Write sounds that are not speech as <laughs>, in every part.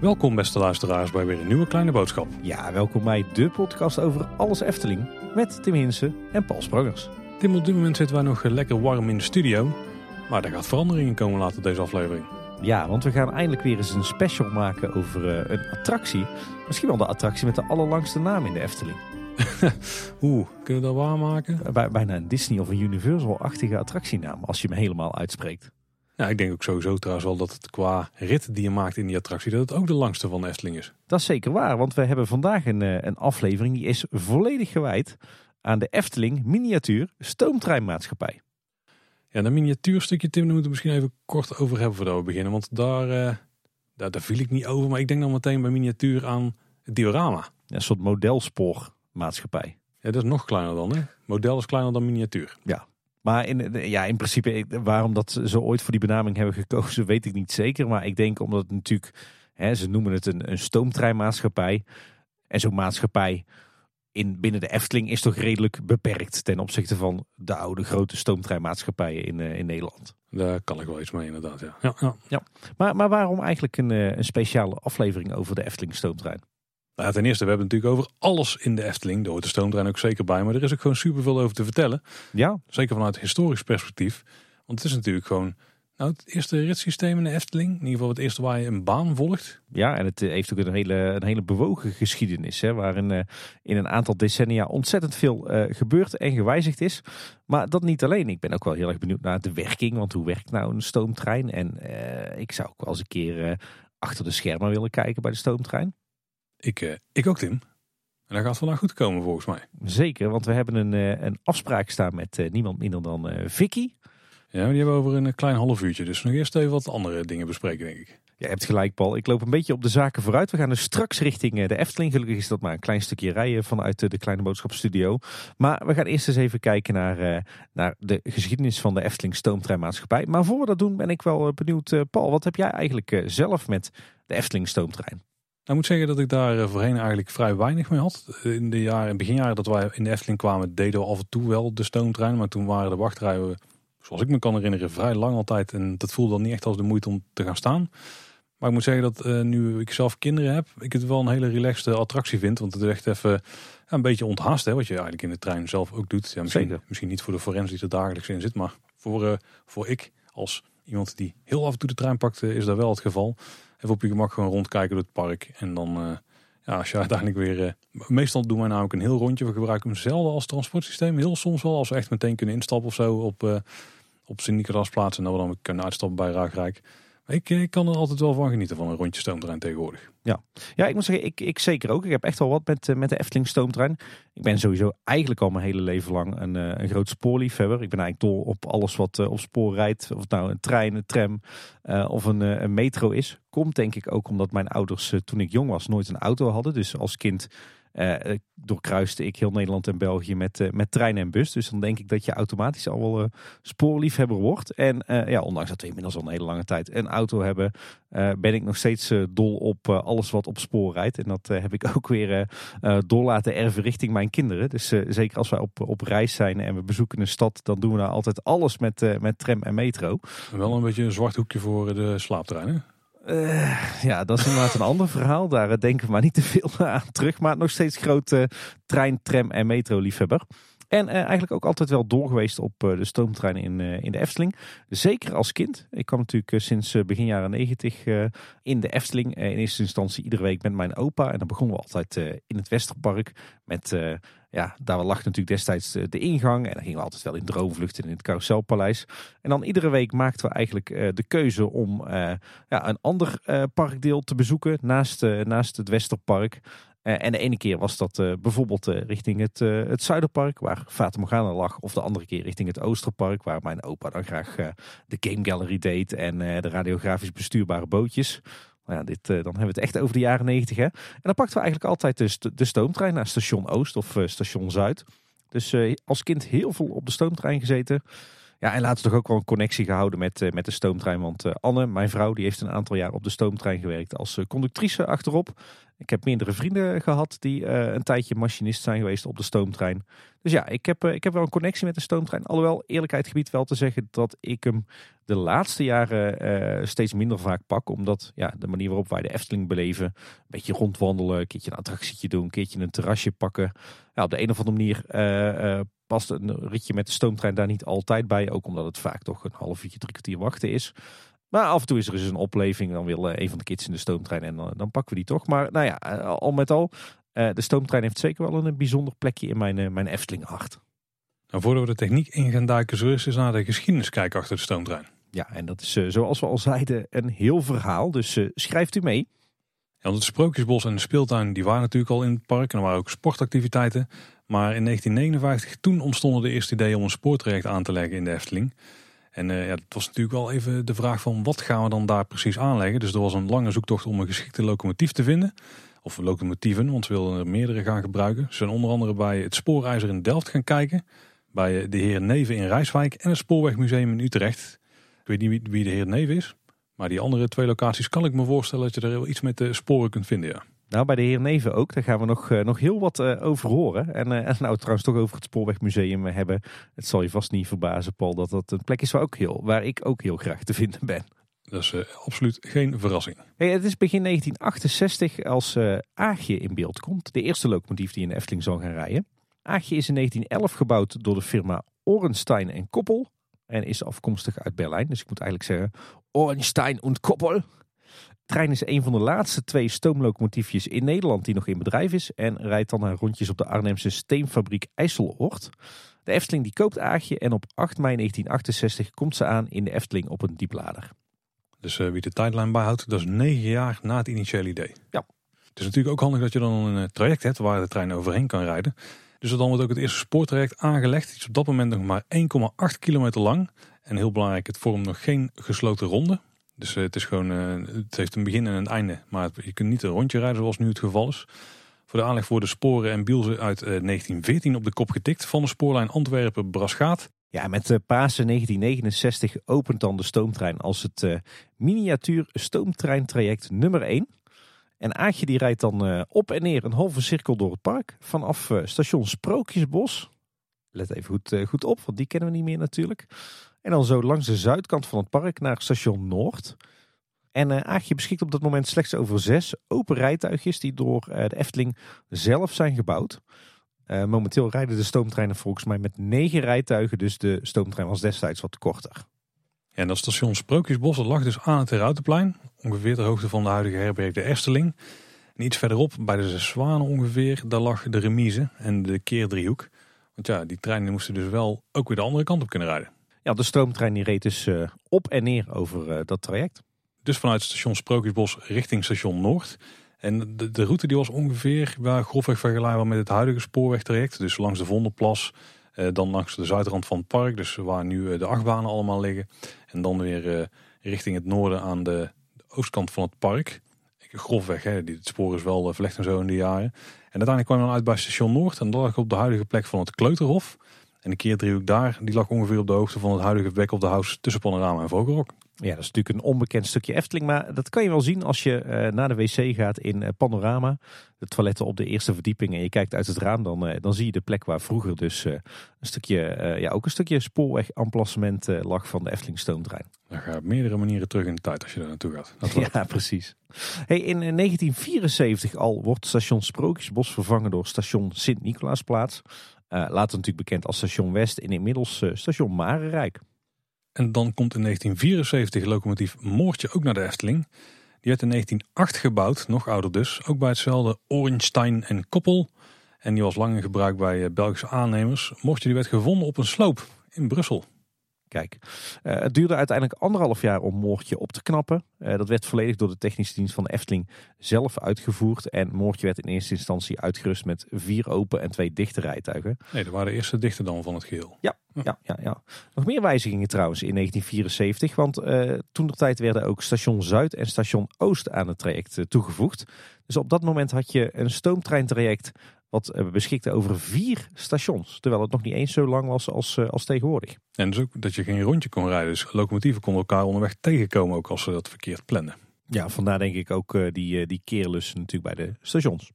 Welkom beste luisteraars bij weer een nieuwe kleine boodschap. Ja, welkom bij de podcast over alles Efteling met Tim Hinsen en Paul Sprangers. Tim, op dit moment zitten wij nog lekker warm in de studio. Maar er gaat verandering in komen later deze aflevering. Ja, want we gaan eindelijk weer eens een special maken over eh, een attractie. Misschien wel de attractie met de allerlangste naam in de Efteling. <laughs> Oeh, kunnen we dat waarmaken? Bij, bijna een Disney of een Universal-achtige attractienaam, als je hem helemaal uitspreekt. Ja, ik denk ook sowieso trouwens wel dat het qua rit die je maakt in die attractie, dat het ook de langste van de Efteling is. Dat is zeker waar, want we hebben vandaag een, eh, een aflevering die is volledig gewijd aan de Efteling Miniatuur Stoomtreinmaatschappij. Ja, dat miniatuurstukje Tim, daar moeten we misschien even kort over hebben voordat we beginnen. Want daar, uh, daar, daar viel ik niet over, maar ik denk dan meteen bij miniatuur aan het diorama. Ja, een soort modelspoormaatschappij. Ja, dat is nog kleiner dan, hè? Model is kleiner dan miniatuur. Ja, maar in, ja, in principe, waarom dat ze ooit voor die benaming hebben gekozen, <laughs> weet ik niet zeker. Maar ik denk omdat het natuurlijk, hè, ze noemen het een, een stoomtreinmaatschappij. En zo'n maatschappij in, binnen de Efteling is toch redelijk beperkt ten opzichte van de oude grote stoomtreinmaatschappijen in, uh, in Nederland. Daar kan ik wel iets mee inderdaad, ja. ja, ja. ja. Maar, maar waarom eigenlijk een, uh, een speciale aflevering over de Efteling stoomtrein? Nou, ten eerste, we hebben het natuurlijk over alles in de Efteling. Daar hoort de stoomtrein ook zeker bij. Maar er is ook gewoon superveel over te vertellen. Ja. Zeker vanuit historisch perspectief. Want het is natuurlijk gewoon nou, het eerste ritssysteem in de Efteling. In ieder geval het eerste waar je een baan volgt. Ja, en het heeft ook een hele, een hele bewogen geschiedenis. Hè, waarin uh, in een aantal decennia ontzettend veel uh, gebeurd en gewijzigd is. Maar dat niet alleen. Ik ben ook wel heel erg benieuwd naar de werking. Want hoe werkt nou een stoomtrein? En uh, ik zou ook wel eens een keer achter de schermen willen kijken bij de stoomtrein. Ik, ik ook, Tim. En dat gaat vandaag goed komen volgens mij. Zeker, want we hebben een, een afspraak staan met niemand minder dan Vicky. Ja, die hebben we over een klein half uurtje. Dus nog eerst even wat andere dingen bespreken, denk ik. Je hebt gelijk, Paul. Ik loop een beetje op de zaken vooruit. We gaan dus straks richting de Efteling. Gelukkig is dat maar een klein stukje rijden vanuit de Kleine Boodschapstudio. Maar we gaan eerst eens even kijken naar, naar de geschiedenis van de Efteling Stoomtreinmaatschappij. Maar voor we dat doen ben ik wel benieuwd, Paul. Wat heb jij eigenlijk zelf met de Efteling Stoomtrein? Nou, ik moet zeggen dat ik daar voorheen eigenlijk vrij weinig mee had. In de jaren, beginjaren dat wij in de Efteling kwamen, deden we af en toe wel de stoomtrein. Maar toen waren de wachtrijen zoals ik me kan herinneren, vrij lang altijd. En dat voelde dan niet echt als de moeite om te gaan staan. Maar ik moet zeggen dat uh, nu ik zelf kinderen heb, ik het wel een hele relaxte attractie vind. Want het is echt even ja, een beetje onthast, hè, wat je eigenlijk in de trein zelf ook doet. Ja, misschien, misschien niet voor de forens die er dagelijks in zit, maar voor, uh, voor ik als iemand die heel af en toe de trein pakt, uh, is dat wel het geval. Op je gemak gewoon rondkijken door het park. En dan, ja, als je <laughs> uiteindelijk weer... meestal doen wij namelijk een heel rondje. We gebruiken hem zelden als transportsysteem. Heel soms wel, als we echt meteen kunnen instappen of zo op op Sint-Nicolaas plaatsen. En dat we dan kunnen uitstappen bij Raagrijk. Ik, kan er altijd wel van genieten van een rondje stoomtrein tegenwoordig. Ja, ja ik moet zeggen, ik, ik zeker ook. Ik heb echt wel wat met, eh, met de Efteling stoomtrein. Ik ben sowieso eigenlijk al mijn hele leven lang een, eh, een groot spoorliefhebber. Ik ben eigenlijk dol op alles wat eh, op spoor rijdt. Of het nou een trein, een tram of een, een metro is. Komt denk ik ook omdat mijn ouders toen ik jong was nooit een auto hadden. Dus als kind uh, doorkruiste ik heel Nederland en België met, uh, met trein en bus. Dus dan denk ik dat je automatisch al wel uh, spoorliefhebber wordt. En ja, ondanks dat we inmiddels al een hele lange tijd een auto hebben, ben ik nog steeds dol op alles wat op spoor rijdt. En dat heb ik <laughs> ook weer door laten erven richting mijn kinderen. Dus zeker als wij op, op reis zijn en we bezoeken een stad, dan doen we daar altijd alles met, met tram en metro. Wel een beetje een zwart hoekje voor de slaaptreinen. Uh, ja, dat is inderdaad een ander verhaal. Daar eh, denken we maar niet te veel <laughs> aan terug. Maar nog steeds grote trein, tram en metro liefhebber. En eigenlijk ook altijd wel doorgeweest op uh, de stoomtrein in, in de Efteling. Zeker als kind. Ik kwam natuurlijk sinds begin jaren negentig in de Efteling. in eerste instantie iedere week met mijn opa. En dan begonnen we altijd in het Westerpark met ja, daar lag natuurlijk destijds de, ingang. En dan gingen we altijd wel in droomvluchten in het Carouselpaleis. En dan iedere week maakten we eigenlijk uh, de keuze om uh, ja, een ander parkdeel te bezoeken naast, naast het Westerpark. en de ene keer was dat bijvoorbeeld richting het, het Zuiderpark, waar Fata Morgana lag. Of de andere keer richting het Oosterpark, waar mijn opa dan graag de Game Gallery deed en de radiografisch bestuurbare bootjes. Nou ja, dit, uh, dan hebben we het echt over de jaren negentig. En dan pakten we eigenlijk altijd de, de stoomtrein naar station Oost of uh, station Zuid. Dus uh, als kind heel veel op de stoomtrein gezeten. Ja, en later toch ook wel een connectie gehouden met, met de stoomtrein. Want Anne, mijn vrouw, die heeft een aantal jaar op de stoomtrein gewerkt als conductrice achterop. Ik heb meerdere vrienden gehad die een tijdje machinist zijn geweest op de stoomtrein. Dus ja, ik heb, ik heb wel een connectie met de stoomtrein. Alhoewel, eerlijkheid gebied wel te zeggen dat ik hem de laatste jaren steeds minder vaak pak. Omdat ja, de manier waarop wij de Efteling beleven, een beetje rondwandelen, een keertje een attractietje doen, een keertje een terrasje pakken. Ja, op de een of andere manier past een ritje met de stoomtrein daar niet altijd bij. Ook omdat het vaak toch een half uurtje, drie kwartier wachten is. Maar af en toe is er eens een opleving. Dan wil een van de kids in de stoomtrein en dan, dan pakken we die toch. Maar nou ja, al met al, de stoomtrein heeft zeker wel een bijzonder plekje in mijn, mijn Efteling hart. Nou, voordat we de techniek in gaan duiken, zullen we eens naar de geschiedenis kijken achter de stoomtrein. Ja, en dat is zoals we al zeiden een heel verhaal. Dus schrijft u mee. Ja, want het Sprookjesbos en de speeltuin die waren natuurlijk al in het park. En er waren ook sportactiviteiten. Maar in 1959, toen ontstonden de eerste ideeën om een spoortraject aan te leggen in de Efteling. En uh, ja, het was natuurlijk wel even de vraag van wat gaan we dan daar precies aanleggen. Dus er was een lange zoektocht om een geschikte locomotief te vinden. Of locomotieven, want we wilden er meerdere gaan gebruiken. Ze zijn onder andere bij het Spoorijzer in Delft gaan kijken. Bij eh, de heer Neven in Rijswijk en het Spoorwegmuseum in Utrecht. Ik weet niet wie de heer Neven is. Maar die andere twee locaties kan ik me voorstellen dat je er wel iets met de sporen kunt vinden, ja. Nou, bij de heer Neven ook. Daar gaan we nog, uh, nog heel wat uh, over horen. En, uh, <laughs> en nou, trouwens toch over het Spoorwegmuseum hebben. Het zal je vast niet verbazen, Paul, dat dat een plek is waar, ook heel, waar ik ook heel graag te vinden ben. Dat is absoluut geen verrassing. Hey, het is begin 1968 als Aagje in beeld komt. De eerste locomotief die in de Efteling zal gaan rijden. Aagje is in 1911 gebouwd door de firma Orenstein en Koppel. En is afkomstig uit Berlijn. Dus ik moet eigenlijk zeggen Orenstein en Koppel trein is een van de laatste twee stoomlocomotiefjes in Nederland die nog in bedrijf is. En rijdt dan haar rondjes op de Arnhemse steenfabriek IJsseloord. De Efteling die koopt Aagje en op 8 mei 1968 komt ze aan in de Efteling op een dieplader. Dus uh, wie de tijdlijn bijhoudt, dat is negen jaar na het initiële idee. Ja. Het is natuurlijk ook handig dat je dan een eh, traject hebt waar de trein overheen kan rijden. Dus dan wordt ook het eerste spoortraject aangelegd. Het is op dat moment nog maar 1,8 kilometer lang. En heel belangrijk, het vormt nog geen gesloten ronde. Dus eh, het, is gewoon, eh, het heeft een begin en een einde. Maar je kunt niet een rondje rijden zoals nu het geval is. Voor de aanleg worden sporen en bielsen uit 1914 eh, op de kop getikt van de spoorlijn Antwerpen-Braschaat. Ja, met Pasen 1969 opent dan de stoomtrein als het miniatuur stoomtreintraject nummer 1. En Aatje die rijdt dan op en neer een halve cirkel door het park vanaf station Sprookjesbos. Let even goed, goed op, want die kennen we niet meer natuurlijk. En dan zo langs de zuidkant van het park naar station Noord. En uh, Aagje beschikt op dat moment slechts over zes open rijtuigjes die door uh, de Efteling zelf zijn gebouwd. Uh, momenteel rijden de stoomtreinen volgens mij met negen rijtuigen, dus de stoomtrein was destijds wat korter. En dat station Sprookjesbos dat lag dus aan het Herautenplein, ongeveer de hoogte van de huidige herberg de Ersteling. En iets verderop, bij de Zes Zwanen ongeveer, daar lag de remise en de keerdriehoek. Want ja, die treinen moesten dus wel ook weer de andere kant op kunnen rijden. Ja, de stroomtrein die reed dus uh, op en neer over uh, dat traject. Dus vanuit station Sprookjesbos richting station Noord. En de, de route die was ongeveer grofweg vergelijkbaar met het huidige spoorwegtraject. Dus langs de Vondelplas, uh, dan langs de zuidrand van het park. Dus waar nu de achtbanen allemaal liggen. En dan weer richting het noorden aan de, de, oostkant van het park. Grofweg, hè, het spoor is wel verlegd en zo in de jaren. En uiteindelijk kwam je dan uit bij station Noord. En dat lag op de huidige plek van het Kleuterhof. En de keerdriehoek daar, die lag ongeveer op de hoogte van het huidige back of the house tussen Panorama en Vogelrok. Ja, dat is natuurlijk een onbekend stukje Efteling, maar dat kan je wel zien als je uh, naar de wc gaat in uh, Panorama. De toiletten op de eerste verdieping en je kijkt uit het raam, dan, uh, dan zie je de plek waar vroeger dus een stukje, ja, ook een stukje spoorwegamplacement lag van de Efteling stoomtrein. Dan ga je op meerdere manieren terug in de tijd als je daar naartoe gaat. <laughs> ja, precies. Hey, in 1974 al wordt station Sprookjesbos vervangen door station Sint-Nicolaasplaats. Uh, later natuurlijk bekend als station West en inmiddels uh, station Marenrijk. En dan komt in 1974 locomotief Moortje ook naar de Efteling. Die werd in 1908 gebouwd, nog ouder dus, ook bij hetzelfde Orenstein en Koppel. En die was lang in gebruik bij eh, Belgische aannemers. Moortje die werd gevonden op een sloop in Brussel. Kijk, uh, het duurde uiteindelijk anderhalf jaar om Moortje op te knappen. Uh, dat werd volledig door de technische dienst van de Efteling zelf uitgevoerd. En Moortje werd in eerste instantie uitgerust met vier open en twee dichte rijtuigen. Nee, dat waren de eerste dichte dan van het geheel. Ja, ja, ja, ja. Nog meer wijzigingen trouwens in 1974. Want uh, toen de tijd werden ook station Zuid en station Oost aan het traject toegevoegd. Dus op dat moment had je een stoomtreintraject wat eh, beschikte over vier stations. Terwijl het nog niet eens zo lang was als, eh, als tegenwoordig. En dus ook dat je geen rondje kon rijden. Dus locomotieven konden elkaar onderweg tegenkomen ook als ze dat verkeerd plannen. Ja, vandaar denk ik ook uh, die, die keerlus natuurlijk bij de stations.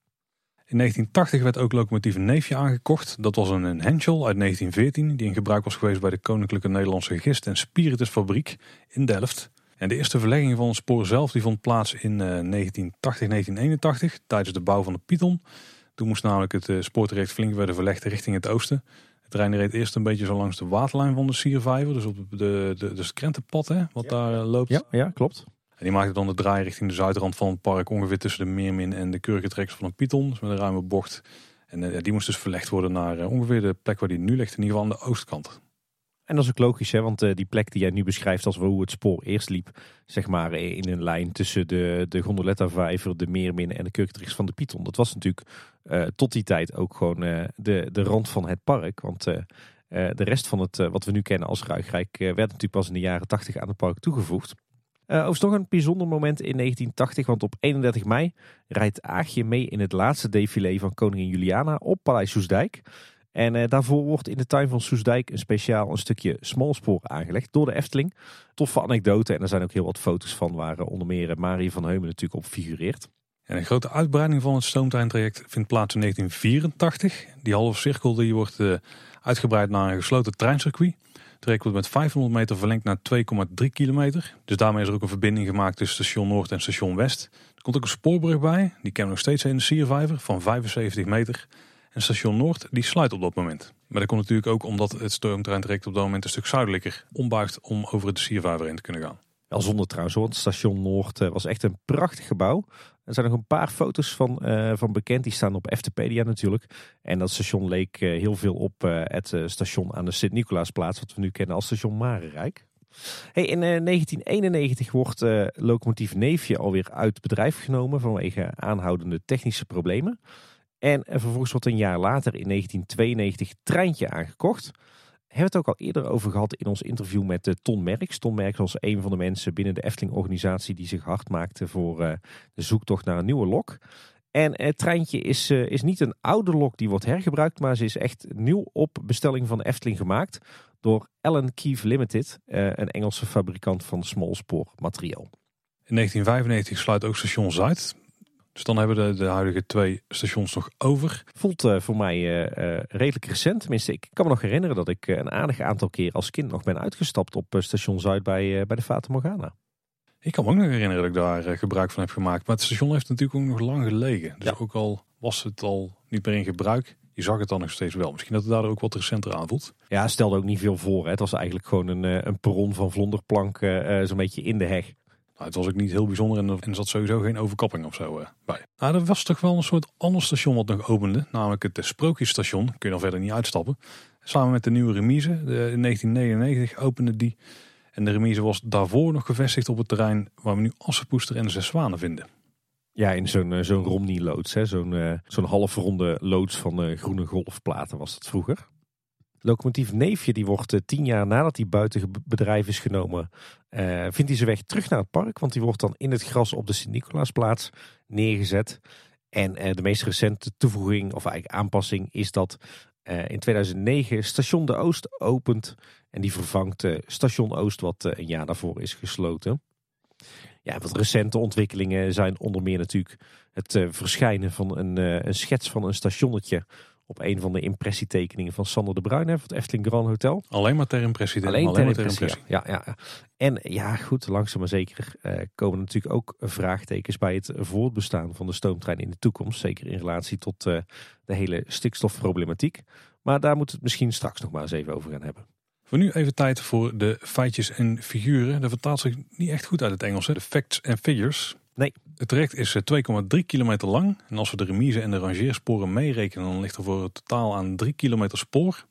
In 1980 werd ook locomotief Neefje aangekocht. Dat was een, Henschel uit 1914 die in gebruik was geweest bij de Koninklijke Nederlandse Gist- en Spiritusfabriek in Delft. En de eerste verlegging van het spoor zelf die vond plaats in 1980, 1981 tijdens de bouw van de Python. Toen moest namelijk het uh, spoortraject flink worden verlegd richting het oosten. Het trein reed eerst een beetje zo langs de waterlijn van de Siervijver, dus op de, de, de, dus het krentenpad hè, wat daar uh, loopt. Ja, ja, klopt. En die maakte dan de draai richting de zuidrand van het park, ongeveer tussen de Meermin en de Kurkentrekkers van een Python, dus met een ruime bocht. En uh, die moest dus verlegd worden naar ongeveer de plek waar die nu ligt, in ieder geval aan de oostkant. En dat is ook logisch, hè, want uh, die plek die jij nu beschrijft als hoe het spoor eerst liep, zeg maar in een lijn tussen de, de Gondoletta-vijver, de Meermin en de Kurkentrekkers van de Python. Dat was natuurlijk uh, tot die tijd ook gewoon uh, de, de rand van het park. Want de rest van het, wat we nu kennen als Ruigrijk, werd natuurlijk pas in de jaren 80 aan het park toegevoegd. overigens nog een bijzonder moment in 1980, want op 31 mei rijdt Aagje mee in het laatste défilé van koningin Juliana op Paleis Soesdijk. En uh, daarvoor wordt in de tuin van Soesdijk een speciaal een stukje smalspoor aangelegd door de Efteling. Toffe anekdote en er zijn ook heel wat foto's van waar uh, onder meer Marie van Heumen natuurlijk op figureert. En een grote uitbreiding van het stoomtreintraject vindt plaats in 1984. Die halve cirkel die wordt uitgebreid naar een gesloten treincircuit. Het traject wordt met 500 meter verlengd naar 2,3 kilometer. Dus daarmee is er ook een verbinding gemaakt tussen station Noord en station West. Er komt ook een spoorbrug bij. Die kennen we nog steeds in de Siervijver van 75 meter. En station Noord die sluit op dat moment. Maar dat komt natuurlijk ook omdat het stoomtreintraject op dat moment een stuk zuidelijker ombuigt om over het Siervijver heen te kunnen gaan. Wel zonder trouwens, want station Noord was echt een prachtig gebouw. Er zijn nog een paar foto's van, uh, van bekend, die staan op Eftepedia natuurlijk. En dat station leek uh, heel veel op het station aan de Sint-Nicolaasplaats, wat we nu kennen als station Marenrijk. Hey, in 1991 wordt locomotief Neefje alweer uit bedrijf genomen vanwege aanhoudende technische problemen. En vervolgens wordt een jaar later in 1992 Treintje aangekocht. We hebben het ook al eerder over gehad in ons interview met uh, Ton Merks. Ton Merks was een van de mensen binnen de Efteling-organisatie die zich hard maakte voor uh, de zoektocht naar een nieuwe lok. En het treintje is, is niet een oude lok die wordt hergebruikt, maar ze is echt nieuw op bestelling van Efteling gemaakt door Allen Keeve Limited, een Engelse fabrikant van smalspoormateriaal. In 1995 sluit ook station Zuid. Dus dan hebben we de, de huidige twee stations nog over. Voelt uh, voor mij uh, uh, redelijk recent. Tenminste, ik kan me nog herinneren dat ik een aardig aantal keer als kind nog ben uitgestapt op station Zuid bij, bij de Fata Morgana. Ik kan me ook nog herinneren dat ik daar gebruik van heb gemaakt. Maar het station heeft natuurlijk ook nog lang gelegen. Dus ja. ook al was het al niet meer in gebruik, je zag het dan nog steeds wel. Misschien dat het daardoor ook wat recenter aanvoelt. Ja, stelde ook niet veel voor. Hè. Het was eigenlijk gewoon een, een perron van vlonderplank zo'n beetje in de heg. Nou, het was ook niet heel bijzonder en er zat sowieso geen overkapping of zo uh, bij. Nou, er was toch wel een soort ander station wat nog opende. Namelijk het Sprookjesstation. Kun je dan verder niet uitstappen. Samen met de nieuwe remise. De, in 1999 opende die. En de remise was daarvoor nog gevestigd op het terrein waar we nu Assenpoester en Zes Zwanen vinden. Ja, in zo'n zo'n Romney-loods. Zo'n zo'n halfronde loods van groene golfplaten was dat vroeger. Locomotief Neefje die wordt uh, tien jaar nadat hij buiten bedrijf is genomen, uh, vindt hij zijn weg terug naar het park. Want die wordt dan in het gras op de Sint-Nicolaasplaats neergezet. En uh, de meest recente toevoeging, of eigenlijk aanpassing, is dat in 2009 Station de Oost opent. En die vervangt Station Oost, wat een jaar daarvoor is gesloten. Ja, wat recente ontwikkelingen zijn onder meer natuurlijk het verschijnen van een, een schets van een stationnetje op een van de impressietekeningen van Sander de Bruin van het Efteling Grand Hotel. Alleen maar ter impressie. Alleen, Alleen ter, maar ter impressie. Ja, ja, ja. En ja, goed, langzaam maar zeker uh, komen natuurlijk ook vraagtekens bij het voortbestaan van de stoomtrein in de toekomst. Zeker in relatie tot uh, de hele stikstofproblematiek. Maar daar moeten we het misschien straks nog maar eens even over gaan hebben. Voor nu even tijd voor de feitjes en figuren. Dat vertaalt zich niet echt goed uit het Engels. Hè? De facts and figures. Nee. Het traject is 2,3 kilometer lang. En als we de remise en de rangeersporen meerekenen, dan ligt er voor het totaal aan 3 kilometer spoor.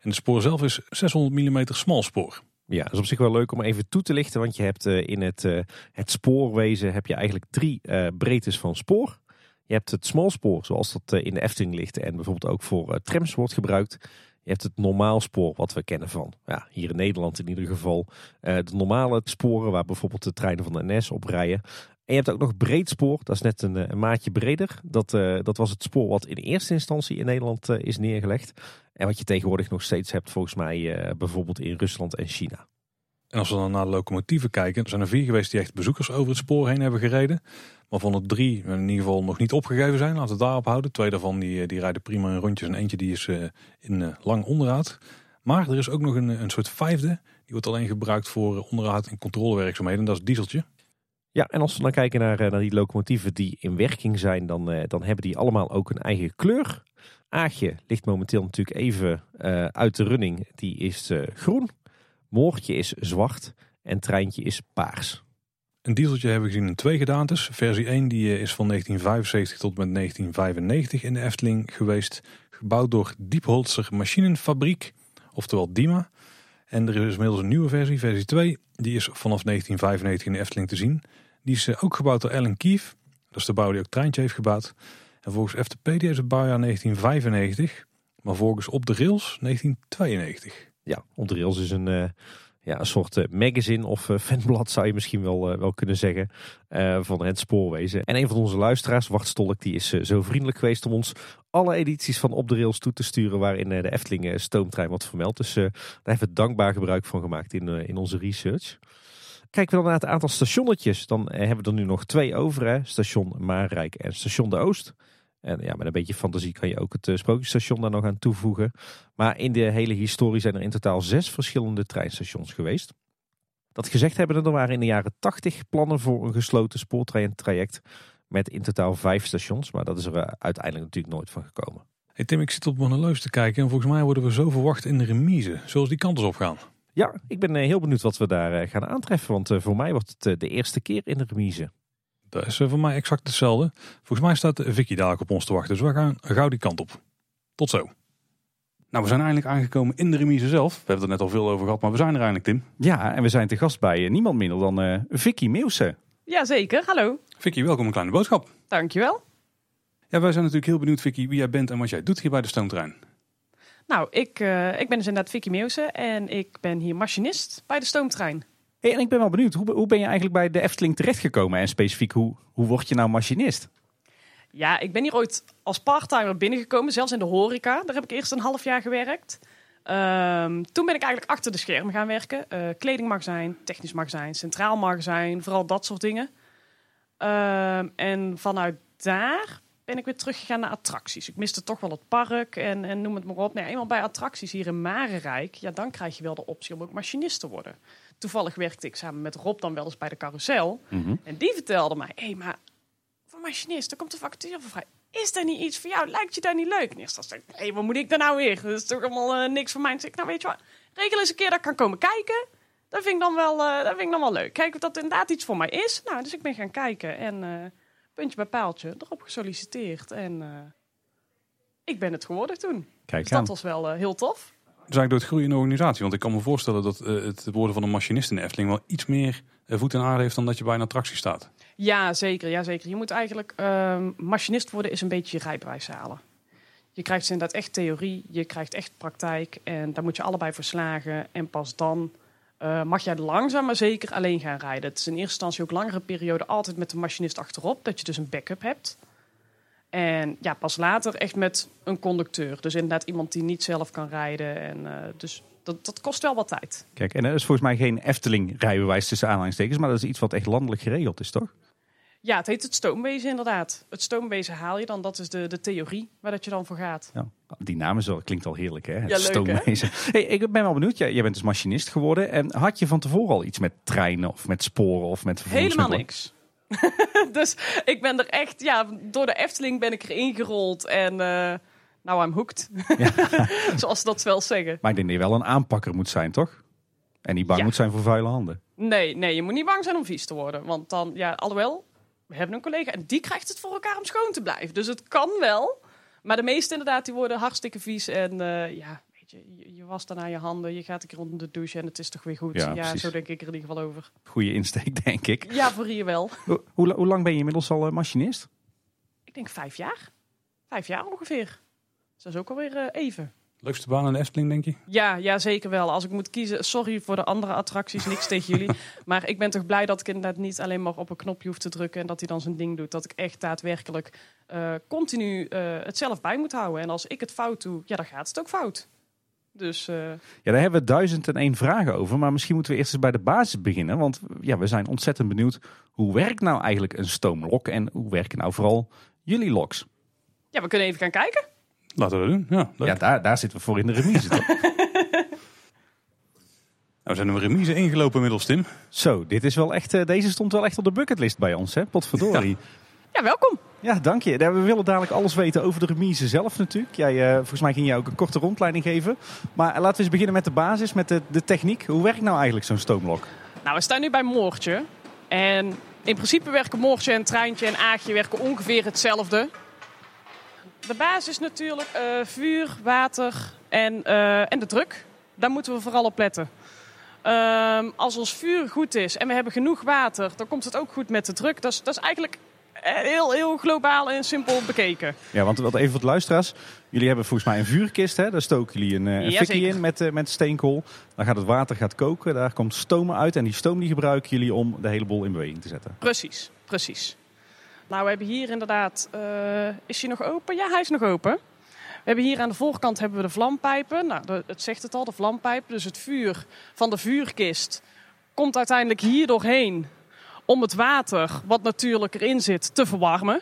En de spoor zelf is 600 mm smalspoor. Ja, dat is op zich wel leuk om even toe te lichten. Want je hebt uh, in het, uh, het spoorwezen heb je eigenlijk drie uh, breedtes van spoor. Je hebt het smalspoor, zoals dat in de Efteling ligt. En bijvoorbeeld ook voor trams wordt gebruikt. Je hebt het normaalspoor, wat we kennen van ja, hier in Nederland in ieder geval. de normale sporen waar bijvoorbeeld de treinen van de NS op rijden. En je hebt ook nog breedspoor, dat is net een, eh, een maatje breder. Dat, uh, dat was het spoor wat in eerste instantie in Nederland uh, is neergelegd. En wat je tegenwoordig nog steeds hebt volgens mij bijvoorbeeld in Rusland en China. En als we dan naar de locomotieven kijken, zijn er vier geweest die echt bezoekers over het spoor heen hebben gereden. Waarvan er drie in ieder geval nog niet opgegeven zijn. Laten we daarop houden. Twee daarvan die, die rijden prima in rondjes en eentje die is in lang onderhoud. Maar er is ook nog een, een soort vijfde. Die wordt alleen gebruikt voor onderhoud en controlewerkzaamheden. En dat is dieseltje. Ja, en als we dan kijken naar, naar die locomotieven die in werking zijn, dan, dan hebben die allemaal ook een eigen kleur. Aagje ligt momenteel natuurlijk even uh, uit de running. Die is groen. Moortje is zwart. En treintje is paars. Een dieseltje hebben we gezien in twee gedaantes. Versie 1 die eh, is van 1975 tot met 1995 in de Efteling geweest. Gebouwd door Diepholzer Machinenfabriek, oftewel DIMA. En er is inmiddels een nieuwe versie, versie 2. Die is vanaf 1995 in de Efteling te zien. Die is ook gebouwd door Alan Keefe. Dat is de bouwer die ook Treintje heeft gebouwd. En volgens FTP is het bouwjaar 1995, maar volgens Op de Rails 1992. Ja, Op de Rails is een, uh, ja, een soort uh, magazine of uh, fanblad zou je misschien wel, wel kunnen zeggen van het spoorwezen. En een van onze luisteraars, Wart die is zo vriendelijk geweest om ons alle edities van Op de Rails toe te sturen waarin de Efteling stoomtrein wordt vermeld. Dus daar hebben we dankbaar gebruik van gemaakt in, in onze research. Kijken we dan naar het aantal stationnetjes, dan hebben we er nu nog twee over. Hè? Station Maarrijk en Station de Oost. En ja, met een beetje fantasie kan je ook het uh, sprookjesstation daar nog aan toevoegen. Maar in de hele historie zijn er in totaal zes verschillende treinstations geweest. Dat gezegd hebben er waren in de jaren 80 plannen voor een gesloten spoortreintraject met in totaal vijf stations. Maar dat is er uh, uiteindelijk natuurlijk nooit van gekomen. Hey Tim, ik zit op mijn horloge te kijken en volgens mij worden we zo verwacht in de remise. Zoals die kant op gaan. Ja, ik ben uh, heel benieuwd wat we daar gaan aantreffen. Want voor mij wordt het de eerste keer in de remise. Dat is voor mij exact hetzelfde. Volgens mij staat Vicky dadelijk op ons te wachten. Dus we gaan gauw die kant op. Tot zo. Nou, we zijn eindelijk aangekomen in de remise zelf. We hebben het er net al veel over gehad, maar we zijn er eindelijk, Tim. Ja, en we zijn te gast bij niemand minder dan uh, Vicky Meeuwse. Jazeker, hallo. Vicky, welkom een kleine boodschap. Dankjewel. Ja, wij zijn natuurlijk heel benieuwd, Vicky, wie jij bent en wat jij doet hier bij de Stoomtrein. Nou, ik, uh, ik ben dus inderdaad Vicky Meeuwse en ik ben hier machinist bij de Stoomtrein. Hey, en ik ben wel benieuwd, hoe, hoe ben je eigenlijk bij de Efteling terechtgekomen? En specifiek, hoe, hoe word je nou machinist? Ja, ik ben hier ooit als parttimer binnengekomen, zelfs in de horeca. Daar heb ik eerst een half jaar gewerkt. Um, toen ben ik eigenlijk achter de schermen gaan werken. Uh, kledingmagazijn, technisch magazijn, centraal magazijn, vooral dat soort dingen. Um, en vanuit daar ben ik weer teruggegaan naar attracties. Ik miste toch wel het park en, en noem het maar op. Nee, eenmaal bij attracties hier in Marenrijk, ja, dan krijg je wel de optie om ook machinist te worden. Toevallig werkte ik samen met Rob dan wel eens bij de carousel. Mhm. En die vertelde mij, hé, hey, maar voor machinist, er komt een vacature voor vrij. Is dat niet iets voor jou? Lijkt je dat niet leuk? En eerst dacht ik, hé, wat moet ik dan nou weer? Dat is toch allemaal uh, niks voor mij. Dus ik, nou weet je wat, regel eens een keer dat ik kan komen kijken. Dat vind ik dan wel, uh, dat vind ik dan wel leuk. Kijk of dat inderdaad iets voor mij is. Nou, dus ik ben gaan kijken en uh, puntje bij paaltje erop gesolliciteerd. En ik ben het geworden toen. Kijk dus dat was wel heel tof. Dus eigenlijk door het groeien in de organisatie. Want ik kan me voorstellen dat uh, het worden van een machinist in de Efteling wel iets meer voet en aarde heeft dan dat je bij een attractie staat. Ja, zeker. Ja, zeker. Je moet eigenlijk uh, machinist worden is een beetje je rijbewijs halen. Je krijgt dus inderdaad echt theorie, je krijgt echt praktijk en daar moet je allebei voor slagen. En pas dan uh, mag jij langzaam maar zeker alleen gaan rijden. Het is in eerste instantie ook langere periode altijd met de machinist achterop, dat je dus een backup hebt. En ja, pas later echt met een conducteur. Dus inderdaad iemand die niet zelf kan rijden. En, uh, dus dat, dat kost wel wat tijd. Kijk, en dat is volgens mij geen Efteling-rijbewijs tussen aanhalingstekens. Maar dat is iets wat echt landelijk geregeld is, toch? Ja, het heet het stoomwezen inderdaad. Het stoomwezen haal je dan, dat is de, de theorie waar dat je dan voor gaat. Ja, die naam is wel, klinkt al heerlijk hè, het ja, leuk, stoomwezen. Hey, ik ben wel benieuwd, jij, jij bent dus machinist geworden. En had je van tevoren al iets met treinen of met sporen of met Helemaal niks. <laughs> dus ik ben er echt, ja, door de Efteling ben ik erin gerold en uh, nou, I'm hooked. Ja. <laughs> Zoals ze dat wel zeggen. Maar ik denk dat je wel een aanpakker moet zijn, toch? En niet bang ja. moet zijn voor vuile handen. Nee, nee, je moet niet bang zijn om vies te worden. Want dan, ja, alhoewel, we hebben een collega en die krijgt het voor elkaar om schoon te blijven. Dus het kan wel. Maar de meeste inderdaad, die worden hartstikke vies. En uh, ja, je, je was dan aan je handen, je gaat een keer onder de douche en het is toch weer goed. Ja, ja zo denk ik er in ieder geval over. Goeie insteek, <laughs> denk ik. Ja, voor je wel. Hoe, hoe, hoe lang ben je inmiddels al uh, machinist? Ik denk vijf jaar. Vijf jaar ongeveer. Dus dat is ook alweer uh, even. Leukste baan in de Efteling, denk je? Ja, ja, zeker wel. Als ik moet kiezen, sorry voor de andere attracties, niks <laughs> tegen jullie. Maar ik ben toch blij dat ik inderdaad niet alleen maar op een knopje hoef te drukken en dat hij dan zijn ding doet. Dat ik echt daadwerkelijk uh, continu uh, het zelf bij moet houden. En als ik het fout doe, ja, dan gaat het ook fout. Dus eh, Ja, daar hebben we duizend en één vragen over. Maar misschien moeten we eerst eens bij de basis beginnen. Want ja, we zijn ontzettend benieuwd. Hoe werkt nou eigenlijk een stoomlok? En hoe werken nou vooral jullie loks? ja, we kunnen even gaan kijken. Laten we dat doen. Ja, leuk. Ja, daar, daar zitten we voor in de remise. toch? <laughs> Nou, we zijn een remise ingelopen inmiddels, Tim. Zo, dit is wel echt, eh, deze stond wel echt op de bucketlist bij ons, hè? Potverdorie. Ja, welkom. Ja, dank je. We willen dadelijk alles weten over de remise zelf natuurlijk. Jij, eh, volgens mij ging jij ook een korte rondleiding geven. Maar laten we eens beginnen met de basis, met de, de techniek. Hoe werkt nou eigenlijk zo'n stoomlok? Nou, we staan nu bij Moortje. En in principe werken Moortje en Treintje en Aagje werken ongeveer hetzelfde. De basis is natuurlijk eh, vuur, water en, eh, en de druk. Daar moeten we vooral op letten. Ehm, als ons vuur goed is en we hebben genoeg water, dan komt het ook goed met de druk. Dat is, dat is eigenlijk eh, heel, heel globaal en simpel bekeken. Ja, want wat even voor de luisteraars. Jullie hebben volgens mij een vuurkist, hè? Daar stoken jullie een, een Ja, fikkie in met, met steenkool. Dan gaat het water gaat koken, daar komt stoom uit. En die stoom die gebruiken jullie om de hele bol in beweging te zetten. Precies, precies. Nou, we hebben hier inderdaad. eh, is hij nog open? Ja, hij is nog open. We hebben hier aan de voorkant hebben we de vlampijpen. Nou, het zegt het al, de vlampijpen. Dus het vuur van de vuurkist komt uiteindelijk hier doorheen om het water, wat natuurlijk erin zit, te verwarmen.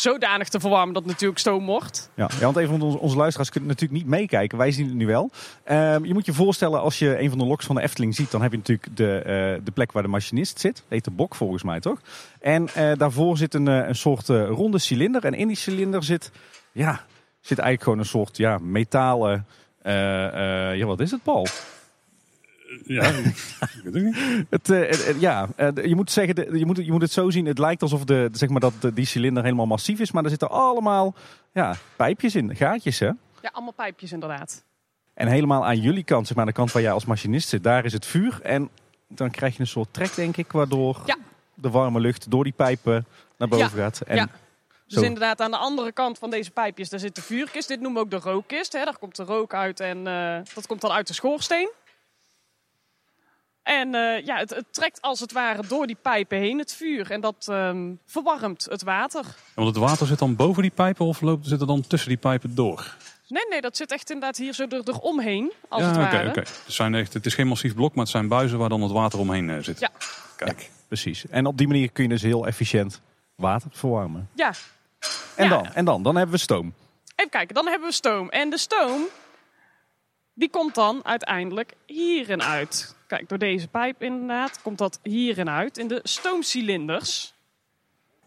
Zodanig te verwarmen dat het natuurlijk stoom wordt. Ja, ja want even van onze, luisteraars kunnen natuurlijk niet meekijken. Wij zien het nu wel. Ehm, je moet je voorstellen, als je een van de loks van de Efteling ziet, dan heb je natuurlijk de, eh, de plek waar de machinist zit. Dat heet de bok volgens mij, toch? En eh, daarvoor zit een, eh, een soort ronde cilinder. En in die cilinder zit, ja, zit eigenlijk gewoon een soort ja, metalen... ja, wat is het, Paul? Ja, <laughs> ik weet het niet. Het, eh, het- ja, eh, je moet zeggen, de- je moet, het- je moet het zo zien. Het lijkt alsof de, zeg maar dat de- die cilinder helemaal massief is, maar er zitten allemaal ja, pijpjes in, gaatjes, hè? Ja, allemaal pijpjes inderdaad. En helemaal aan jullie kant, zeg maar, de kant waar jij als machinist zit, daar is het vuur. En dan krijg je een soort trek, denk ik, waardoor Ja. de warme lucht door die pijpen naar boven Ja, gaat. En ja. Dus zo- inderdaad, aan de andere kant van deze pijpjes, daar zit de vuurkist. Dit noemen we ook de rookkist. Hè. Daar komt de rook uit en eh, dat komt dan uit de schoorsteen. En eh, ja, het, het trekt als het ware door die pijpen heen het vuur. En dat ehm, verwarmt het water. Want het water zit dan boven die pijpen of loopt, zit het dan tussen die pijpen door? Nee, nee, dat zit echt inderdaad hier zo er, eromheen, als ja, het oké, ware. oké. Het, zijn echt, het is geen massief blok, maar het zijn buizen waar dan het water omheen eh, zit. Ja. Kijk. precies. En op die manier kun je dus heel efficiënt water verwarmen. Ja, En, Ja. dan, en dan, dan hebben we stoom. even kijken, dan hebben we stoom. En de stoom, die komt dan uiteindelijk hierin uit. Kijk, door deze pijp inderdaad, komt dat hierin uit. In de stoomcilinders.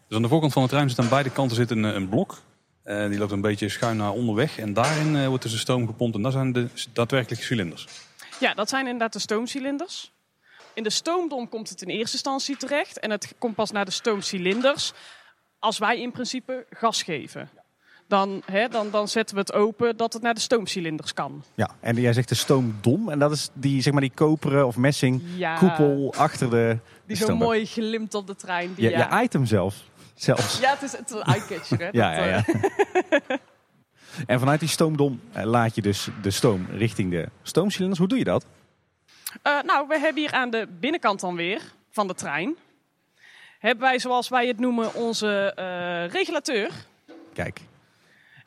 Dus aan de voorkant van de trein zit aan beide kanten zit een, eh, een blok. Eh, die loopt een beetje schuin naar onderweg. En daarin eh, wordt dus de stoom gepompt. En dat zijn de daadwerkelijke cilinders. Ja, dat zijn inderdaad de stoomcilinders. In de stoomdom komt het in eerste instantie terecht. En het komt pas naar de stoomcilinders als wij in principe gas geven. Dan, hè, dan, dan zetten we het open dat het naar de stoomcilinders kan. Ja, en jij zegt de stoomdom. En dat is die, zeg maar, die koperen of messing Ja, koepel achter de, die zo mooi glimt op de trein. Die, Je, ja. je item zelf. Zelfs. ja, het is, het is een eyecatcher. Hè? <laughs> Ja, Dat, ja, ja. eh, <laughs> en vanuit die stoomdom eh, laat je dus de stoom richting de stoomcilinders. Hoe doe je dat? Eh, nou, we hebben hier aan de binnenkant dan weer van de trein. Hebben wij, zoals wij het noemen, onze regulateur. Kijk,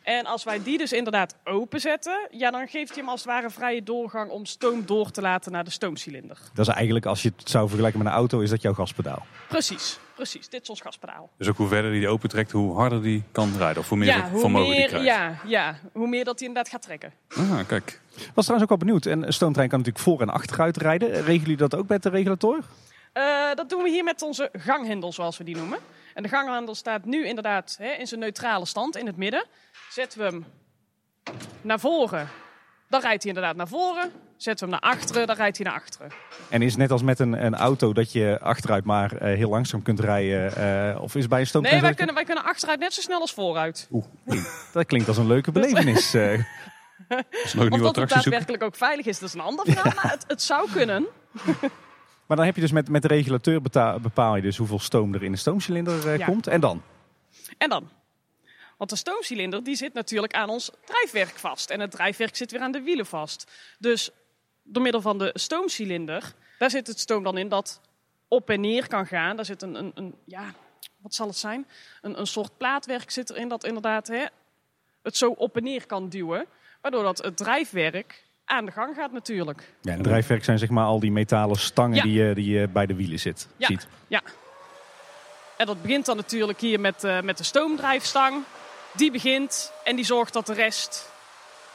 En als wij die dus inderdaad openzetten, ja, dan geeft hij hem als het ware vrije doorgang om stoom door te laten naar de stoomcilinder. dat is eigenlijk, als je het zou vergelijken met een auto, is dat jouw gaspedaal. Precies, precies. Dit is ons gaspedaal. Dus ook hoe verder die die opentrekt, hoe harder die kan rijden. Of hoe meer ja, hoe vermogen die krijgt. ja, ja, hoe meer dat hij inderdaad gaat trekken. Ah, kijk. Was trouwens ook wel benieuwd. Een stoomtrein kan natuurlijk voor en achteruit rijden. Regelen jullie dat ook met de regulator? Eh, dat doen we hier met onze ganghendel, zoals we die noemen. En de ganghendel staat nu inderdaad hè, in zijn neutrale stand in het midden. Zetten we hem naar voren, dan rijdt hij inderdaad naar voren. Zetten we hem naar achteren, dan rijdt hij naar achteren. En is het net als met een, een auto dat je achteruit maar eh, heel langzaam kunt rijden? eh, of is bij een stoomtrein? Nee, wij kunnen, wij kunnen achteruit net zo snel als vooruit. Dat klinkt als een leuke belevenis. eh. <laughs> Dat is nog een Of nieuwe dat het daadwerkelijk ook veilig is, dat is een ander verhaal. maar het, het zou kunnen. <laughs> maar dan heb je dus met, met de regulateur bepaal je dus hoeveel stoom er in de stoomcilinder eh, Ja. komt. En dan? En dan? Want de stoomcilinder die zit natuurlijk aan ons drijfwerk vast. En het drijfwerk zit weer aan de wielen vast. Dus door middel van de stoomcilinder, daar zit het stoom dan in dat op en neer kan gaan. Daar zit een, een, een ja, wat zal het zijn? Een, een soort plaatwerk zit erin dat inderdaad hè, het zo op en neer kan duwen. Waardoor dat het drijfwerk aan de gang gaat natuurlijk. Ja, en het drijfwerk zijn zeg maar al die metalen stangen Ja. die, je, die je bij de wielen zit, Ja. ziet. En dat begint dan natuurlijk hier met, eh, met de stoomdrijfstang. Die begint en die zorgt dat de rest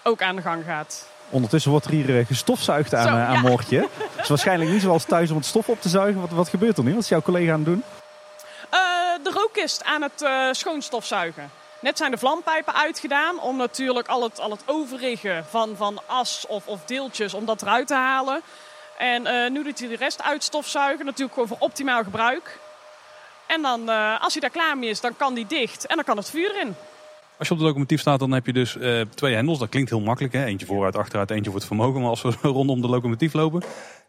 ook aan de gang gaat. Ondertussen wordt er hier eh, gestofzuigd aan, Zo, eh, aan ja. Moortje. Het is waarschijnlijk niet zoals thuis om het stof op te zuigen. Wat, wat gebeurt er nu? Wat is jouw collega aan het doen? Eh, de rookkist aan het schoonstofzuigen. Net zijn de vlampijpen uitgedaan om natuurlijk al het, al het overige van, van as of, of deeltjes om dat eruit te halen. En nu doet hij de rest uitstofzuigen, natuurlijk gewoon voor optimaal gebruik. En dan, als hij daar klaar mee is, dan kan die dicht en dan kan het vuur in. Als je op de locomotief staat, dan heb je dus eh, twee hendels. Dat klinkt heel makkelijk. Hè? Eentje vooruit, achteruit, eentje voor het vermogen. Maar als we <laughs> rondom de locomotief lopen,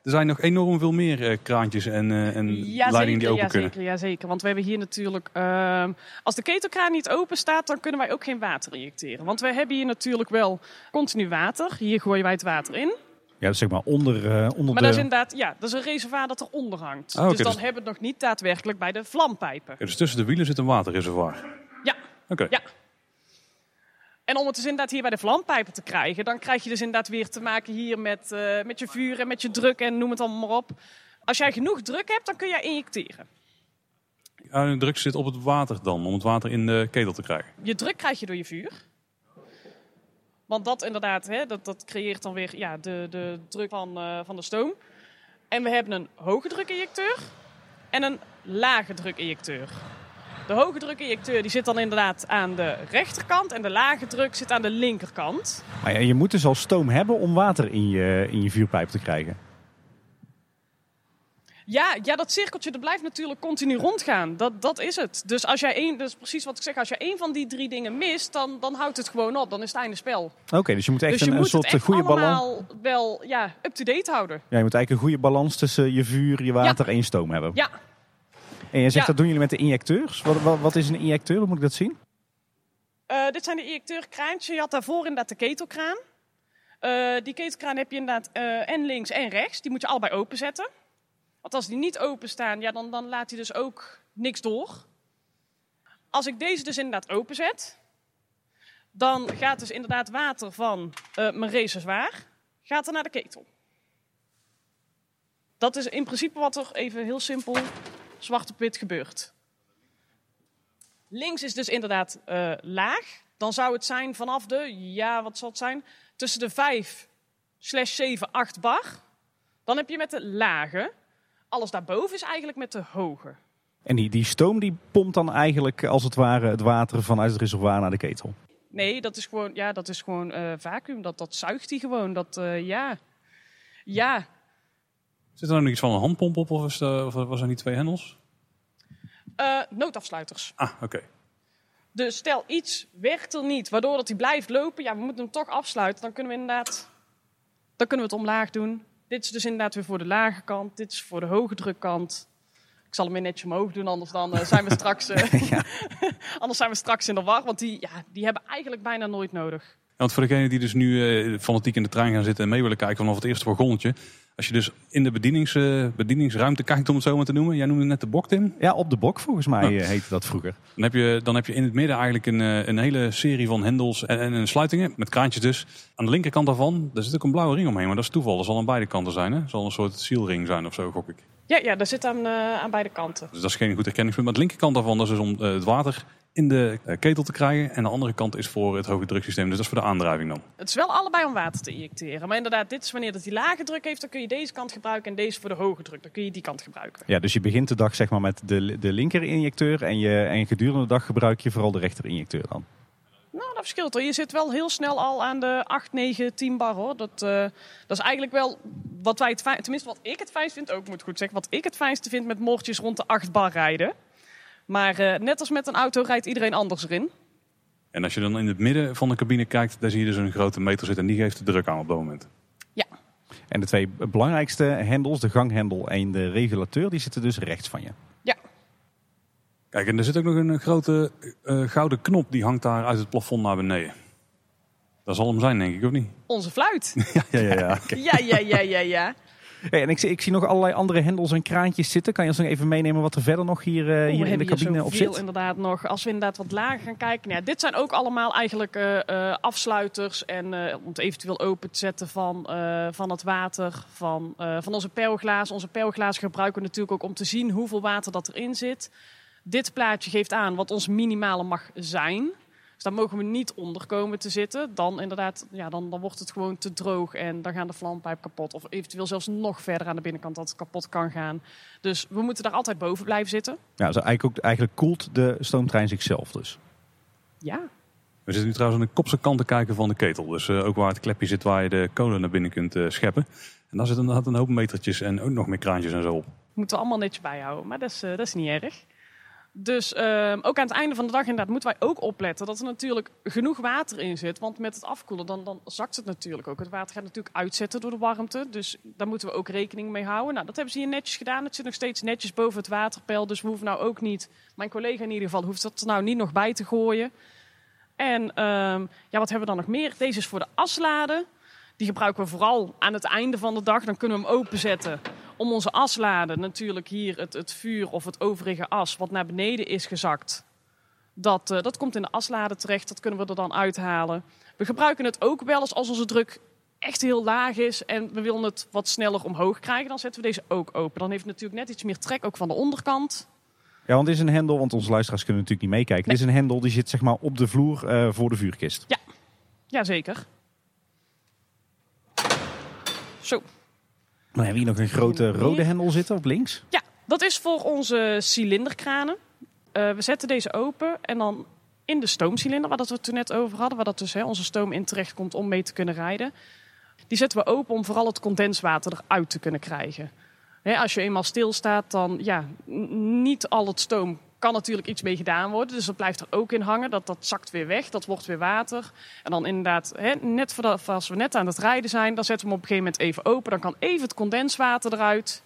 er zijn nog enorm veel meer eh, kraantjes en, eh, en leidingen die open ja, kunnen. zeker, ja, zeker. Want we hebben hier natuurlijk... ehm, als de ketelkraan niet open staat, dan kunnen wij ook geen water injecteren. Want we hebben hier natuurlijk wel continu water. Hier gooien wij het water in. Ja, dus zeg maar onder, eh, onder Maar de... dat is inderdaad, ja, dat is een reservoir dat eronder hangt. Ah, oké, dus dan dus- hebben we het nog niet daadwerkelijk bij de vlampijpen. Dus tussen de wielen zit een waterreservoir. Ja, Oké. ja. En om het dus inderdaad hier bij de vlampijpen te krijgen, dan krijg je dus inderdaad weer te maken hier met, eh, met je vuur en met je druk en noem het allemaal maar op. Als jij genoeg druk hebt, dan kun je injecteren. Ja, de druk zit op het water dan, om het water in de ketel te krijgen. Je druk krijg je door je vuur. Want dat inderdaad, hè, dat, dat creëert dan weer ja, de, de druk van, eh, van de stoom. En we hebben een hoge drukinjecteur en een lage drukinjecteur. De hoge drukinjecteur die zit dan inderdaad aan de rechterkant en de lage druk zit aan de linkerkant. Maar ja, je moet dus al stoom hebben om water in je, in je vuurpijp te krijgen. Ja, ja, dat cirkeltje dat blijft natuurlijk continu rondgaan. Dat, dat is het. Dus als jij één, dat is precies wat ik zeg, als je één van die drie dingen mist, dan, dan houdt het gewoon op. Dan is het einde spel. Oké, dus je moet echt dus je een, een soort echt goede balans... allemaal wel ja, up-to-date houden. Ja, je moet eigenlijk een goede balans tussen je vuur, je water en je stoom hebben. Ja, En je zegt Ja. dat doen jullie met de injecteurs. Wat, wat, wat is een injecteur? Hoe moet ik dat zien? Eh, dit zijn de injecteurkraantjes. Je had daarvoor inderdaad de ketelkraan. Eh, die ketelkraan heb je inderdaad eh, en links en rechts. Die moet je allebei openzetten. Want als die niet openstaan, ja, dan, dan laat hij dus ook niks door. Als ik deze dus inderdaad openzet, dan gaat dus inderdaad water van mijn reservoir gaat er naar de ketel. Dat is in principe wat er even heel simpel zwart op wit gebeurt. Links is dus inderdaad eh, laag. Dan zou het zijn vanaf de, ja, wat zal het zijn? Tussen de 5 slash 7, 8 bar. Dan heb je met de lage. Alles daarboven is eigenlijk met de hoge. En die, die stoom die pompt dan eigenlijk als het ware het water vanuit het reservoir naar de ketel. Nee, dat is gewoon, ja, dat is gewoon eh, vacuüm. Dat, dat zuigt hij gewoon. Dat, eh, ja. Ja. Zit er nou nog iets van een handpomp op of, is of was er niet twee hendels? Eh, noodafsluiters. Ah, oké. Dus stel iets werkt er niet, waardoor dat hij blijft lopen. Ja, we moeten hem toch afsluiten. Dan kunnen we inderdaad, dan kunnen we het omlaag doen. Dit is dus inderdaad weer voor de lage kant. Dit is voor de hoge drukkant. Ik zal hem weer netjes omhoog doen, anders dan eh, zijn we straks, eh, <laughs> <laughs> anders zijn we straks in de war. Want die, ja, die hebben eigenlijk bijna nooit nodig. Ja, want voor degenen die dus nu eh, fanatiek in de trein gaan zitten en mee willen kijken vanaf het eerste wagonnetje. Als je dus in de bedienings, eh, bedieningsruimte kijkt, om het zo maar te noemen. Jij noemde net de bok, Tim. Ja, op de bok volgens mij Ja. eh, heette dat vroeger. Dan heb, je, dan heb je in het midden eigenlijk een, eh, een hele serie van hendels en, en, en sluitingen. Met kraantjes dus. Aan de linkerkant daarvan, daar zit ook een blauwe ring omheen. Maar dat is toeval. Dat zal aan beide kanten zijn. Hè? Dat zal een soort zielring zijn of zo, gok ik. Ja, ja dat zit aan, eh, aan beide kanten. Dus dat is geen goed herkenningspunt. Maar de linkerkant daarvan dat is dus om het water in de eh, ketel te krijgen. En de andere kant is voor het hoge druksysteem. Dus dat is voor de aandrijving dan. Het is wel allebei om water te injecteren. Maar inderdaad, dit is wanneer dat die lage druk heeft, dan kun je deze kant gebruiken. En deze voor de hoge druk, dan kun je die kant gebruiken. Ja, dus je begint de dag zeg maar met de, de linker injecteur en, je, en gedurende de dag gebruik je vooral de rechter injecteur dan. Nou, dat verschilt hoor. Je zit wel heel snel al aan de 8, 9, 10 bar hoor. Dat, eh, dat is eigenlijk wel wat wij het fijn, tenminste wat ik het fijnst vind, ook moet ik goed zeggen, wat ik het fijnste vind met moordjes rond de 8 bar rijden. Maar eh, net als met een auto rijdt iedereen anders erin. En als je dan in het midden van de cabine kijkt, daar zie je dus een grote meter zitten. En die geeft de druk aan op dat moment. Ja, En de twee belangrijkste hendels, de ganghendel en de regulateur, die zitten dus rechts van je. ja. Kijk, en er zit ook nog een grote eh, gouden knop. Die hangt daar uit het plafond naar beneden. Dat zal hem zijn, denk ik, of niet? Onze fluit. <laughs> Ja, ja, ja. ja. ja, ja, ja, ja, ja. Hey, en ik, zie- ik zie nog allerlei andere hendels en kraantjes zitten. Kan je ons nog even meenemen wat er verder nog hier, eh, hier in de cabine op zit? inderdaad nog. Als we inderdaad wat lager gaan kijken. Nou, dit zijn ook allemaal eigenlijk eh, eh, afsluiters. En om het eventueel open te zetten van, van het water. Van, van onze peilglazen. Onze peilglazen gebruiken we natuurlijk ook om te zien hoeveel water dat erin zit. Dit plaatje geeft aan wat ons minimale mag zijn. Dus daar mogen we niet onder komen te zitten. Dan inderdaad, ja, dan, dan wordt het gewoon te droog en dan gaan de vlammenpijp kapot. Of eventueel zelfs nog verder aan de binnenkant dat het kapot kan gaan. Dus we moeten daar altijd boven blijven zitten. Ja, dus eigenlijk, ook, eigenlijk koelt de stoomtrein zichzelf dus. Ja, We zitten nu trouwens aan de kopse kant te kijken van de ketel. Dus eh, ook waar het klepje zit waar je de kolen naar binnen kunt eh, scheppen. En daar zitten inderdaad een hoop metertjes en ook nog meer kraantjes en zo op. moeten we allemaal netjes bijhouden. Maar dat is, eh, dat is niet erg. Dus ehm, ook aan het einde van de dag inderdaad moeten wij ook opletten dat er natuurlijk genoeg water in zit. Want met het afkoelen dan, dan zakt het natuurlijk ook. Het water gaat natuurlijk uitzetten door de warmte. Dus daar moeten we ook rekening mee houden. Nou, dat hebben ze hier netjes gedaan. Het zit nog steeds netjes boven het waterpeil. Dus we hoeven nou ook niet, mijn collega in ieder geval, hoeft dat er nou niet nog bij te gooien. En ehm, ja, wat hebben we dan nog meer? Deze is voor de asladen. Die gebruiken we vooral aan het einde van de dag. Dan kunnen we hem openzetten om onze asladen, natuurlijk hier het, het vuur of het overige as wat naar beneden is gezakt. Dat, eh, dat komt in de asladen terecht, dat kunnen we er dan uithalen. We gebruiken het ook wel eens als onze druk echt heel laag is en we willen het wat sneller omhoog krijgen. Dan zetten we deze ook open. Dan heeft het natuurlijk net iets meer trek, ook van de onderkant. Ja, want dit is een hendel, want onze luisteraars kunnen natuurlijk niet meekijken. Dit is een hendel die zit zeg maar op de vloer eh, voor de vuurkist. Jazeker. Zo. Dan hebben we hier nog een grote rode hendel zitten op links. Ja, dat is voor onze cilinderkranen. Eh, we zetten deze open en dan in de stoomcilinder, waar dat we het toen net over hadden, waar dat dus hè, onze stoom in terecht komt om mee te kunnen rijden. Die zetten we open om vooral het condenswater eruit te kunnen krijgen. Hè, als je eenmaal stilstaat, dan ja, niet al het stoom kan natuurlijk iets mee gedaan worden. Dus dat blijft er ook in hangen. Dat, dat zakt weer weg, dat wordt weer water. En dan inderdaad, hè, net voordat, als we net aan het rijden zijn, dan zetten we hem op een gegeven moment even open. Dan kan even het condenswater eruit.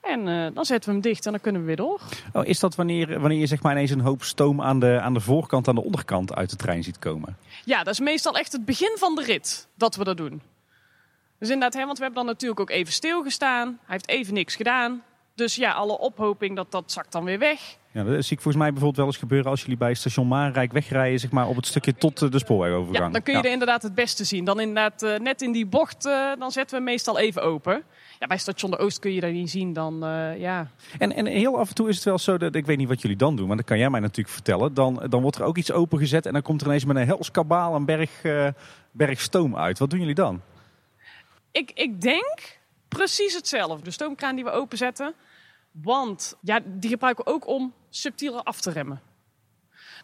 En eh, dan zetten we hem dicht en dan kunnen we weer door. Oh, is dat wanneer, wanneer je zeg maar ineens een hoop stoom aan de, aan de voorkant, aan de onderkant uit de trein ziet komen? Ja, dat is meestal echt het begin van de rit dat we dat doen. Dus inderdaad, hè, want we hebben dan natuurlijk ook even stilgestaan. Hij heeft even niks gedaan. Dus ja, alle ophoping, dat, dat zakt dan weer weg. Ja, dat zie ik volgens mij bijvoorbeeld wel eens gebeuren als jullie bij station Maanrijk wegrijden, zeg maar op het stukje tot eh, de spoorwegovergang. Ja, dan kun je er inderdaad het beste zien. Dan inderdaad, eh, net in die bocht, eh, dan zetten we meestal even open. Ja, bij station de Oost kun je dat niet zien. Dan, ja. En, en heel af en toe is het wel zo dat ik weet niet wat jullie dan doen, maar dat kan jij mij natuurlijk vertellen. Dan, dan wordt er ook iets opengezet en dan komt er ineens met een hels kabaal een berg, berg stoom uit. Wat doen jullie dan? ik, ik denk precies hetzelfde. De stoomkraan die we openzetten. Want ja, die gebruiken we ook om subtieler af te remmen.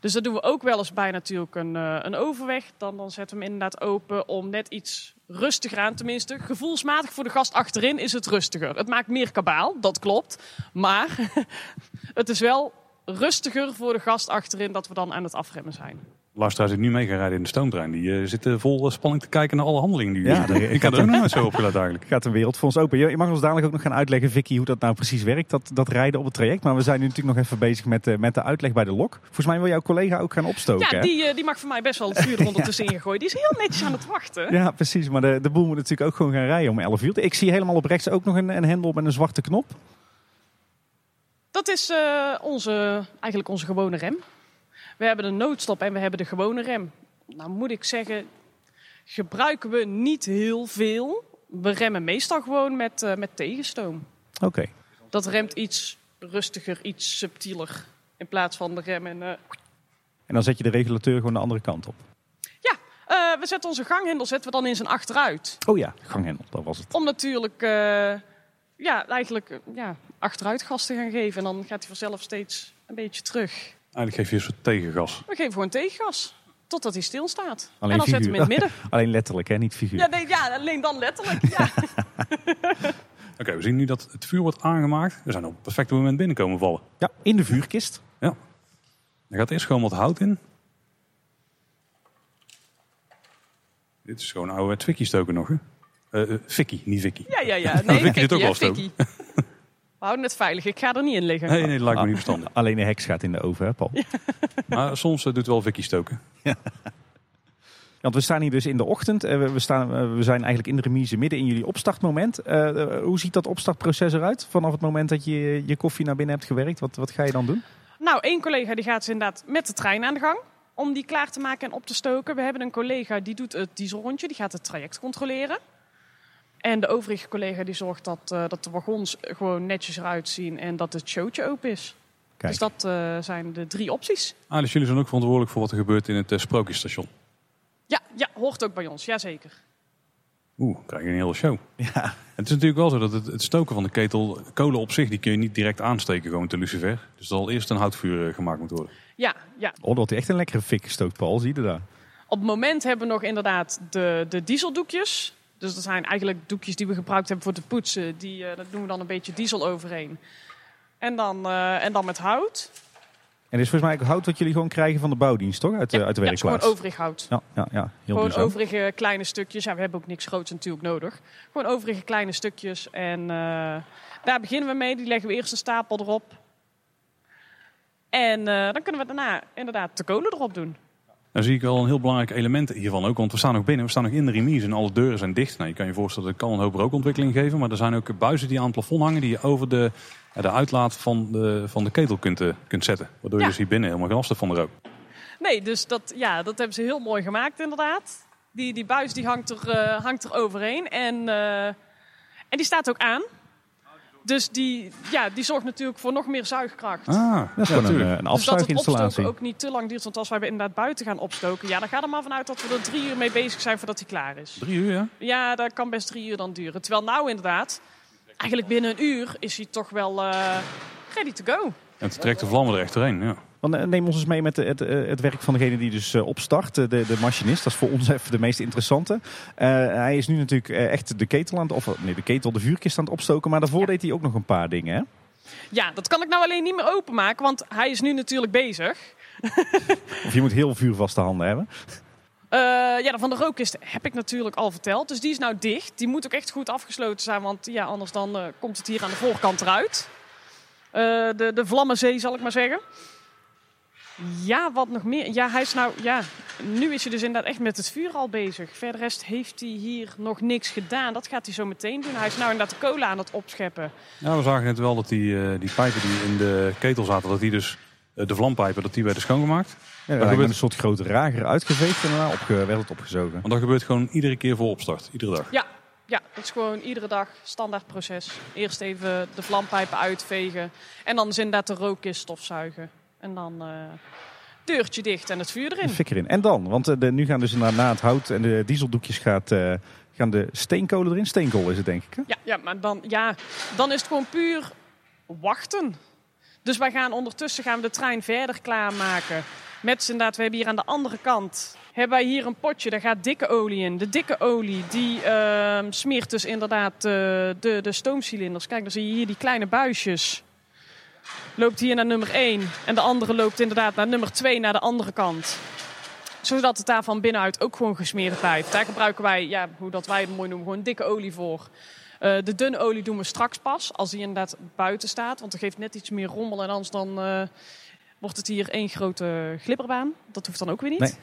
Dus dat doen we ook wel eens bij natuurlijk een, eh, een overweg. Dan, dan zetten we hem inderdaad open om net iets rustiger aan. Tenminste, gevoelsmatig voor de gast achterin is het rustiger. Het maakt meer kabaal, dat klopt. Maar <laughs> het is wel rustiger voor de gast achterin dat we dan aan het afremmen zijn. Luisteraars die nu mee gaan rijden in de stoomtrein, die eh, zitten vol eh, spanning te kijken naar alle handelingen die Ja, ja, Ik had er ook nog nooit zo opgelet eigenlijk. <laughs> Gaat een wereld voor ons open. Je mag ons dadelijk ook nog gaan uitleggen, Vicky, hoe dat nou precies werkt, dat, dat rijden op het traject. Maar we zijn nu natuurlijk nog even bezig met, de- met de uitleg bij de lok. Volgens mij wil jouw collega ook gaan opstoken. Ja, hè? die, eh, die mag voor mij best wel het vuur er ondertussen <laughs> ingooien. Die is heel netjes aan het wachten. Ja, precies. Maar de, de boel moet natuurlijk ook gewoon gaan rijden om 11 uur. Ik zie helemaal op rechts ook nog een, een hendel met een zwarte knop. Dat is eh, onze, eigenlijk onze gewone rem. We hebben de noodstop en we hebben de gewone rem. Nou moet ik zeggen, gebruiken we niet heel veel. We remmen meestal gewoon met, eh, met tegenstoom. Oké. Dat remt iets rustiger, iets subtieler. In plaats van de rem. En, eh, En dan zet je de regulateur gewoon de andere kant op. ja, eh, we zetten onze ganghendel zetten we dan in zijn achteruit. Oh ja, ganghendel, dat was het. Om natuurlijk ja, eigenlijk ja, achteruit gas te gaan geven. En dan gaat hij vanzelf steeds een beetje terug. Eigenlijk geef je een soort tegengas. We geven gewoon tegengas. Totdat hij stilstaat. Alleen en dan zetten we hem in het figuur. midden. <laughs> Alleen letterlijk, hè? niet figuur. Ja, nee, ja, alleen dan letterlijk. Ja. <laughs> Oké, we zien nu dat het vuur wordt aangemaakt. We zijn op het perfecte moment binnenkomen vallen. Ja, in de vuurkist. Er gaat eerst gewoon wat hout in. Dit is gewoon oude Twikkie stoken nog, hè? Eh eh, Fikkie, niet Vicky. ja, ja, ja. <laughs> Nee, Vicky doet ook hè, wel stoken. We houden het veilig. Ik ga er niet in liggen. Nee, nee, dat lijkt me niet verstandig. <laughs> Alleen de heks gaat in de oven, hè Paul? <laughs> Maar soms eh, doet wel Vicky stoken. <laughs> Want we staan hier dus in de ochtend. Eh, we, we staan, eh, we zijn eigenlijk in de remise midden in jullie opstartmoment. Hoe ziet dat opstartproces eruit? Vanaf het moment dat je je koffie naar binnen hebt gewerkt, wat, wat ga je dan doen? Nou, één collega die gaat dus inderdaad met de trein aan de gang. Om die klaar te maken en op te stoken. We hebben een collega die doet het dieselrondje. Die gaat het traject controleren. En de overige collega die zorgt dat, eh, dat de wagons gewoon netjes eruit zien. En dat het showtje open is. Kijk. Dus dat eh, zijn de drie opties. Ah, dus jullie zijn ook verantwoordelijk voor wat er gebeurt in het uh, sprookjesstation. Ja, ja, hoort ook bij ons. Jazeker. Oeh, krijg je een hele show. Ja. Het is natuurlijk wel zo dat het, het stoken van de ketel, kolen op zich, die kun je niet direct aansteken gewoon te lucifer. Dus er zal eerst een houtvuur eh, gemaakt moeten worden. Ja, ja. Oh, dat wordt echt een lekkere fik gestookt, Paul. Zie je daar? Op het moment hebben we nog inderdaad de, de dieseldoekjes. Dus dat zijn eigenlijk doekjes die we gebruikt hebben voor te poetsen. Die, eh, daar doen we dan een beetje diesel overheen. En dan, eh, en dan met hout. En dit is volgens mij ook hout wat jullie gewoon krijgen van de bouwdienst, toch? Uit, de ja, uit de ja, werkplaats. gewoon overig hout. Ja, ja, ja. Heel Gewoon duurzaam. overige kleine stukjes. Ja, we hebben ook niks groots natuurlijk nodig. Gewoon overige kleine stukjes. En eh, daar beginnen we mee. Die leggen we eerst een stapel erop. En dan kunnen we daarna inderdaad de kolen erop doen. Dan zie ik wel een heel belangrijk element hiervan ook. Want we staan nog binnen, we staan nog in de remise en alle deuren zijn dicht. Nou, je kan je voorstellen, dat kan een hoop rookontwikkeling geven. Maar er zijn ook buizen die aan het plafond hangen, die je over de, de uitlaat van de, van de ketel kunt, eh, kunt zetten. Waardoor je Ja. dus hier binnen helemaal geen last hebt van de rook. Nee, dus dat, ja, dat hebben ze heel mooi gemaakt inderdaad. Die, die buis die hangt, er, eh, hangt er overheen. En, eh, en die staat ook aan. Dus die, ja, die zorgt natuurlijk voor nog meer zuigkracht. Ah, Dat is ja, gewoon een, een Dus dat het opstoken ook niet te lang duurt. Want als wij inderdaad buiten gaan opstoken, ja, dan ga er maar vanuit dat we er drie uur mee bezig zijn voordat hij klaar is. Drie uur, ja? Ja, dat kan best drie uur dan duren. Terwijl nou inderdaad, eigenlijk binnen een uur is hij toch wel eh, ready to go. En het trekt de vlammen er echt doorheen, ja. Want, eh, neem ons eens mee met het, het, het werk van degene die dus eh, opstart, eh, de, de machinist. Dat is voor ons even de meest interessante. Eh, hij is nu natuurlijk eh, echt de ketel aan het, of nee, de ketel, de vuurkist aan het opstoken. Maar daarvoor Ja. deed hij ook nog een paar dingen, hè? Ja, dat kan ik nou alleen niet meer openmaken, want hij is nu natuurlijk bezig. <laughs> Of je moet heel vuurvaste handen hebben. Eh, ja, van de rookkist heb ik natuurlijk al verteld. Dus die is nou dicht. Die moet ook echt goed afgesloten zijn, want ja, anders dan eh, komt het hier aan de voorkant eruit. Eh, de, de Vlammenzee, zal ik maar zeggen. Ja, wat nog meer? Ja, hij is nou, ja, nu is hij dus inderdaad echt met het vuur al bezig. Verder rest heeft hij hier nog niks gedaan. Dat gaat hij zo meteen doen. Hij is nou inderdaad de cola aan het opscheppen. Ja, we zagen net wel dat die, eh, die pijpen die in de ketel zaten, dat die dus, eh, de vlampijpen, dat die werden schoongemaakt. Ja, Dat daar gebeurt een soort grote rager uitgeveegd en daarna opge, werd het opgezogen. Want dat gebeurt gewoon iedere keer voor opstart, iedere dag. Ja, ja, dat is gewoon iedere dag standaard proces. Eerst even de vlampijpen uitvegen. En dan is inderdaad de rookkist stofzuigen. En dan eh, deurtje dicht en het vuur erin. Fik erin. En dan? Want eh, de, nu gaan dus na, na het hout en de dieseldoekjes gaat, eh, gaan de steenkolen erin. Steenkool is het denk ik. Hè? Ja, ja, maar dan, ja, dan is het gewoon puur wachten. Dus wij gaan ondertussen gaan we de trein verder klaarmaken. Met inderdaad, we hebben hier aan de andere kant hebben wij hier een potje, daar gaat dikke olie in. De dikke olie die ehm, smeert dus inderdaad de, de stoomcilinders. Kijk, dan zie je hier die kleine buisjes. Loopt hier naar nummer 1 en de andere loopt inderdaad naar nummer 2 naar de andere kant. Zodat het daar van binnenuit ook gewoon gesmeerd blijft. Daar gebruiken wij, ja, hoe dat wij het mooi noemen, gewoon dikke olie voor. Eh, de dunne olie doen we straks pas, als die inderdaad buiten staat. Want dat geeft net iets meer rommel en anders dan eh, wordt het hier één grote glibberbaan. Dat hoeft dan ook weer niet.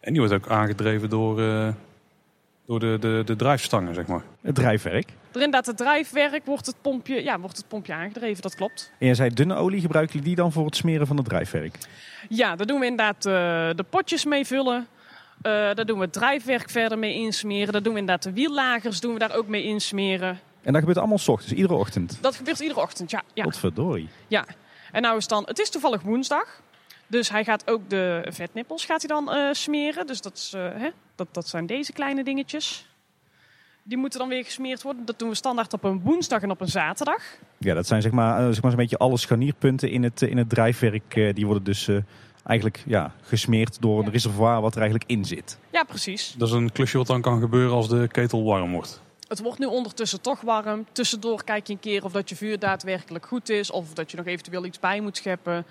En die wordt ook aangedreven door, eh, door de, de, de drijfstangen, zeg maar. Het drijfwerk. Er inderdaad het drijfwerk wordt het pompje, ja, wordt het pompje aangedreven, dat klopt. En je zei dunne olie, gebruiken jullie die dan voor het smeren van het drijfwerk? Ja, daar doen we inderdaad eh, de potjes mee vullen. Eh, daar doen we het drijfwerk verder mee insmeren. Daar doen we inderdaad de wiellagers doen we daar ook mee insmeren. En dat gebeurt allemaal s ochtends, iedere ochtend. Dat gebeurt iedere ochtend, ja. ja. Godverdorie. Ja, en nou is dan, het is toevallig woensdag. Dus hij gaat ook de vetnippels gaat hij dan eh, smeren. Dus dat, is, hè, dat, dat zijn deze kleine dingetjes. Die moeten dan weer gesmeerd worden. Dat doen we standaard op een woensdag en op een zaterdag. Ja, dat zijn zeg maar, eh, zeg maar zo'n beetje alle scharnierpunten in het, eh, in het drijfwerk. eh, die worden dus eh, eigenlijk ja, gesmeerd door een Ja. reservoir wat er eigenlijk in zit. Ja, precies. Dat is een klusje wat dan kan gebeuren als de ketel warm wordt. Het wordt nu ondertussen toch warm. Tussendoor kijk je een keer of dat je vuur daadwerkelijk goed is. Of dat je nog eventueel iets bij moet scheppen.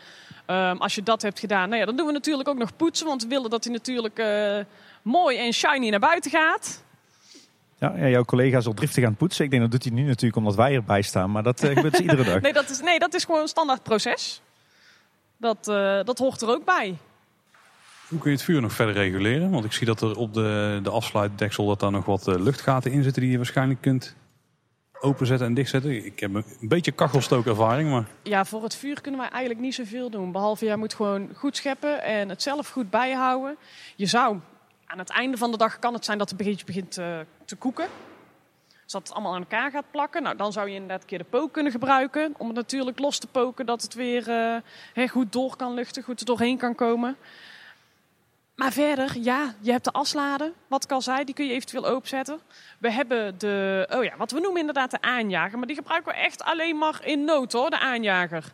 Ehm, als je dat hebt gedaan, nou ja, dan doen we natuurlijk ook nog poetsen. Want we willen dat hij natuurlijk eh, mooi en shiny naar buiten gaat. Ja, ja, jouw collega is al driftig aan het poetsen. Ik denk dat doet hij nu natuurlijk omdat wij erbij staan. Maar dat eh, <laughs> gebeurt dus iedere dag. Nee, dat is, nee, dat is gewoon een standaard proces. Dat, eh, dat hoort er ook bij. Hoe kun je het vuur nog verder reguleren? Want ik zie dat er op de, de afsluitdeksel dat daar nog wat eh, luchtgaten in zitten die je waarschijnlijk kunt openzetten en dichtzetten. Ik heb een beetje kachelstookervaring, maar Ja, voor het vuur kunnen wij eigenlijk niet zoveel doen. Behalve, jij moet gewoon goed scheppen en het zelf goed bijhouden. Je zou, aan het einde van de dag kan het zijn dat een beetje begint eh, te koeken. Dus dat het allemaal aan elkaar gaat plakken. Nou, dan zou je inderdaad een keer de pook kunnen gebruiken. Om het natuurlijk los te poken, dat het weer hè, goed door kan luchten, goed er doorheen kan komen. Maar verder, ja, je hebt de asladen, wat ik al zei, die kun je eventueel openzetten. We hebben de, oh ja, wat we noemen inderdaad de aanjager. Maar die gebruiken we echt alleen maar in nood hoor, de aanjager.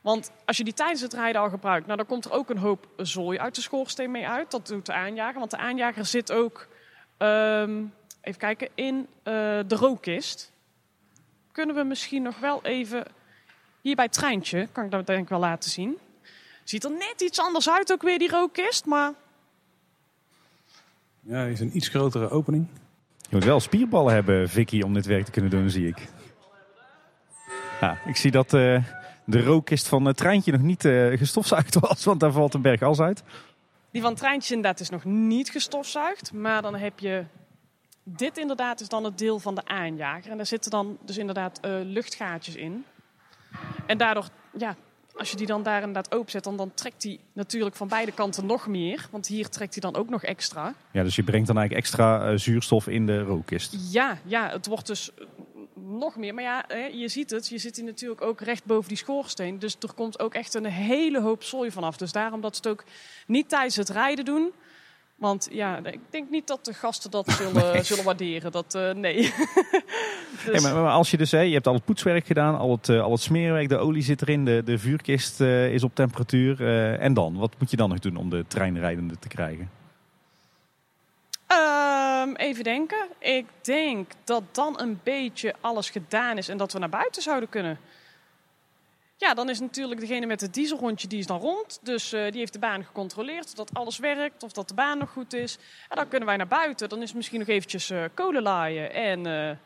Want als je die tijdens het rijden al gebruikt, nou, dan komt er ook een hoop zooi uit de schoorsteen mee uit. Dat doet de aanjager, want de aanjager zit ook, ehm, even kijken, in eh, de rookkist. Kunnen we misschien nog wel even, hier bij het treintje, kan ik dat denk ik wel laten zien. Ziet er net iets anders uit ook weer, die rookkist, maar ja, is een iets grotere opening. Je moet wel spierballen hebben, Vicky, om dit werk te kunnen doen, zie ik. Ja, ik zie dat eh, de rookkist van het treintje nog niet eh, gestofzuigd was, want daar valt een berg as uit. Die van het treintje inderdaad is nog niet gestofzuigd. Maar dan heb je... Dit inderdaad is dan het deel van de aanjager. En daar zitten dan dus inderdaad eh, luchtgaatjes in. En daardoor, ja, als je die dan daar inderdaad openzet... Dan, dan trekt hij natuurlijk van beide kanten nog meer. Want hier trekt hij dan ook nog extra. Ja, dus je brengt dan eigenlijk extra eh, zuurstof in de rookkist. Ja, ja, het wordt dus nog meer. Maar ja, je ziet het. Je zit hier natuurlijk ook recht boven die schoorsteen. Dus er komt ook echt een hele hoop zooi vanaf. Dus daarom dat ze het ook niet tijdens het rijden doen. Want ja, ik denk niet dat de gasten dat <laughs> zullen, zullen waarderen. Dat, eh, nee. <laughs> dus, Hey, maar, maar als je dus, hè, je hebt al het poetswerk gedaan, al het, eh, al het smeerwerk, de olie zit erin, de, de vuurkist eh, is op temperatuur. en dan? Wat moet je dan nog doen om de trein rijdende te krijgen? Ehm, even denken. Ik denk dat dan een beetje alles gedaan is en dat we naar buiten zouden kunnen. Ja, dan is natuurlijk degene met het dieselrondje, die is dan rond. Dus eh, die heeft de baan gecontroleerd, dat alles werkt, of dat de baan nog goed is. En dan kunnen wij naar buiten. Dan is misschien nog eventjes eh, kolen laaien en eh,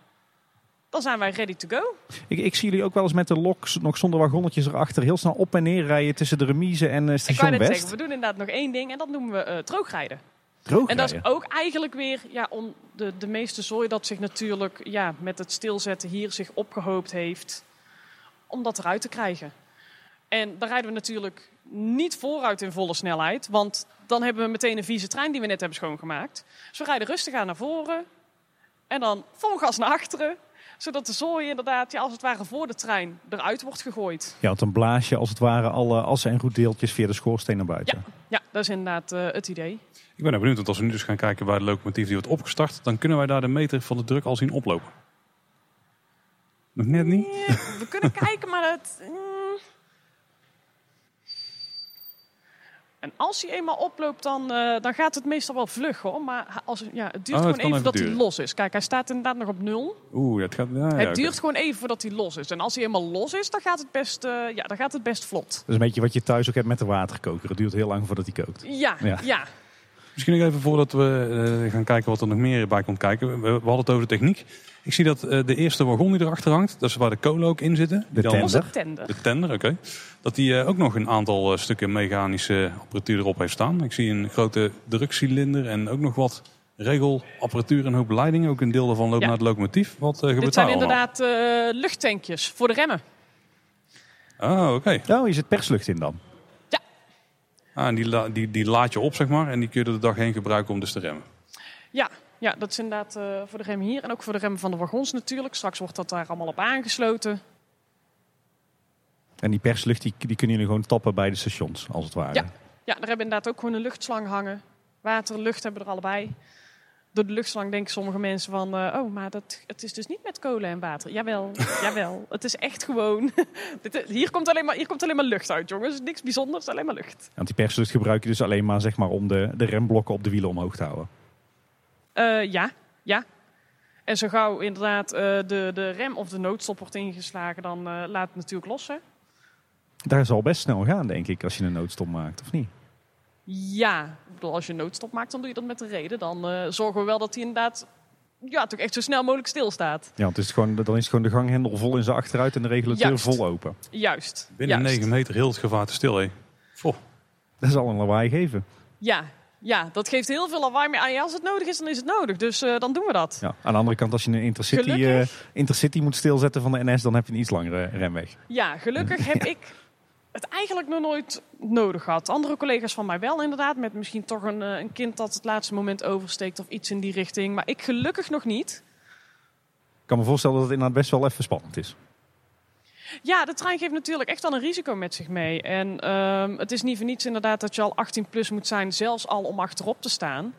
dan zijn wij ready to go. Ik, ik zie jullie ook wel eens met de lok, nog zonder wagonnetjes erachter, heel snel op en neer rijden tussen de remise en Ik station net West. zeggen, we doen inderdaad nog één ding en dat noemen we eh droogrijden. En dat is ook eigenlijk weer ja, om de, de meeste zooi dat zich natuurlijk ja, met het stilzetten hier zich opgehoopt heeft, om dat eruit te krijgen. En dan rijden we natuurlijk niet vooruit in volle snelheid, want dan hebben we meteen een vieze trein die we net hebben schoongemaakt. Dus we rijden rustig aan naar voren en dan vol gas naar achteren, zodat de zooi inderdaad ja, als het ware voor de trein eruit wordt gegooid. Ja, want dan blaas je als het ware alle assen en roetdeeltjes via de schoorsteen naar buiten. Ja, dat is inderdaad eh, het idee. Ik ben benieuwd, want als we nu dus gaan kijken bij de locomotief die wordt opgestart, dan kunnen wij daar de meter van de druk al zien oplopen. Nog net niet? We kunnen <laughs> kijken, maar het. mm. En als hij eenmaal oploopt, dan, eh, dan gaat het meestal wel vlug hoor. Maar als, ja, het duurt Oh, het gewoon even even dat hij los is. Kijk, hij staat inderdaad nog op nul. Oeh, dat gaat... Ja, het duurt gewoon even voordat hij los is. En als hij eenmaal los is, dan gaat het best, eh, ja, dan gaat het best vlot. Dat is een beetje wat je thuis ook hebt met de waterkoker. Het duurt heel lang voordat hij kookt. Ja, Ja. ja. Misschien nog even voordat we eh, gaan kijken wat er nog meer bij komt kijken. We, we hadden het over de techniek. Ik zie dat eh, de eerste wagon die erachter hangt, dat is waar de kolen ook in zitten. De tender. Onze tender. De tender, oké. Dat die eh, ook nog een aantal stukken mechanische apparatuur erop heeft staan. Ik zie een grote drukcilinder en ook nog wat regelapparatuur en een hoop leidingen. Ook een deel daarvan loopt Ja. naar het locomotief. Wat eh, gebeurt Dit zijn inderdaad eh, luchttankjes voor de remmen. Ah, oké. Oh, hier zit perslucht in dan. Ah, en die, la- die, die laad je op, zeg maar. En die kun je er de dag heen gebruiken om dus te remmen. Ja, ja, dat is inderdaad eh, voor de remmen hier. En ook voor de remmen van de wagons natuurlijk. Straks wordt dat daar allemaal op aangesloten. En die perslucht die, die kunnen jullie gewoon tappen bij de stations, als het ware. Ja. Ja, daar hebben we inderdaad ook gewoon een luchtslang hangen. Water, lucht hebben we er allebei. Door de luchtslang denken sommige mensen van... eh, oh, maar dat, het is dus niet met kolen en water. Jawel, <laughs> jawel. Het is echt gewoon... <laughs> Dit- hier, komt alleen maar, hier komt alleen maar lucht uit, jongens. Niks bijzonders, alleen maar lucht. Want die perslucht gebruik je dus alleen maar, zeg maar om de, de remblokken op de wielen omhoog te houden. Eh, ja, ja. En zo gauw inderdaad eh, de, de rem of de noodstop wordt ingeslagen... dan eh, laat het natuurlijk los, hè. Daar zal best snel gaan, denk ik, als je een noodstop maakt, of niet? Ja, ik bedoel, als je een noodstop maakt, dan doe je dat met een reden. Dan eh, zorgen we wel dat hij inderdaad... Ja, toch echt zo snel mogelijk stilstaat. Ja, want het is gewoon, dan is het gewoon de ganghendel vol in zijn achteruit en de regulateur Juist. vol open. Juist. Binnen juist. 9 meter heel het gevaarte stil, hé. Goh. Dat zal een lawaai geven. Ja, ja, dat geeft heel veel lawaai. Maar ja, als het nodig is, dan is het nodig. Dus eh, dan doen we dat. Ja. Aan de andere kant, als je een Intercity, eh. Intercity moet stilzetten van de NS, dan heb je een iets langere remweg. Ja, gelukkig <laughs> heb ik het eigenlijk nog nooit nodig gehad. Andere collega's van mij wel inderdaad. Met misschien toch een, eh, een kind dat het laatste moment oversteekt of iets in die richting. Maar ik gelukkig nog niet. Ik kan me voorstellen dat het inderdaad best wel even spannend is. Ja, de trein geeft natuurlijk echt wel een risico met zich mee. En ehm, het is niet voor niets inderdaad dat je al 18 plus moet zijn, zelfs al om achterop te staan.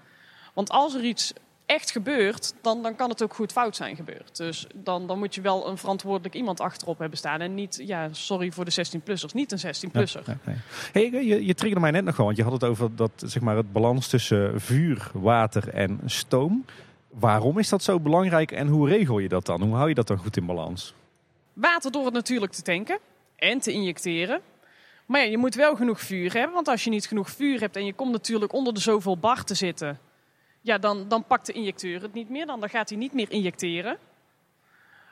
Want als er iets echt gebeurt, dan, dan kan het ook goed fout zijn gebeurd. Dus dan, dan moet je wel een verantwoordelijk iemand achterop hebben staan. En niet, ja, sorry voor de 16-plussers, niet een 16-plusser. Ja, nee, nee. Hey, je, je triggerde mij net nog wel, want je had het over dat, zeg maar, het balans tussen vuur, water en stoom. Waarom is dat zo belangrijk en hoe regel je dat dan? Hoe hou je dat dan goed in balans? Water door het natuurlijk te tanken en te injecteren. Maar ja, je moet wel genoeg vuur hebben. Want als je niet genoeg vuur hebt en je komt natuurlijk onder de zoveel bar te zitten. Ja, dan, dan pakt de injecteur het niet meer. Dan, dan gaat hij niet meer injecteren.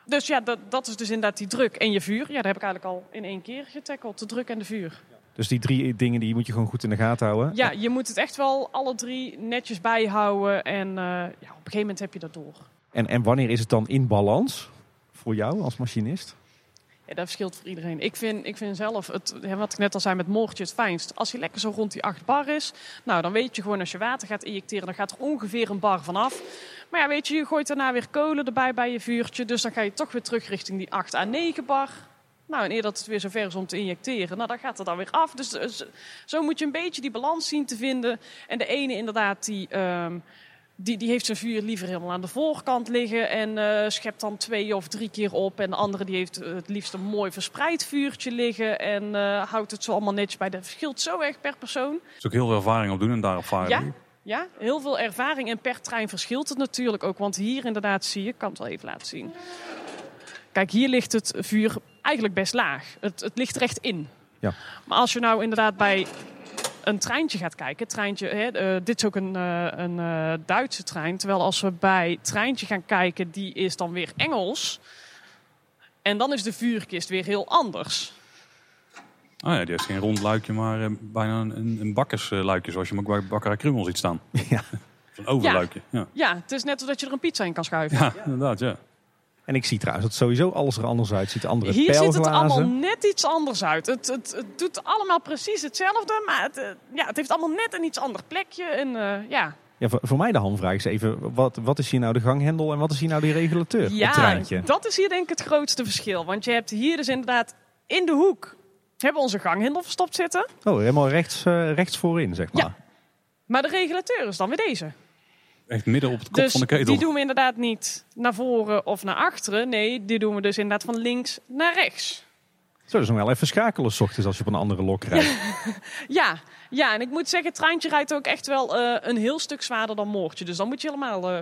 Dus ja, dat, dat is dus inderdaad die druk en je vuur. Ja, dat heb ik eigenlijk al in één keer getackeld. De druk en de vuur. Dus die drie dingen die moet je gewoon goed in de gaten houden. Ja, je moet het echt wel alle drie netjes bijhouden. En eh, ja, op een gegeven moment heb je dat door. En, en wanneer is het dan in balans voor jou als machinist? Dat verschilt voor iedereen. Ik vind, ik vind zelf, het, wat ik net al zei met moortje, het fijnst. Als hij lekker zo rond die 8 bar is, nou dan weet je gewoon als je water gaat injecteren, dan gaat er ongeveer een bar vanaf. Maar ja, weet je, je gooit daarna weer kolen erbij bij je vuurtje. Dus dan ga je toch weer terug richting die 8 à 9 bar. Nou, en eer dat het weer zover is om te injecteren, nou dan gaat het dan weer af. Dus eh, zo- zo moet je een beetje die balans zien te vinden. En de ene inderdaad, die... ehm, die, die heeft zijn vuur liever helemaal aan de voorkant liggen en eh, schept dan twee of drie keer op. En de andere die heeft het liefst een mooi verspreid vuurtje liggen en eh, houdt het zo allemaal netjes bij. Dat verschilt zo erg per persoon. Er is ook heel veel ervaring op doen en daarop varen. Ja, ja, heel veel ervaring en per trein verschilt het natuurlijk ook. Want hier inderdaad zie je, ik kan het wel even laten zien. Kijk, hier ligt het vuur eigenlijk best laag. Het, het ligt er echt in. Ja. Maar als je nou inderdaad bij een treintje gaat kijken, treintje, hè, eh, dit is ook een, eh, een eh, Duitse trein. Terwijl als we bij treintje gaan kijken, die is dan weer Engels. En dan is de vuurkist weer heel anders. Oh ja, die heeft geen rond luikje, maar bijna een, een bakkersluikje, zoals je hem ook bij Bakkerij Krummel ziet staan. <laughs> Ja. Een overluikje. Ja. Ja, het is net alsof je er een pizza in kan schuiven. Ja. inderdaad, ja. En ik zie trouwens dat sowieso alles er anders uitziet. Andere Hier ziet het allemaal net iets anders uit. Het, het, het doet allemaal precies hetzelfde, maar het, eh, ja, het heeft allemaal net een iets ander plekje. En, eh, ja. Ja, voor, voor mij de hamvraag is even, wat, wat is hier nou de ganghendel en wat is hier nou die regulateur? ja, dat is hier denk ik het grootste verschil. Want je hebt hier dus inderdaad in de hoek hebben we onze ganghendel verstopt zitten. Oh, helemaal rechts, eh, rechts voorin, zeg maar. Ja. Maar de regulateur is dan weer deze. Echt midden op het kop Dus van de ketel. die doen we inderdaad niet naar voren of naar achteren. Nee, die doen we dus inderdaad van links naar rechts. Zo, dus nog wel even schakelen s ochtends als je op een andere lok rijdt. <laughs> Ja, ja, en ik moet zeggen, het treintje rijdt ook echt wel eh, een heel stuk zwaarder dan Moortje. Dus dan moet je helemaal eh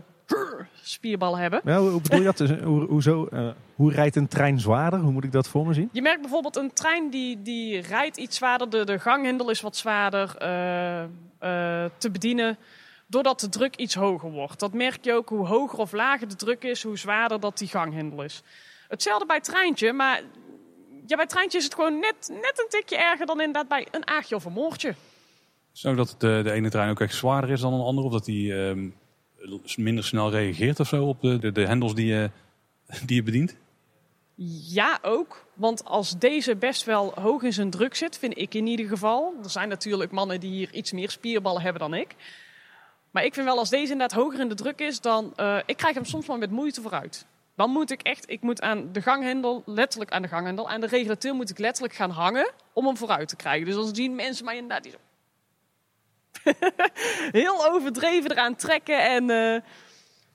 spierballen hebben. Ja, hoe, bedoel je dat? Dus, hoe, hoezo, eh, hoe rijdt een trein zwaarder? Hoe moet ik dat voor me zien? Je merkt bijvoorbeeld een trein die, die rijdt iets zwaarder. De, de ganghendel is wat zwaarder eh, eh, te bedienen. Doordat de druk iets hoger wordt. Dat merk je ook hoe hoger of lager de druk is, hoe zwaarder dat die ganghendel is. Hetzelfde bij het treintje, maar ja, bij het treintje is het gewoon net, net een tikje erger dan inderdaad bij een aagje of een moortje. Zo dat de, de ene trein ook echt zwaarder is dan een andere. Of dat die ehm, minder snel reageert of zo op de, de, de hendels die je, die je bedient. Ja, ook. Want als deze best wel hoog in zijn druk zit, vind ik in ieder geval. Er zijn natuurlijk mannen die hier iets meer spierballen hebben dan ik. Maar ik vind wel als deze inderdaad hoger in de druk is, dan eh, ik krijg hem soms maar met moeite vooruit. Dan moet ik echt, ik moet aan de ganghendel, letterlijk aan de ganghendel, aan de regulateur moet ik letterlijk gaan hangen om hem vooruit te krijgen. Dus dan zien mensen mij inderdaad die zo <laughs> heel overdreven eraan trekken en eh,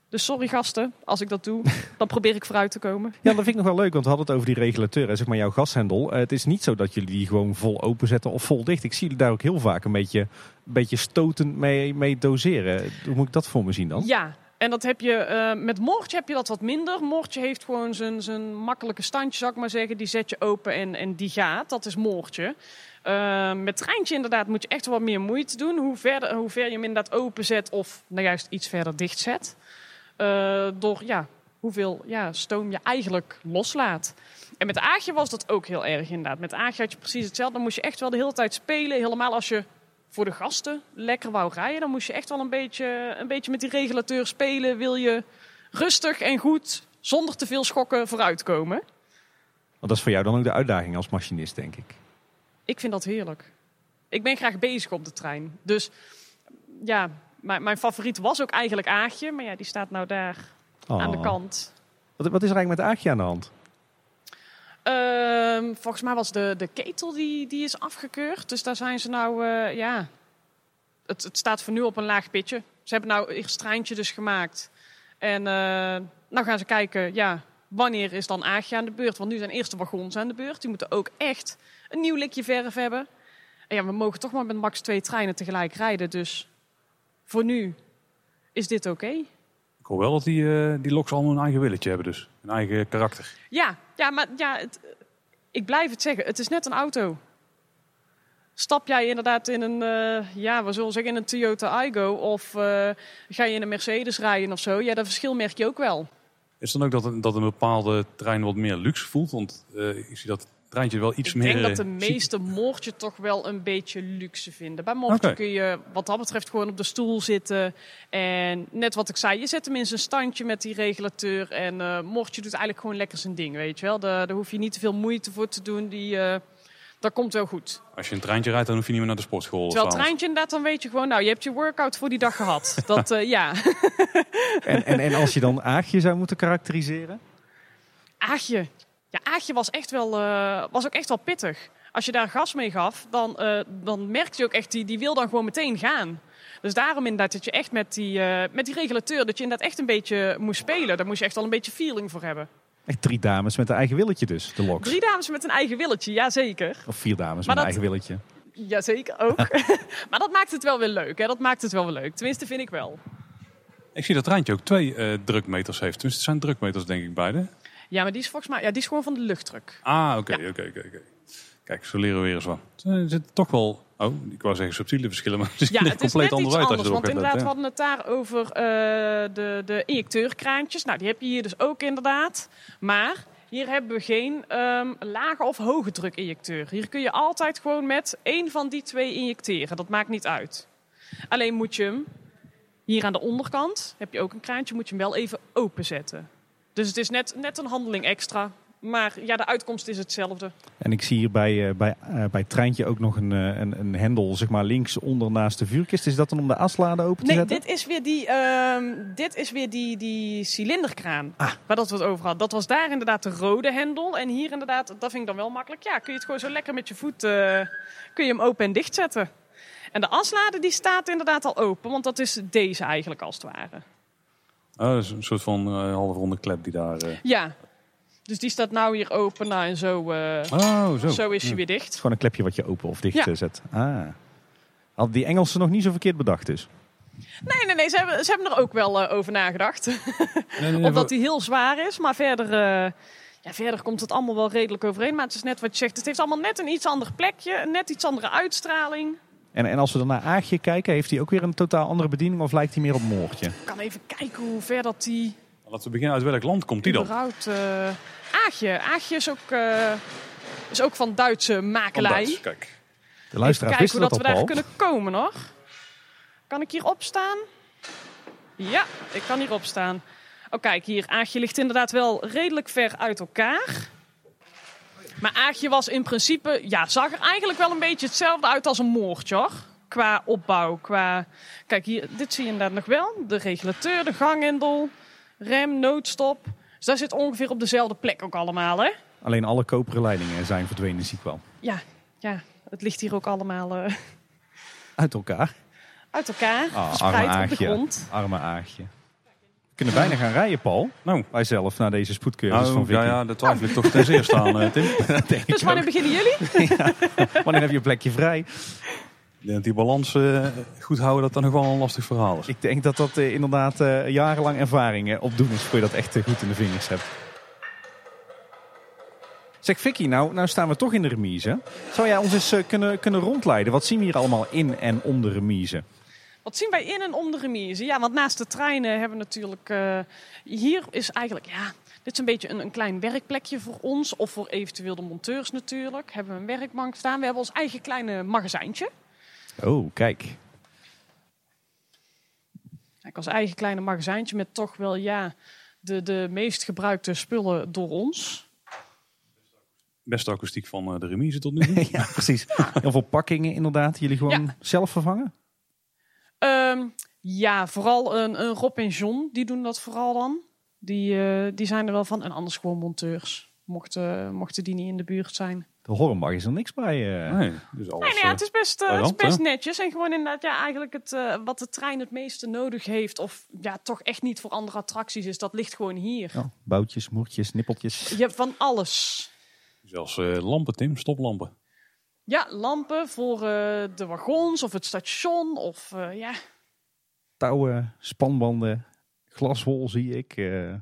dus sorry gasten, als ik dat doe, dan probeer ik vooruit te komen. Ja, dat vind ik nog wel leuk, want we hadden het over die regulateur. hè, Zeg maar jouw gashendel. Eh, het is niet zo dat jullie die gewoon vol openzetten of vol dicht. Ik zie jullie daar ook heel vaak een beetje, een beetje stotend mee, mee doseren. Hoe moet ik dat voor me zien dan? Ja, en dat heb je, eh, met Moortje heb je dat wat minder. Moortje heeft gewoon zijn, zijn makkelijke standje, zou ik maar zeggen. Die zet je open en, en die gaat. Dat is Moortje. Eh, met Treintje inderdaad moet je echt wat meer moeite doen. Hoe, verder, hoe ver je hem inderdaad openzet of nou juist iets verder dicht Eh, door ja, hoeveel ja, stoom je eigenlijk loslaat. En met Aagje was dat ook heel erg inderdaad. Met Aagje had je precies hetzelfde. Dan moest je echt wel de hele tijd spelen. Helemaal als je voor de gasten lekker wou rijden, dan moest je echt wel een beetje, een beetje met die regulateur spelen. Wil je rustig en goed, zonder te veel schokken, vooruitkomen. Want dat is voor jou dan ook de uitdaging als machinist, denk ik. Ik vind dat heerlijk. Ik ben graag bezig op de trein. Dus ja, mijn, mijn favoriet was ook eigenlijk Aagje. Maar ja, die staat nou daar aan de Oh. kant. Wat, wat is er eigenlijk met Aagje aan de hand? Ehm, volgens mij was de, de ketel die, die is afgekeurd. Dus daar zijn ze nou, eh, ja... Het, het staat voor nu op een laag pitje. Ze hebben nou eerst een treintje dus gemaakt. En eh nou gaan ze kijken, ja, wanneer is dan Aagje aan de beurt? Want nu zijn eerst de wagons aan de beurt. Die moeten ook echt een nieuw likje verf hebben. En ja, we mogen toch maar met max twee treinen tegelijk rijden. Dus voor nu is dit oké. Ik hoor wel dat die, eh, die loks allemaal een eigen willetje hebben dus. Een eigen karakter. Ja, ja maar ja, het, ik blijf het zeggen. Het is net een auto. Stap jij inderdaad in een, eh, ja, we zullen zeggen in een Toyota Aygo of eh, ga je in een Mercedes rijden of zo? Ja, dat verschil merk je ook wel. Is het dan ook dat een, dat een bepaalde trein wat meer luxe voelt? Want ik zie dat wel iets ik meer... denk dat de eh, chic- meeste moortje toch wel een beetje luxe vinden. Bij moortje Oké. kun je wat dat betreft gewoon op de stoel zitten. En net wat ik zei, je zet hem in zijn standje met die regulateur. En eh moortje doet eigenlijk gewoon lekker zijn ding, weet je wel. Daar, daar hoef je niet te veel moeite voor te doen. Die, eh, dat komt wel goed. Als je een treintje rijdt, dan hoef je niet meer naar de sportschool. Terwijl het treintje inderdaad, dan weet je gewoon, nou, je hebt je workout voor die dag gehad. <laughs> Dat, eh, ja. En, en, en als je dan Aagje zou moeten karakteriseren? Aagje. Ja, Aagje was, echt wel, eh, was ook echt wel pittig. Als je daar gas mee gaf, dan, eh, dan merkte je ook echt, die, die wil dan gewoon meteen gaan. Dus daarom inderdaad dat je echt met die, eh, met die regulateur, dat je inderdaad echt een beetje moest spelen. Daar moest je echt wel een beetje feeling voor hebben. Echt drie dames met een eigen willetje dus, de loks. Drie dames met een eigen willetje, jazeker. Of vier dames Maar met een eigen willetje. Jazeker ook. <laughs> maar dat maakt het wel weer leuk, hè? Dat maakt het wel weer leuk. Tenminste, vind ik wel. Ik zie dat treintje ook twee eh, drukmeters heeft. Dus het zijn drukmeters denk ik beide. Ja, maar die is volgens mij, ja, die is gewoon van de luchtdruk. Ah, oké, oké, oké. Kijk, zo leren we weer eens wat. Er zitten toch wel... Oh, ik wou zeggen subtiele verschillen, maar <laughs> het is Ja, het is compleet net iets anders Want inderdaad, we hadden het daar over eh, de, de injecteurkraantjes. Nou, die heb je hier dus ook inderdaad. Maar hier hebben we geen ehm, lage of hoge druk injecteur. Hier kun je altijd gewoon met één van die twee injecteren. Dat maakt niet uit. Alleen moet je hem hier aan de onderkant, heb je ook een kraantje, moet je hem wel even openzetten. Dus het is net, net een handeling extra. Maar ja, de uitkomst is hetzelfde. En ik zie hier bij, eh, bij, eh, bij het treintje ook nog een, eh, een, een hendel, zeg maar links onder naast de vuurkist. Is dat dan om de aslade open te Nee, zetten? dit is weer die, ehm, dit is weer die, die cilinderkraan waar dat we het over hadden. Dat was daar inderdaad de rode hendel. En hier inderdaad, dat vind ik dan wel makkelijk. Ja, kun je het gewoon zo lekker met je voet, kun je hem open en dicht zetten. En de aslade die staat inderdaad al open, want dat is deze eigenlijk als het ware. Oh, dat is een soort van eh halve ronde klep die daar... eh, Ja, dus die staat nou hier open nou, en zo, eh, Oh, zo. zo is hij Ja. weer Het is dicht. gewoon een klepje wat je open of dicht Ja. eh, zet. Ah. Hadden die Engelsen nog niet zo verkeerd bedacht dus. Nee, nee, nee, ze hebben, ze hebben er ook wel eh, over nagedacht. <laughs> Nee, nee, Omdat hij heel zwaar is. Maar verder, eh, ja, verder komt het allemaal wel redelijk overeen. Maar het is net wat je zegt. Het heeft allemaal net een iets ander plekje. Een net iets andere uitstraling. En, en als we dan naar Aagje kijken, heeft hij ook weer een totaal andere bediening of lijkt hij meer op Moortje? Ik kan even kijken hoe ver dat die Laten we beginnen. Uit welk land komt die dan? eh Aagje. Aagje is ook, eh, is ook van Duitse Van makelij. Duits, Kijk. De Even luisteraars kijken hoe dat we daar kunnen komen nog. Kan ik hier opstaan? Ja, ik kan hier opstaan. Oh kijk, hier. Aagje ligt inderdaad wel redelijk ver uit elkaar. Maar Aagje was in principe... Ja, zag er eigenlijk wel een beetje hetzelfde uit als een moordje, hoor. Qua opbouw, qua... Kijk, hier, dit zie je inderdaad nog wel. De regulateur, de ganghendel, rem, noodstop. Dus daar zit ongeveer op dezelfde plek ook allemaal, hè? Alleen alle koperen leidingen zijn verdwenen, zie ik wel. Ja, ja. Het ligt hier ook allemaal eh, Uit elkaar. uit elkaar, arme verspreid op de Aagje. grond. Arme Aagje. We kunnen bijna gaan rijden, Paul. Nou, Wij zelf, na deze spoedcursus van nou Vicky. ja, ja, daar twijfel ik toch ten zeerste aan, eh, Tim. <laughs> Dat Dus wanneer ook. beginnen jullie? <laughs> Wanneer heb je een plekje vrij? Dat die balans eh, goed houden, dat dat nog wel een lastig verhaal is. Ik denk dat dat eh, inderdaad eh, jarenlang ervaring opdoen is voor je dat echt goed in de vingers hebt. Zeg Vicky, nou, nou staan we toch in de remise. Zou jij ons eens kunnen, kunnen rondleiden? Wat zien we hier allemaal in en om de remise? Wat zien wij in en om de remise? Ja, want naast de treinen hebben we natuurlijk... eh, hier is eigenlijk, ja... Dit is een beetje een, een klein werkplekje voor ons. Of voor eventueel de monteurs natuurlijk. Hebben we een werkbank staan. We hebben ons eigen kleine magazijntje. Oh, kijk. Kijk, als eigen kleine magazijntje met toch wel ja, de, de meest gebruikte spullen door ons. Beste akoestiek van eh, de remise tot nu toe. <laughs> ja, precies. Heel veel pakkingen inderdaad. Jullie gewoon Ja. zelf vervangen? Ehm, ja, vooral een, een Rob en John, die doen dat vooral dan. Die, eh, die zijn er wel van. En anders gewoon monteurs. Mochten, mochten die niet in de buurt zijn. De Hornbach is er niks bij. eh. Nee, dus alles, Nee, nee ja, het is best, eh, het is best netjes. En gewoon inderdaad, ja, eigenlijk het, eh, wat de trein het meeste nodig heeft. Of ja, toch echt niet voor andere attracties is. Dat ligt gewoon hier. Ja, boutjes, moertjes, nippeltjes. Je hebt van alles. zelfs eh, lampen, Tim, stoplampen. Ja, lampen voor eh, de wagons of het station. Of eh, ja, Touwen, spanbanden, glaswol zie ik. eh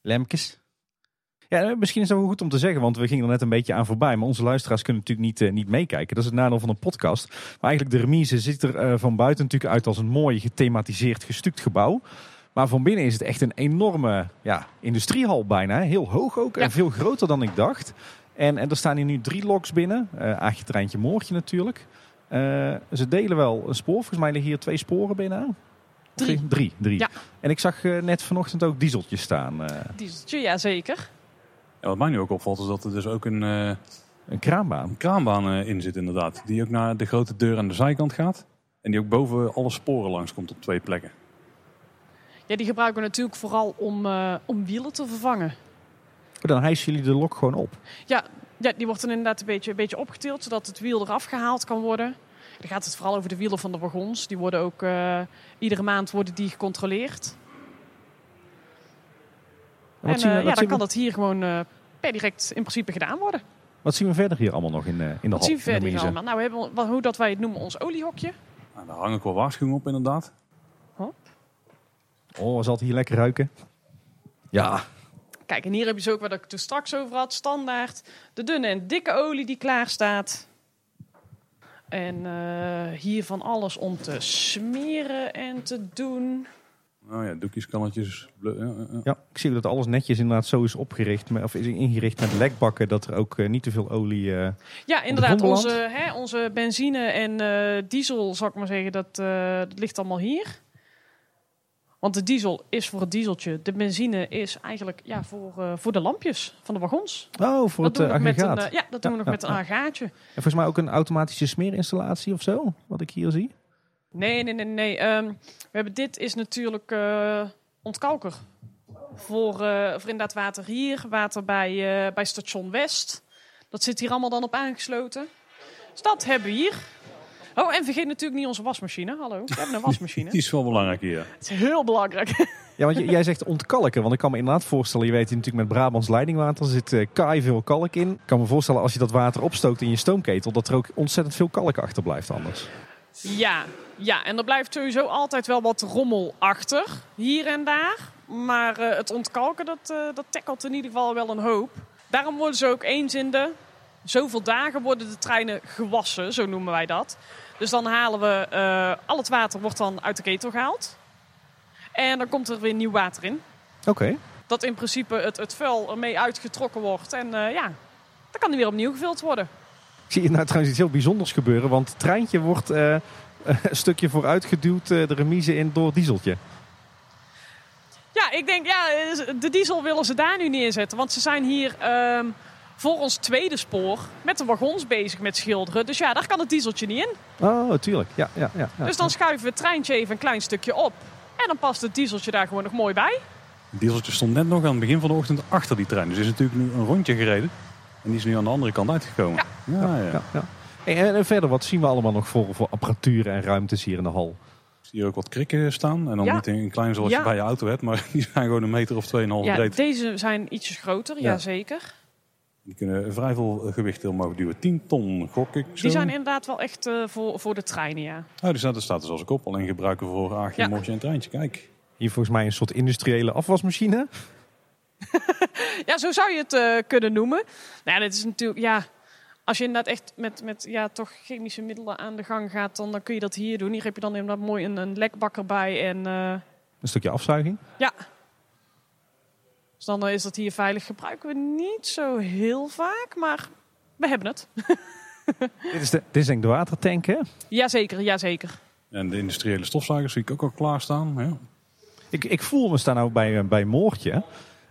lemkes. Ja, misschien is dat wel goed om te zeggen, want we gingen er net een beetje aan voorbij. Maar onze luisteraars kunnen natuurlijk niet, niet meekijken. Dat is het nadeel van een podcast. Maar eigenlijk de remise ziet er van buiten natuurlijk uit als een mooi gethematiseerd gestuukt gebouw. Maar van binnen is het echt een enorme ja, industriehal bijna. Heel hoog ook en Ja. veel groter dan ik dacht. En, en er staan hier nu drie loks binnen. Eh Aagje, Treintje, Moortje natuurlijk. Eh, ze delen wel een spoor. Volgens mij liggen hier twee sporen binnen. Drie. Drie, drie. Ja. En ik zag eh, net vanochtend ook dieseltjes staan. eh, dieseltje, ja zeker. Ja, wat mij nu ook opvalt is dat er dus ook een, eh, een kraanbaan. een kraanbaan eh, in zit inderdaad. Die ook naar de grote deur aan de zijkant gaat. En die ook boven alle sporen langs komt op twee plekken. Ja, die gebruiken we natuurlijk vooral om, eh, om wielen te vervangen. Dan hijsen jullie de lok gewoon op. Ja, ja, die wordt dan inderdaad een beetje, een beetje opgetild, zodat het wiel eraf gehaald kan worden. Dan gaat het vooral over de wielen van de wagons. Die worden ook eh, iedere maand worden die gecontroleerd. En En wat, zien we, eh, ja, wat, dan zien kan we, dat hier gewoon eh, per direct in principe gedaan worden. wat zien we verder hier allemaal nog in, in de Wat hal? zien we verder hier allemaal? Nou, we hebben wat- hoe dat wij het noemen, ons oliehokje. Nou, daar hang ik wel waarschuwing op inderdaad. Oh, zal het hier lekker ruiken? Ja. Kijk, en hier heb je zo ook wat ik er straks over had. Standaard de dunne en dikke olie die klaar staat. En eh, hier van alles om te smeren en te doen. Oh ja, doekjes, kannetjes. ja, ja, ja. ja, ik zie dat alles netjes inderdaad zo is opgericht. Of is ingericht met lekbakken. Dat er ook eh, niet te veel olie... eh, Ja, inderdaad. Onze, hè, onze benzine en eh, diesel, zal ik maar zeggen, dat, eh, dat ligt allemaal hier. Want de diesel is voor het dieseltje. De benzine is eigenlijk ja, voor, eh, voor de lampjes van de wagons. Oh, voor dat het doen eh, we nog met een, aggregaat. eh, ja, dat doen we Ja, nog met een ja. agaatje. En volgens mij ook een automatische smeerinstallatie of zo. Wat ik hier zie. Nee, nee, nee, nee. Ehm, we hebben dit is natuurlijk ontkalker. Voor, voor inderdaad water hier, water bij, bij station West. Dat zit hier allemaal dan op aangesloten. Dus dat hebben we hier. Oh, en vergeet natuurlijk niet onze wasmachine. Hallo, we hebben een wasmachine. <laughs> Die is wel belangrijk hier. Het is heel belangrijk. <laughs> Ja, want jij zegt ontkalken. Want ik kan me inderdaad voorstellen, je weet natuurlijk met Brabants leidingwater zit eh kaai veel kalk in. Ik kan me voorstellen als je dat water opstookt in je stoomketel, dat er ook ontzettend veel kalk achterblijft anders. Ja, ja, en er blijft sowieso altijd wel wat rommel achter, hier en daar. Maar eh, het ontkalken, dat, eh dat tackelt in ieder geval wel een hoop. Daarom worden ze ook eens in de zoveel dagen worden de treinen gewassen, zo noemen wij dat. Dus dan halen we, eh, al het water wordt dan uit de ketel gehaald. En dan komt er weer nieuw water in. Oké. Dat in principe het, het vuil ermee uitgetrokken wordt. En eh, ja, dan kan die weer opnieuw gevuld worden. Ik zie hier nou trouwens iets heel bijzonders gebeuren, want het treintje wordt eh, <laughs> een stukje vooruitgeduwd eh, de remise in door het dieseltje. Ja, ik denk, ja, de diesel willen ze daar nu neerzetten. Want ze zijn hier ehm, voor ons tweede spoor met de wagons bezig met schilderen. Dus ja, daar kan het dieseltje niet in. Oh, tuurlijk. Ja, ja, ja. ja. Dus dan schuiven we het treintje even een klein stukje op. En dan past het dieseltje daar gewoon nog mooi bij. Het dieseltje stond net nog aan het begin van de ochtend achter die trein. Dus is natuurlijk nu een rondje gereden. En die is nu aan de andere kant uitgekomen. Ja, ja. ja, ja. Hey, en, en verder, wat zien we allemaal nog voor, voor apparatuur en ruimtes hier in de hal? Ik zie hier ook wat krikken staan. En dan Ja. niet in klein zoals Ja. je bij je auto hebt. Maar <laughs> die zijn gewoon een meter of 2,5 Ja, breed. deze zijn ietsjes groter, Ja. jazeker. Die kunnen vrij veel gewicht heel mogen duwen. 10 ton, gok ik zo. Die zijn inderdaad wel echt eh, voor, voor de treinen, ja. Oh, die staat, er staat er zoals ik op. Alleen gebruiken voor aagje, Ja. mosje en treintje. Kijk. Hier volgens mij een soort industriële afwasmachine. <laughs> Ja, zo zou je het eh, kunnen noemen. Nou, ja, dit is natuurlijk, ja, als je inderdaad echt met, met ja, toch chemische middelen aan de gang gaat, dan, dan kun je dat hier doen. Hier heb je dan inderdaad mooi een, een lekbakker bij en eh, Een stukje afzuiging. ja. Dus dan eh, is dat hier veilig. Gebruiken we niet zo heel vaak, maar we hebben het. <laughs> dit, is de, dit is denk ik de watertank, hè? Jazeker, jazeker. En de industriële stofzuigers zie ik ook al klaarstaan. Ja. Ik, ik voel me staan nou bij, eh, bij Moortje.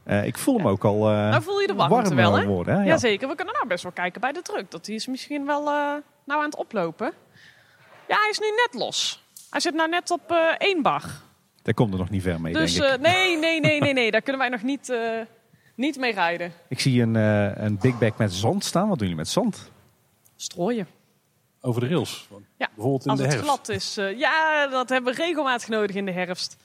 Eh, ik voel hem ook al eh Nou voel je de warmte warm wel, hè? worden. Hè? Ja. Jazeker, we kunnen nou best wel kijken bij de druk. Dat die is misschien wel eh, nou aan het oplopen. Ja, hij is nu net los. Hij zit nou net op eh, één bar. Daar komt er nog niet ver mee, Dus denk ik. eh, nee, nee, nee, nee, <laughs> nee. Daar kunnen wij nog niet, eh, niet mee rijden. ik zie een, eh, een big bag met zand staan. Wat doen jullie met zand? Strooien. Over de rails. Ja, Bijvoorbeeld in Als de het herfst. glad is. eh, ja, dat hebben we regelmatig nodig in de herfst.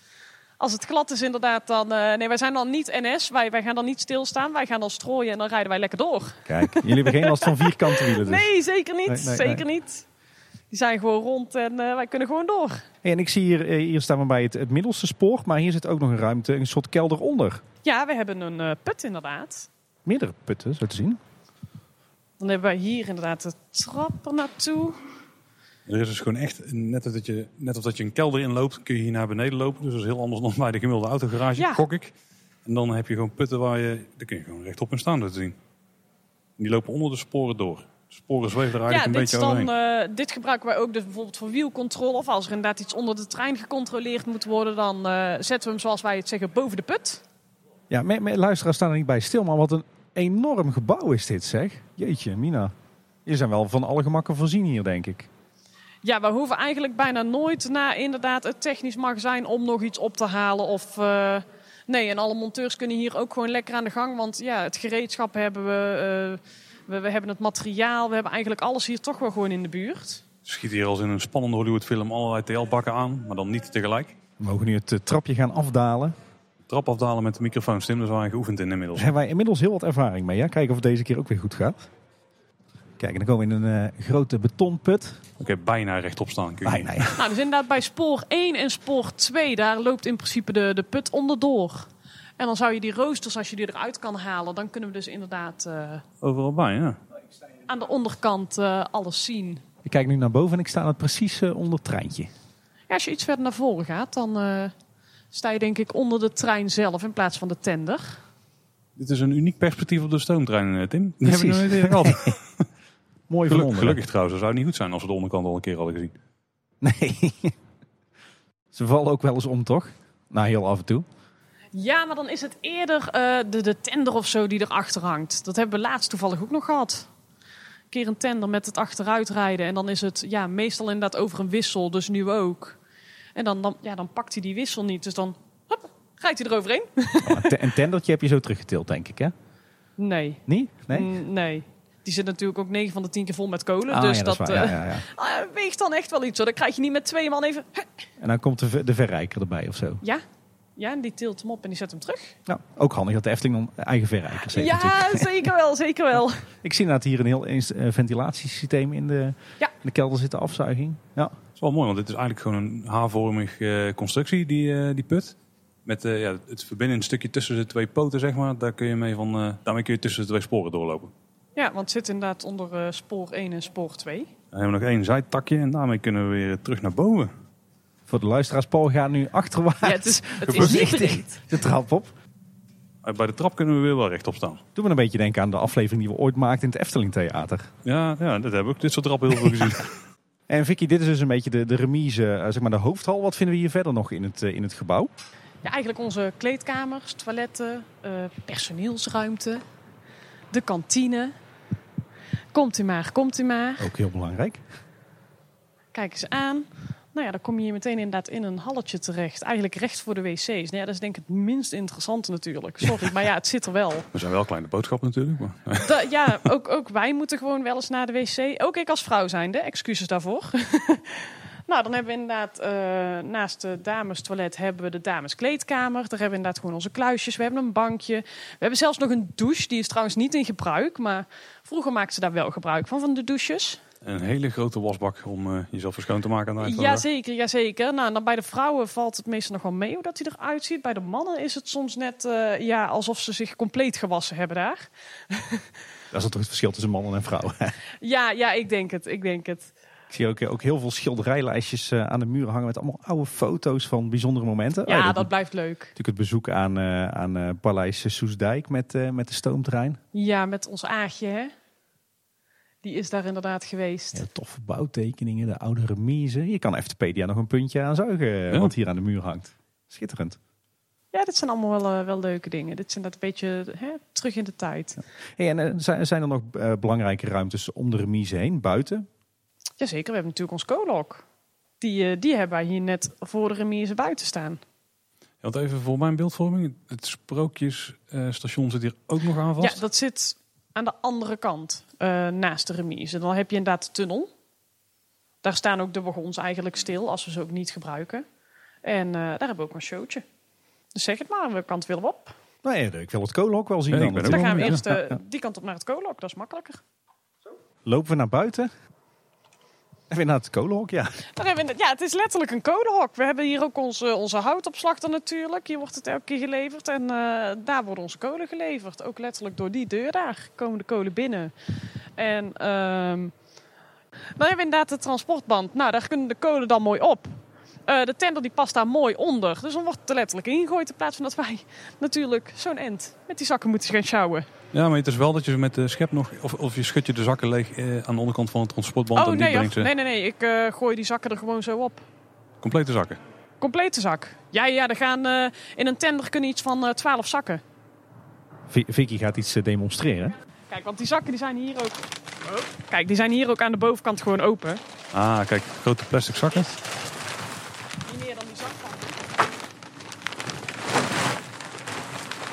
Als het glad is inderdaad, dan... eh, nee, wij zijn dan niet NS. Wij, wij gaan dan niet stilstaan. Wij gaan dan strooien en dan rijden wij lekker door. Kijk, jullie hebben geen last van vierkante wielen dus. Nee, zeker niet. Nee, nee, zeker nee. niet. Die zijn gewoon rond en eh, wij kunnen gewoon door. Hey, en ik zie hier, eh, hier staan we bij het, het middelste spoor. Maar hier zit ook nog een ruimte, een soort kelder onder. Ja, we hebben een eh, put inderdaad. Meerdere putten, zo te zien. Dan hebben wij hier inderdaad de trap er naartoe. Er is dus gewoon echt, net als dat je, net als dat je een kelder inloopt, kun je hier naar beneden lopen. Dus dat is heel anders dan bij de gemiddelde autogarage, Ja. gok ik. En dan heb je gewoon putten waar je, daar kun je gewoon rechtop in staan zo te zien. En die lopen onder de sporen door. Sporen zweven er eigenlijk Ja, een dit, beetje is dan, overheen. eh, dit gebruiken wij ook dus bijvoorbeeld voor wielcontrole. Of als er inderdaad iets onder de trein gecontroleerd moet worden, dan eh, zetten we hem zoals wij het zeggen boven de put. Ja, me, me, luisteraars staan er niet bij stil. Maar wat een enorm gebouw is dit, zeg. Jeetje, Mina. Je zijn wel van alle gemakken voorzien hier, denk ik. Ja, we hoeven eigenlijk bijna nooit naar inderdaad het technisch magazijn om nog iets op te halen. Of, eh, nee, en alle monteurs kunnen hier ook gewoon lekker aan de gang. Want ja, het gereedschap hebben we, eh, we, we hebben het materiaal, we hebben eigenlijk alles hier toch wel gewoon in de buurt. Schiet hier als in een spannende Hollywoodfilm allerlei TL-bakken aan, maar dan niet tegelijk. We mogen nu het eh, trapje gaan afdalen. Trap afdalen met de microfoon, Tim, daar zijn wij geoefend in inmiddels. Daar hebben wij inmiddels heel wat ervaring mee. Ja? Kijken of het deze keer ook weer goed gaat. Kijk, en dan komen we in een eh, grote betonput. Oké, bijna rechtop staan. Kun je Bijna, ja. Nou, dus inderdaad bij spoor 1 en spoor 2, daar loopt in principe de, de put onderdoor. En dan zou je die roosters, als je die eruit kan halen, dan kunnen we dus inderdaad eh, Overal bij, ja. aan de onderkant eh, alles zien. Ik kijk nu naar boven en ik sta het precies eh, onder het treintje. Ja, als je iets verder naar voren gaat, dan eh, sta je denk ik onder de trein zelf in plaats van de tender. Dit is een uniek perspectief op de stoomtrein, Tim. <laughs> Die hebben we nooit eerder gehad. <laughs> Mooi Geluk- gelukkig trouwens, dat zou niet goed zijn als we de onderkant al een keer hadden gezien. Nee. <laughs> Ze vallen ook wel eens om, toch? Nou, heel af en toe. Ja, maar dan is het eerder eh, de, de tender of zo die erachter hangt. Dat hebben we laatst toevallig ook nog gehad. Een keer een tender met het achteruitrijden. En dan is het ja, meestal inderdaad over een wissel, dus nu ook. En dan, dan, ja, dan pakt hij die wissel niet. Dus dan hop, rijdt hij eroverheen. Oh, een te- een tendertje heb je zo teruggetild, denk ik, hè? Nee. Niet? Nee? Nee. Die zit natuurlijk ook 9 van de 10 keer vol met kolen. Ah, dus ja, dat, eh, Ja, ja, ja. <laughs> ah, weegt dan echt wel iets. Hoor. Dan krijg je niet met twee man even... <laughs> En dan komt de, ver- de verrijker erbij of zo. Ja, ja en die tilt hem op en die zet hem terug. Nou, ook handig dat de Efteling dan eigen verrijkers heeft natuurlijk. ja, <laughs> zeker wel, zeker wel. <laughs> Ik zie inderdaad hier een heel eens- eh, ventilatiesysteem in de, Ja. in de kelder zitten, afzuiging. Ja. Dat is wel mooi, want dit is eigenlijk gewoon een H-vormige eh, constructie, die, eh, die put. Met eh, ja, het verbindende stukje tussen de twee poten, zeg maar. Daar kun je mee van, eh, daarmee kun je tussen de twee sporen doorlopen. Ja, want het zit inderdaad onder spoor 1 en spoor 2. Dan hebben we nog één zijtakje en daarmee kunnen we weer terug naar boven. Voor de luisteraars, Paul gaat nu achterwaarts Ja, het is, het is niet de trap op. Eh, Bij de trap kunnen we weer wel rechtop staan. Doe me een beetje denken aan de aflevering die we ooit maakten in het Efteling Theater. Ja, ja dat hebben we ook dit soort trappen heel veel gezien. <laughs> En Vicky, dit is dus een beetje de, de remise, eh, zeg maar de hoofdhal. Wat vinden we hier verder nog in het, eh, in het gebouw? Ja, eigenlijk onze kleedkamers, toiletten, eh, personeelsruimte, de kantine. Komt u maar, komt u maar. Ook heel belangrijk. Kijk eens aan. Nou ja, dan kom je hier meteen inderdaad in een halletje terecht. Eigenlijk recht voor de wc's. Nou ja, dat is denk ik het minst interessante natuurlijk. Sorry, maar ja, het zit er wel. We zijn wel kleine boodschap natuurlijk. Maar, Da- ja, ook, ook wij moeten gewoon wel eens naar de wc. Ook ik als vrouw zijnde, excuses daarvoor. <laughs> nou, dan hebben we inderdaad eh, naast de damestoilet hebben we de dameskleedkamer. Daar hebben we inderdaad gewoon onze kluisjes. We hebben een bankje. We hebben zelfs nog een douche. Die is trouwens niet in gebruik. Maar vroeger maakten ze daar wel gebruik van, van de douches. Een hele grote wasbak om eh, jezelf weer schoon te maken aan het eind van de dag. Jazeker, jazeker. Nou, en dan bij de vrouwen valt het meestal nog wel mee hoe dat hij eruit ziet. Bij de mannen is het soms net eh, ja, alsof ze zich compleet gewassen hebben daar. <laughs> Dat is toch het verschil tussen mannen en vrouwen. <laughs> Ja, ja, ik denk het. Ik denk het. Ik zie ook, eh, ook heel veel schilderijlijstjes eh, aan de muren hangen met allemaal oude foto's van bijzondere momenten. Ja, Oh, dat blijft leuk. Natuurlijk het bezoek aan, eh, aan eh, Paleis Soesdijk met, eh, met de stoomtrein. Ja, met ons Aagje, hè? Die is daar inderdaad geweest. Ja, toffe bouwtekeningen, de oude remise. Je kan Eftepedia nog een puntje aan zuigen, eh, Ja. wat hier aan de muur hangt. Schitterend. Ja, dit zijn allemaal wel, eh, wel leuke dingen. Dit zijn dat een beetje hè, terug in de tijd. Hey, en eh, zijn, er nog eh, belangrijke ruimtes om de remise heen, buiten? Jazeker, we hebben natuurlijk ons koolhok. Die, eh, die hebben wij hier net voor de remise buiten staan. Ja, want even voor mijn beeldvorming. Het sprookjesstation zit hier ook nog aan vast. Ja, dat zit aan de andere kant, eh, naast de remise. Dan heb je inderdaad de tunnel. Daar staan ook de wagons eigenlijk stil, als we ze ook niet gebruiken. En eh, daar hebben we ook een showtje. Dus zeg het maar, welke kant willen we op? Nou ja, ik wil het kolenhok wel zien dan. gaan we eerst eh, die kant op naar het koolhok, dat is makkelijker. Lopen we naar buiten? Het kolenhok, ja. We, ja, het is letterlijk een kolenhok. We hebben hier ook onze, onze houtopslag natuurlijk. Hier wordt het elke keer geleverd. En eh, daar worden onze kolen geleverd. Ook letterlijk door die deur daar komen de kolen binnen. En ehm, dan hebben we inderdaad de transportband. Nou, daar kunnen de kolen dan mooi op. Eh, de tender die past daar mooi onder. Dus dan wordt het er letterlijk ingegooid. In plaats van dat wij natuurlijk zo'n end met die zakken moeten gaan sjouwen. Ja, maar het is wel dat je met de schep nog... Of, of je schudt je de zakken leeg eh, aan de onderkant van het transportband. Oh en die nee, brengt ze nee, nee, nee. Ik eh, gooi die zakken er gewoon zo op. complete zakken. Complete zak. Ja, ja, er gaan eh, in een tender kunnen iets van 12 zakken. Vi- Vicky gaat iets demonstreren. Kijk, want die zakken die zijn hier ook. Oh. Kijk, die zijn hier ook aan de bovenkant gewoon open. Ah, kijk, grote plastic zakken. Niet meer dan die zak van.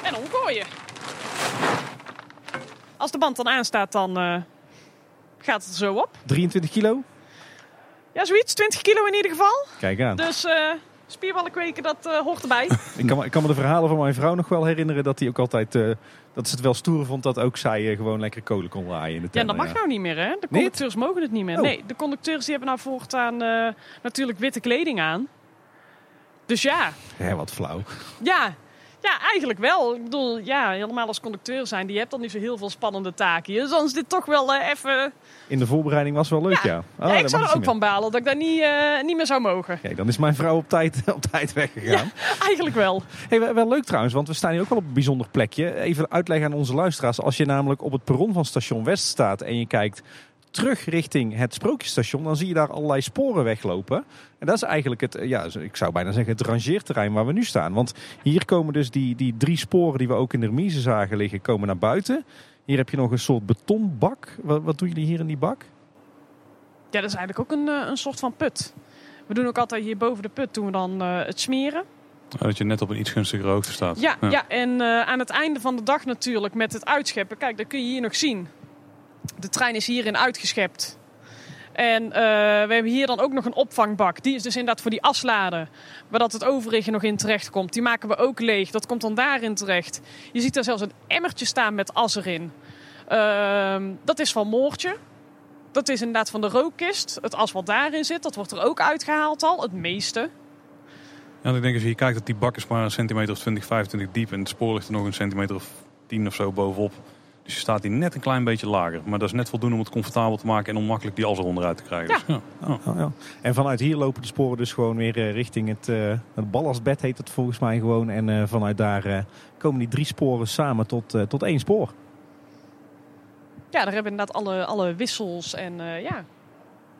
En omgooien. Als de band dan aanstaat, dan eh, gaat het er zo op. 23 kilo? Ja, zoiets. 20 kilo in ieder geval. Kijk aan. Dus eh spierballen kweken, dat eh, hoort erbij. <laughs> Ik kan, me- ik kan me de verhalen van mijn vrouw nog wel herinneren dat hij ook altijd... dat ze het wel stoer vond dat ook zij gewoon lekker kolen kon laaien in de Ja, tender. dat mag nou niet meer, hè? De Niet? conducteurs mogen het niet meer. Oh. Nee, de conducteurs die hebben nou voortaan natuurlijk witte kleding aan. Dus ja, Hè, wat flauw. ja, ja, eigenlijk wel. Ik bedoel, ja, helemaal als conducteur zijn, die hebt dan niet zo heel veel spannende taken. Dus dan is dit toch wel eh, even... In de voorbereiding was wel leuk, ja. Ja, Oh, ja, ik zou er ook van balen dat ik daar niet, eh, niet meer zou mogen. Kijk, dan is mijn vrouw op tijd, <laughs> op tijd weggegaan. Eigenlijk wel. Hey, wel, wel leuk trouwens, want we staan hier ook wel op een bijzonder plekje. Even uitleggen aan onze luisteraars. Als je namelijk op het perron van station West staat en je kijkt terug richting het sprookjesstation, dan zie je daar allerlei sporen weglopen. En dat is eigenlijk het, ja, ik zou bijna zeggen het rangeerterrein waar we nu staan. Want hier komen dus die, die drie sporen die we ook in de remise zagen liggen, komen naar buiten. Hier heb je nog een soort betonbak. Wat, wat doen jullie hier in die bak? Ja, dat is eigenlijk ook een, eh, een soort van put. We doen ook altijd hier boven de put doen we dan eh, het smeren. Ja, Dat je net op een iets gunstigere hoogte staat. Ja, ja. en eh, aan het einde van de dag natuurlijk met het uitscheppen. Kijk, dat kun je hier nog zien. De trein is hierin uitgeschept. En eh, we hebben hier dan ook nog een opvangbak. Die is dus inderdaad voor die asladen. Waar dat het overige nog in terecht komt. Die maken we ook leeg. Dat komt dan daarin terecht. Je ziet daar zelfs een emmertje staan met as erin. Ehm, dat is van Moortje. Dat is inderdaad van de rookkist. Het as wat daarin zit, dat wordt er ook uitgehaald al. Het meeste. Ja, ik denk als je hier kijkt dat die bak is maar een centimeter of 20, 25 diep. En het spoor ligt er nog een centimeter of 10 of zo bovenop. Dus staat hier net een klein beetje lager. Maar dat is net voldoende om het comfortabel te maken en onmakkelijk die as eronder uit te krijgen. Ja. Dus, ja. Oh. Oh, ja. En vanuit hier lopen de sporen dus gewoon weer eh, richting het, eh, het ballastbed heet het volgens mij gewoon. En eh, vanuit daar eh, komen die drie sporen samen tot, eh, tot één spoor. Ja, daar hebben we inderdaad alle, alle wissels en eh, ja.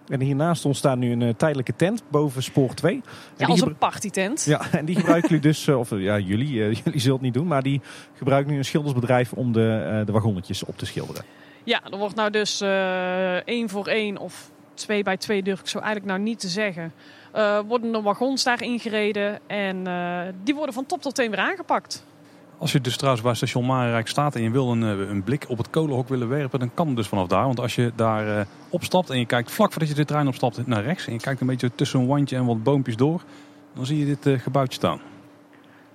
En hiernaast ons staat nu een eh, tijdelijke tent boven spoor 2. En ja als een partytent. Ja, en die gebruiken jullie dus, <laughs> eh, of eh, ja, jullie, <laughs> jullie zullen het niet doen, maar die gebruiken nu een schildersbedrijf om de, de wagonnetjes op te schilderen. Ja, er wordt nou dus één voor één of twee bij twee durf ik zo eigenlijk nou niet te zeggen. eh, worden er wagons daar ingereden en die worden van top tot teen weer aangepakt. Als je dus trouwens bij station Marenrijk staat en je wil een, eh, een blik op het kolenhok willen werpen, dan kan het dus vanaf daar. Want als je daar eh, opstapt en je kijkt vlak voordat je de trein opstapt naar rechts en je kijkt een beetje tussen een wandje en wat boompjes door, dan zie je dit eh, gebouwtje staan.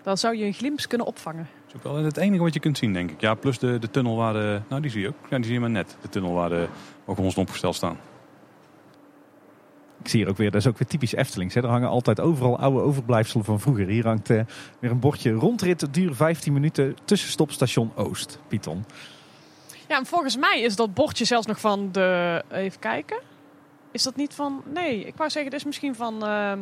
Dan zou je een glimps kunnen opvangen. Dat is ook wel het enige wat je kunt zien, denk ik. Ja, plus de, de tunnel waar de... Nou, die zie je ook. Ja, die zie je maar net. De tunnel waar de wagons opgesteld staan. Ik zie hier ook weer, dat is ook weer typisch Eftelings. Hè. Er hangen altijd overal oude overblijfselen van vroeger. Hier hangt eh, weer een bordje rondrit, duur 15 minuten, tussenstopstation Oost, Python. Ja, en volgens mij is dat bordje zelfs nog van de... Even kijken. Is dat niet van... Nee, ik wou zeggen, dit is misschien van, ehm,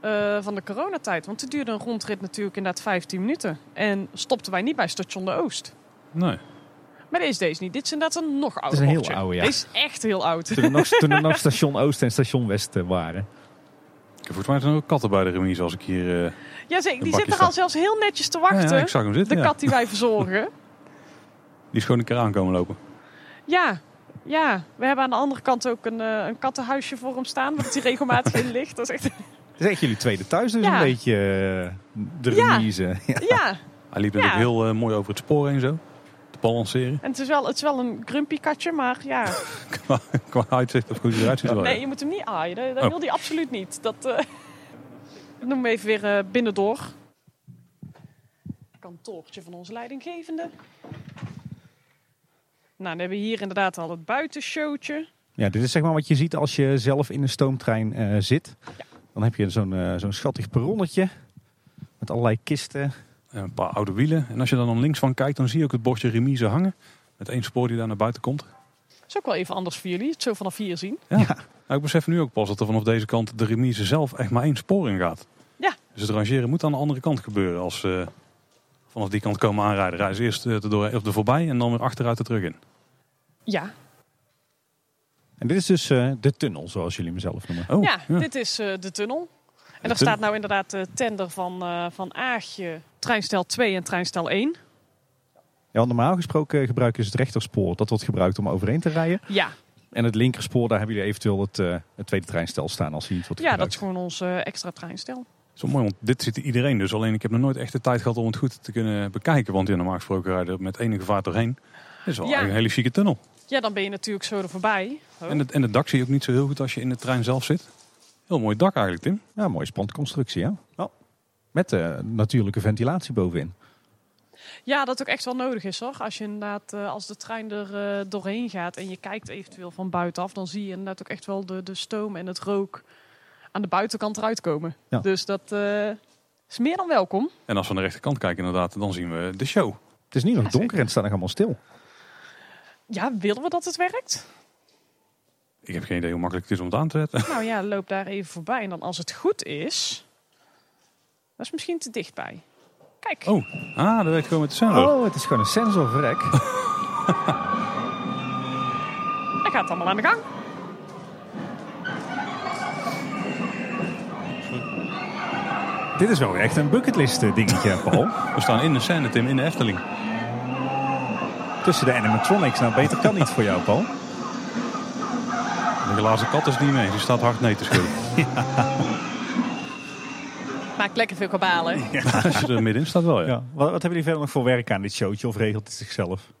eh, van de coronatijd. Want het duurde een rondrit natuurlijk inderdaad 15 minuten. En stopten wij niet bij station de Oost. Nee. Maar deze is deze niet. Dit is inderdaad een nog ouder is een heel oude, ja. Deze is echt heel oud. Toen er nog, toen er nog <laughs> station Oost en station West eh, waren. Ik heb volgens mij zijn er ook katten bij de remise als ik hier... eh, Ja, zeker. Die zit er al zelfs heel netjes te wachten. ja, ik zag hem de zitten. ja. kat die wij <laughs> verzorgen. Die is gewoon een keer aankomen lopen. Ja, ja. We hebben aan de andere kant ook een, eh, een kattenhuisje voor hem staan. Waar hij <laughs> regelmatig in ligt. Dat is echt... Het is echt jullie tweede thuis dus Ja. een beetje de Ja. remise. Ja. Ja, Hij liep Ja. natuurlijk heel mooi over het spoor heen zo. Balanceren. en het is wel, het is wel een grumpy katje, maar ja. <laughs> Qua, qua uitzicht of hoe hij eruit ziet. ja. Nee, je moet hem niet aaien. Dat, dat Oh. wil hij absoluut niet. Dat eh ik <laughs> noem hem even weer eh, binnendoor. Kantoortje van onze leidinggevende. Nou, dan hebben we hier inderdaad al het buitenshowtje. Ja, dit is zeg maar wat je ziet als je zelf in een stoomtrein eh, zit. Dan heb je zo'n zo'n schattig perronnetje. Met allerlei kisten. Ja, Een paar oude wielen. En als je dan, dan links van kijkt, dan zie je ook het bordje remise hangen. Met één spoor die daar naar buiten komt. Dat is ook wel even anders voor jullie. Het zo vanaf hier zien. Ja. Nou, ik besef nu ook pas dat er vanaf deze kant de remise zelf echt maar één spoor in gaat. Ja. Dus het rangeren moet aan de andere kant gebeuren. Als ze vanaf die kant komen aanrijden, rijden ze eerst eh, er, door, of er voorbij en dan weer achteruit er terug in. Ja, En dit is dus eh, de tunnel, zoals jullie hem zelf noemen. Oh, ja, dit is eh, de tunnel. En daar tunnel. staat nou inderdaad de tender van, eh van Aagje, treinstel 2 en treinstel 1. Ja, want normaal gesproken gebruiken ze het rechterspoor. Dat wordt gebruikt om overheen te rijden. Ja, En het linkerspoor, daar hebben jullie eventueel het, eh, het tweede treinstel staan als hij niet wordt ja dat is gewoon ons eh, extra treinstel. Dat is wel mooi, want dit ziet iedereen dus. Alleen ik heb nog nooit echt de tijd gehad om het goed te kunnen bekijken. Want ja, normaal gesproken rijden er met enige vaart doorheen. Dit is wel Ja. een hele chique tunnel. Ja, dan ben je natuurlijk zo er voorbij. Oh. En, het, en het dak zie je ook niet zo heel goed als je in de trein zelf zit. Heel mooi dak eigenlijk, Tim. Ja, mooie spandconstructie, ja. Met eh, natuurlijke ventilatie bovenin. Ja, dat ook echt wel nodig is hoor. Als je inderdaad, eh, als de trein er eh, doorheen gaat en je kijkt eventueel van buitenaf, dan zie je inderdaad ook echt wel de, de stoom en het rook aan de buitenkant eruit komen. Ja. Dus dat eh, is meer dan welkom. En als we aan de rechterkant kijken inderdaad, dan zien we de show. Het is nu nog Ja, donker zeker. en het staat nog allemaal stil. Ja, willen we dat het werkt? Ik heb geen idee hoe makkelijk het is om het aan te zetten. Nou ja, loop daar even voorbij. En dan als het goed is, dat is misschien te dichtbij. Kijk, Oh, ah, dat ik gewoon met de sensor. Oh, het is gewoon een sensorvrek. dan <laughs> gaat het allemaal aan de gang. Dit is wel echt een bucketlist eh, dingetje, <laughs> Paul. We staan in de scène, Tim, in de Efteling. Tussen de animatronics. Nou, beter kan niet voor jou, Paul. De glazen kat is niet mee, die staat hard nee te schudden. <laughs> Maakt lekker veel kabalen. Als je er middenin staat wel, ja. Ja. Wat, wat hebben jullie verder nog voor werk aan dit showtje? Of regelt het zichzelf?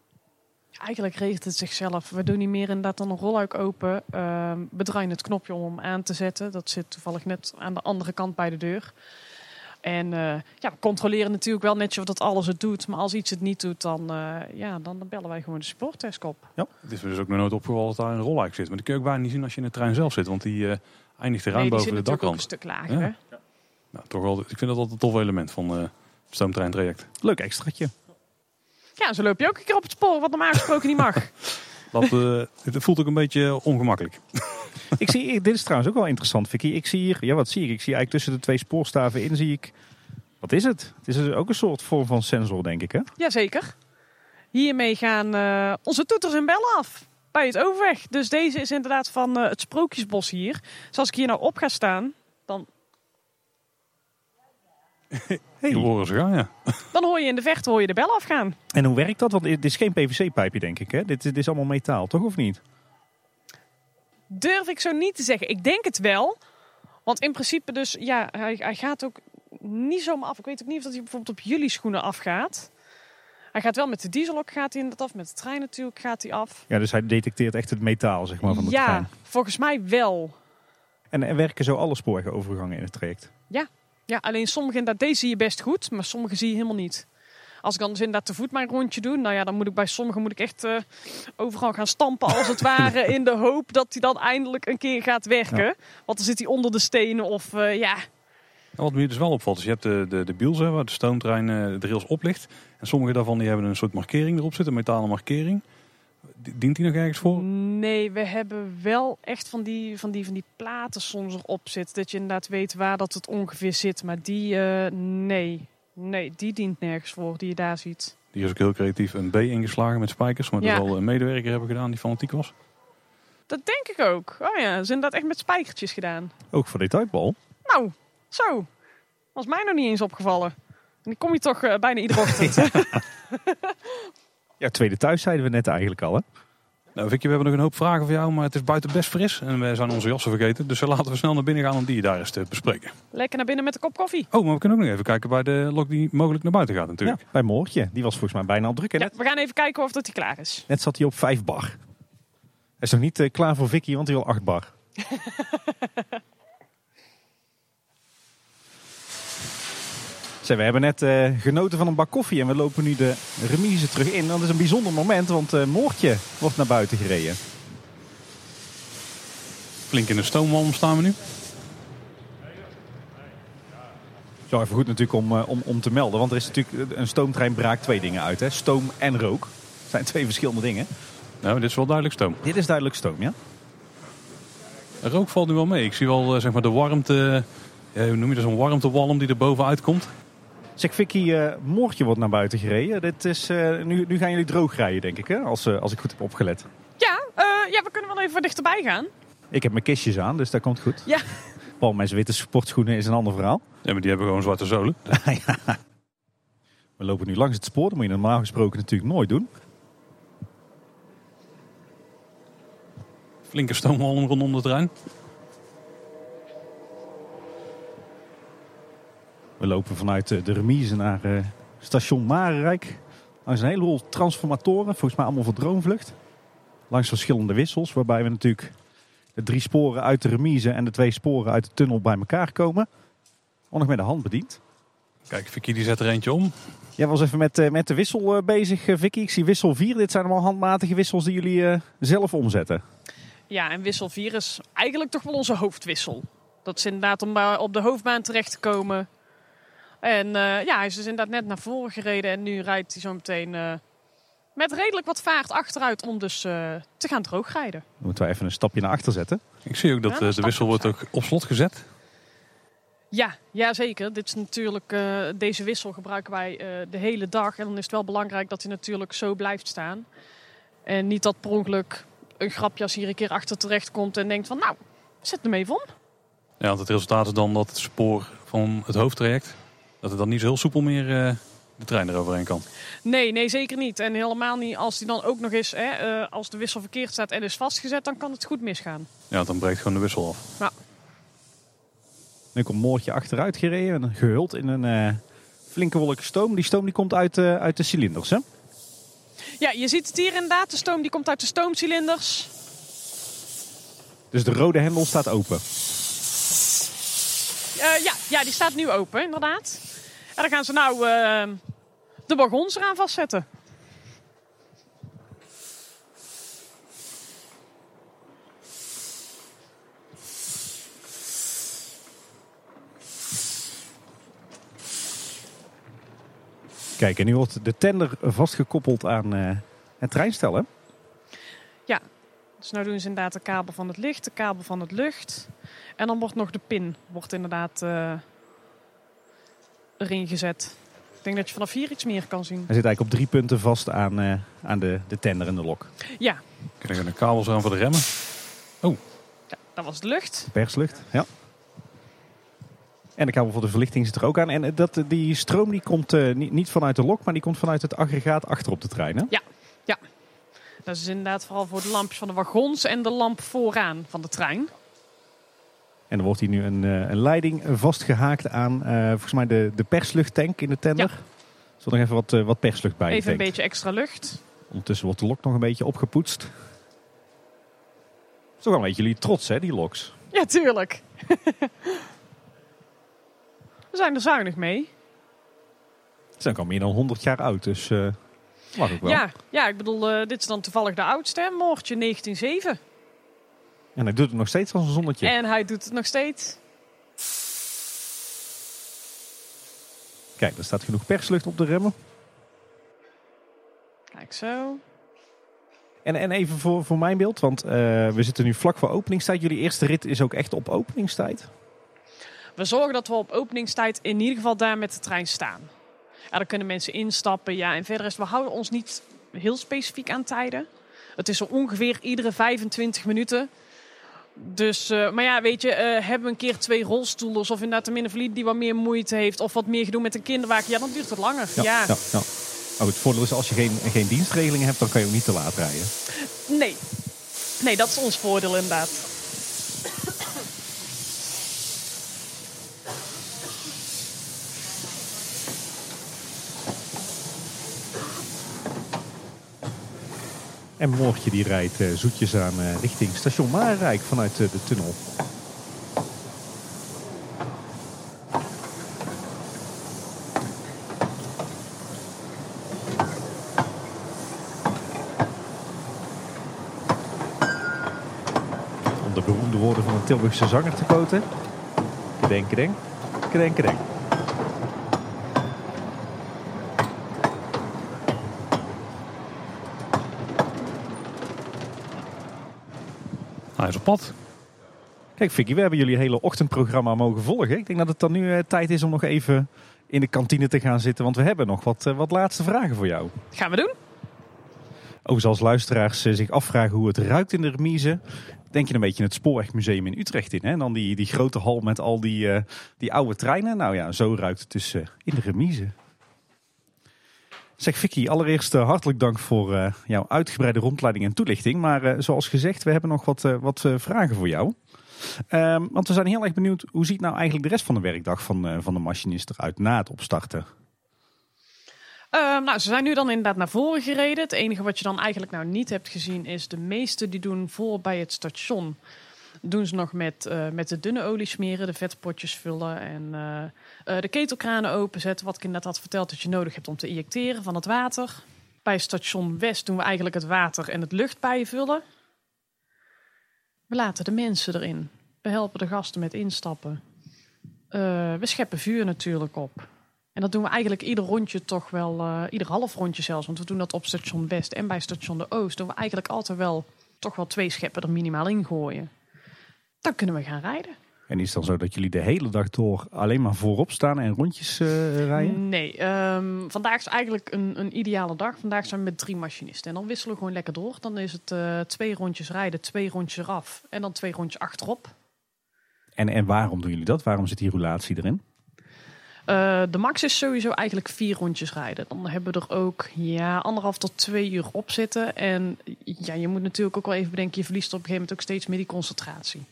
Eigenlijk regelt het zichzelf. We doen niet meer inderdaad dan een rolluik open. Ehm, we draaien het knopje om hem aan te zetten. Dat zit toevallig net aan de andere kant bij de deur. En eh, ja, we controleren natuurlijk wel netjes of dat alles het doet. Maar als iets het niet doet, dan, eh, ja, dan bellen wij gewoon de supportdesk op. Het is dus ook nog nooit opgevallen dat daar een rolluik zit. Maar die kun je ook bijna niet zien als je in de trein zelf zit. Want die eh, eindigt eraan Nee, boven de ook een dakrand. stuk lager. Ja. Nou, toch wel, ik vind dat altijd een tof element van eh, het stoomtreintraject. Leuk extraatje. Ja, zo loop je ook een keer op het spoor, wat normaal gesproken niet mag. <laughs> Dat, eh, het voelt ook een beetje ongemakkelijk. <laughs> ik zie, dit is trouwens ook wel interessant, Vicky. Ik zie hier, ja wat zie ik? Ik zie eigenlijk tussen de twee spoorstaven in, zie ik... Wat is het? Het is dus ook een soort vorm van sensor, denk ik, hè? Jazeker. Hiermee gaan eh, onze toeters en bellen af bij het overweg. Dus deze is inderdaad van eh, het Sprookjesbos hier. Dus als ik hier nou op ga staan, <laughs> Die horen ze gaan, ja. dan hoor je in de verte hoor je de bel afgaan. En hoe werkt dat? Want dit is geen PVC-pijpje, denk ik, hè? Dit, dit is allemaal metaal, toch? Of niet? Durf ik zo niet te zeggen. Ik denk het wel. Want in principe dus, ja, hij, hij gaat ook niet zomaar af. Ik weet ook niet of dat hij bijvoorbeeld op jullie schoenen afgaat. Hij gaat wel met de diesel ook gaat hij inderdaad af. Met de trein natuurlijk gaat hij af. Ja, dus hij detecteert echt het metaal, zeg maar, van de ja, trein. volgens mij wel. En er werken zo alle spoorwegovergangen in het traject. Ja, alleen sommige inderdaad, deze zie je best goed, maar sommige zie je helemaal niet. Als ik dan dus inderdaad te voet mijn rondje doe, nou ja, dan moet ik bij sommigen moet ik echt eh, overal gaan stampen als het ware. <laughs> In de hoop dat hij dan eindelijk een keer gaat werken. Want dan zit hij onder de stenen of eh, ja. Wat me dus wel opvalt, is je hebt de, de, de biels, hè, waar de stoomtrein eh, de rails oplicht. En sommige daarvan die hebben een soort markering erop zitten, een metalen markering. Dient die nog ergens voor? Nee, we hebben wel echt van die, van die, van die platen soms erop zitten. Dat je inderdaad weet waar dat het ongeveer zit. Maar die, eh, nee. Nee, die dient nergens voor, die je daar ziet. Die is ook heel creatief een B ingeslagen met spijkers. Maar Ja. dat wel een medewerker hebben gedaan die fanatiek was. Dat denk ik ook. Oh ja, ze zijn dat echt met spijkertjes gedaan. Ook voor uitbal. Nou, zo. Was mij nog niet eens opgevallen. En die kom je toch eh, bijna iedere <laughs> ochtend. <laughs> Ja, tweede thuis zeiden we net eigenlijk al. Hè? Nou Vicky, we hebben nog een hoop vragen voor jou. Maar het is buiten best fris. En we zijn onze jassen vergeten. Dus laten we snel naar binnen gaan om die daar eens te bespreken. Lekker naar binnen met een kop koffie. Oh, maar we kunnen ook nog even kijken bij de lok die mogelijk naar buiten gaat natuurlijk. Ja, bij Moortje. Die was volgens mij bijna al druk. Ja, net, we gaan even kijken of dat hij klaar is. net zat hij op 5 bar. Hij is nog niet eh, klaar voor Vicky, want hij wil 8 bar. <laughs> Zeg, we hebben net eh, genoten van een bak koffie en we lopen nu de remise terug in. Dat is een bijzonder moment, want eh Moortje wordt naar buiten gereden. Flink in de stoomwalm staan we nu. Zo even goed natuurlijk om, eh, om, om te melden, want er is natuurlijk een stoomtrein braakt twee dingen uit. Hè? Stoom en rook. Dat zijn twee verschillende dingen. Nou, dit is wel duidelijk stoom. Dit is duidelijk stoom, ja? Rook valt nu wel mee. Ik zie wel zeg maar de warmte... Hoe noem je dat? Zo'n warmtewalm die er bovenuit komt. Zeg Vicky, eh Moortje wordt naar buiten gereden. Dit is, eh, nu, nu gaan jullie droog rijden, denk ik, hè? Als, eh, als ik goed heb opgelet. Ja, eh, ja, we kunnen wel even dichterbij gaan. Ik heb mijn kistjes aan, dus dat komt goed. Ja. Paul, mijn witte sportschoenen is een ander verhaal. Ja, maar die hebben gewoon zwarte zolen. <laughs> We lopen nu langs het spoor. Dat moet je normaal gesproken natuurlijk nooit doen. Flinke stoomwalm rondom de trein. We lopen vanuit eh, de remise naar eh, station Marenrijk. Langs een heleboel transformatoren. Volgens mij allemaal voor droomvlucht. Langs verschillende wissels. Waarbij we natuurlijk de drie sporen uit de remise en de twee sporen uit de tunnel bij elkaar komen. Al nog met de hand bediend. Kijk, Vicky die zet er eentje om. Jij was even met, eh, met de wissel bezig, Vicky. Ik zie wissel 4. Dit zijn allemaal handmatige wissels die jullie eh, zelf omzetten. Ja, en wissel 4 is eigenlijk toch wel onze hoofdwissel. Dat is inderdaad om op de hoofdbaan terecht te komen. En eh, ja, hij is dus inderdaad net naar voren gereden. En nu rijdt hij zo meteen eh, met redelijk wat vaart achteruit om dus eh, te gaan droogrijden. Dan moeten we even een stapje naar achter zetten. Ik zie ook dat Ja, de wissel wordt op ook op slot gezet. Ja, ja, zeker. Dit is natuurlijk, eh, deze wissel gebruiken wij eh, de hele dag. En dan is het wel belangrijk dat hij natuurlijk zo blijft staan. En niet dat per ongeluk een grapje als hier een keer achter terecht komt en denkt van nou, zet hem even om. Ja, want het resultaat is dan dat het spoor van het hoofdtraject... dat het dan niet zo heel soepel meer eh, de trein eroverheen kan. Nee, nee, zeker niet. En helemaal niet als die dan ook nog eens, hè, eh, als de wissel verkeerd staat en is vastgezet, dan kan het goed misgaan. Ja, dan breekt gewoon de wissel af. Nu komt Moortje achteruit gereden. En gehuld in een eh, flinke wolk stoom. Die stoom die komt uit, eh, uit de cilinders, hè? Ja, je ziet het hier inderdaad. De stoom die komt uit de stoomcilinders. Dus de rode hendel staat open. Eh, ja, ja, die staat nu open, inderdaad. En dan gaan ze nou eh, de wagons eraan vastzetten. Kijk, en nu wordt de tender vastgekoppeld aan eh, het treinstel, hè? Dus nou doen ze inderdaad de kabel van het licht, de kabel van het lucht. En dan wordt nog de pin wordt inderdaad eh, erin gezet. Ik denk dat je vanaf hier iets meer kan zien. Hij zit eigenlijk op drie punten vast aan, eh, aan de, de tender en de lok. Ja, er gaan de kabels aan voor de remmen. ja dat was de lucht. Perslucht, ja. En de kabel voor de verlichting zit er ook aan. En eh, dat, die stroom die komt eh, niet, niet vanuit de lok, maar die komt vanuit het aggregaat achter op de trein, hè? Dat is inderdaad vooral voor de lampjes van de wagons en de lamp vooraan van de trein. En er wordt hier nu een, eh, een leiding vastgehaakt aan, eh, volgens mij, de, de persluchttank in de tender. Ja. Zal er even wat, eh, wat perslucht bij Even een beetje extra lucht. Ondertussen wordt de lok nog een beetje opgepoetst. Het is toch wel een beetje jullie trots, hè, die loks. Ja, tuurlijk. <laughs> We zijn er zuinig mee. Ze zijn ook al meer dan 100 jaar oud, dus mag ook wel. Ja, ja, ik bedoel, dit is dan toevallig de oudste, hè, Moortje 1907. En hij doet het nog steeds als een zonnetje. En hij doet het nog steeds. Kijk, er staat genoeg perslucht op de remmen. Kijk zo. En, en even voor, voor mijn beeld, want eh, we zitten nu vlak voor openingstijd. Jullie eerste rit is ook echt op openingstijd. We zorgen dat we op openingstijd in ieder geval daar met de trein staan. Ja, daar kunnen mensen instappen. Ja, en verder is, we houden ons niet heel specifiek aan tijden. Het is zo ongeveer iedere 25 minuten. Dus, uh, maar ja, weet je, uh, hebben we een keer twee rolstoelen of inderdaad een minderverliet die wat meer moeite heeft of wat meer gedoe met een kinderwagen, ja, dan duurt het langer. Ja. ja. ja, ja. Oh, het voordeel is als je geen, geen dienstregeling hebt, dan kan je ook niet te laat rijden. Nee, nee, dat is ons voordeel inderdaad. En Moortje die rijdt uh, zoetjes aan uh, richting station Maarrijk vanuit uh, de tunnel. Om de beroemde woorden van een Tilburgse zanger te kedenk, kedenk, kedenk. Op pad. Kijk, Vicky, we hebben jullie hele ochtendprogramma mogen volgen. Ik denk dat het dan nu uh, tijd is om nog even in de kantine te gaan zitten. Want we hebben nog wat, uh, wat laatste vragen voor jou. Gaan we doen. Overigens, als luisteraars uh, zich afvragen hoe het ruikt in de remise. Denk je een beetje het Spoorwegmuseum in Utrecht in. Hè? En dan die, die grote hal met al die, die oude treinen. Nou ja, zo ruikt het dus in de remise. Zeg Vicky, allereerst uh, hartelijk dank voor uh, jouw uitgebreide rondleiding en toelichting. Maar uh, zoals gezegd, we hebben nog wat, wat vragen voor jou. Ehm, want we zijn heel erg benieuwd, hoe ziet nou eigenlijk de rest van de werkdag van, van de machinist eruit na het opstarten? Ehm, nou, ze zijn nu dan inderdaad naar voren gereden. Het enige wat je dan eigenlijk nou niet hebt gezien is de meeste die doen voor bij het station doen ze nog met, uh, met de dunne olie smeren, de vetpotjes vullen en uh, uh, de ketelkranen openzetten. Wat ik inderdaad had verteld dat je nodig hebt om te injecteren van het water. Bij station West doen we eigenlijk het water en het lucht bijvullen. We laten de mensen erin. We helpen de gasten met instappen. we scheppen vuur natuurlijk op. En dat doen we eigenlijk ieder rondje toch wel, ieder half rondje zelfs. Want we doen dat op station West en bij station de Oost. Doen we eigenlijk altijd wel, toch wel twee scheppen er minimaal in gooien dan kunnen we gaan rijden. En is het dan zo dat jullie de hele dag door alleen maar voorop staan en rondjes uh, rijden? Nee, um, vandaag is eigenlijk een, een, ideale dag. Vandaag zijn we met drie machinisten. En dan wisselen we gewoon lekker door. Dan is het uh, twee rondjes rijden, twee rondjes eraf en dan twee rondjes achterop. En, en waarom doen jullie dat? Waarom zit die roulatie erin? Uh, de max is sowieso eigenlijk vier rondjes rijden. Dan hebben we er ook ja, anderhalf tot twee uur op zitten. En ja, je moet natuurlijk ook wel even bedenken, je verliest op een gegeven moment ook steeds meer die concentratie.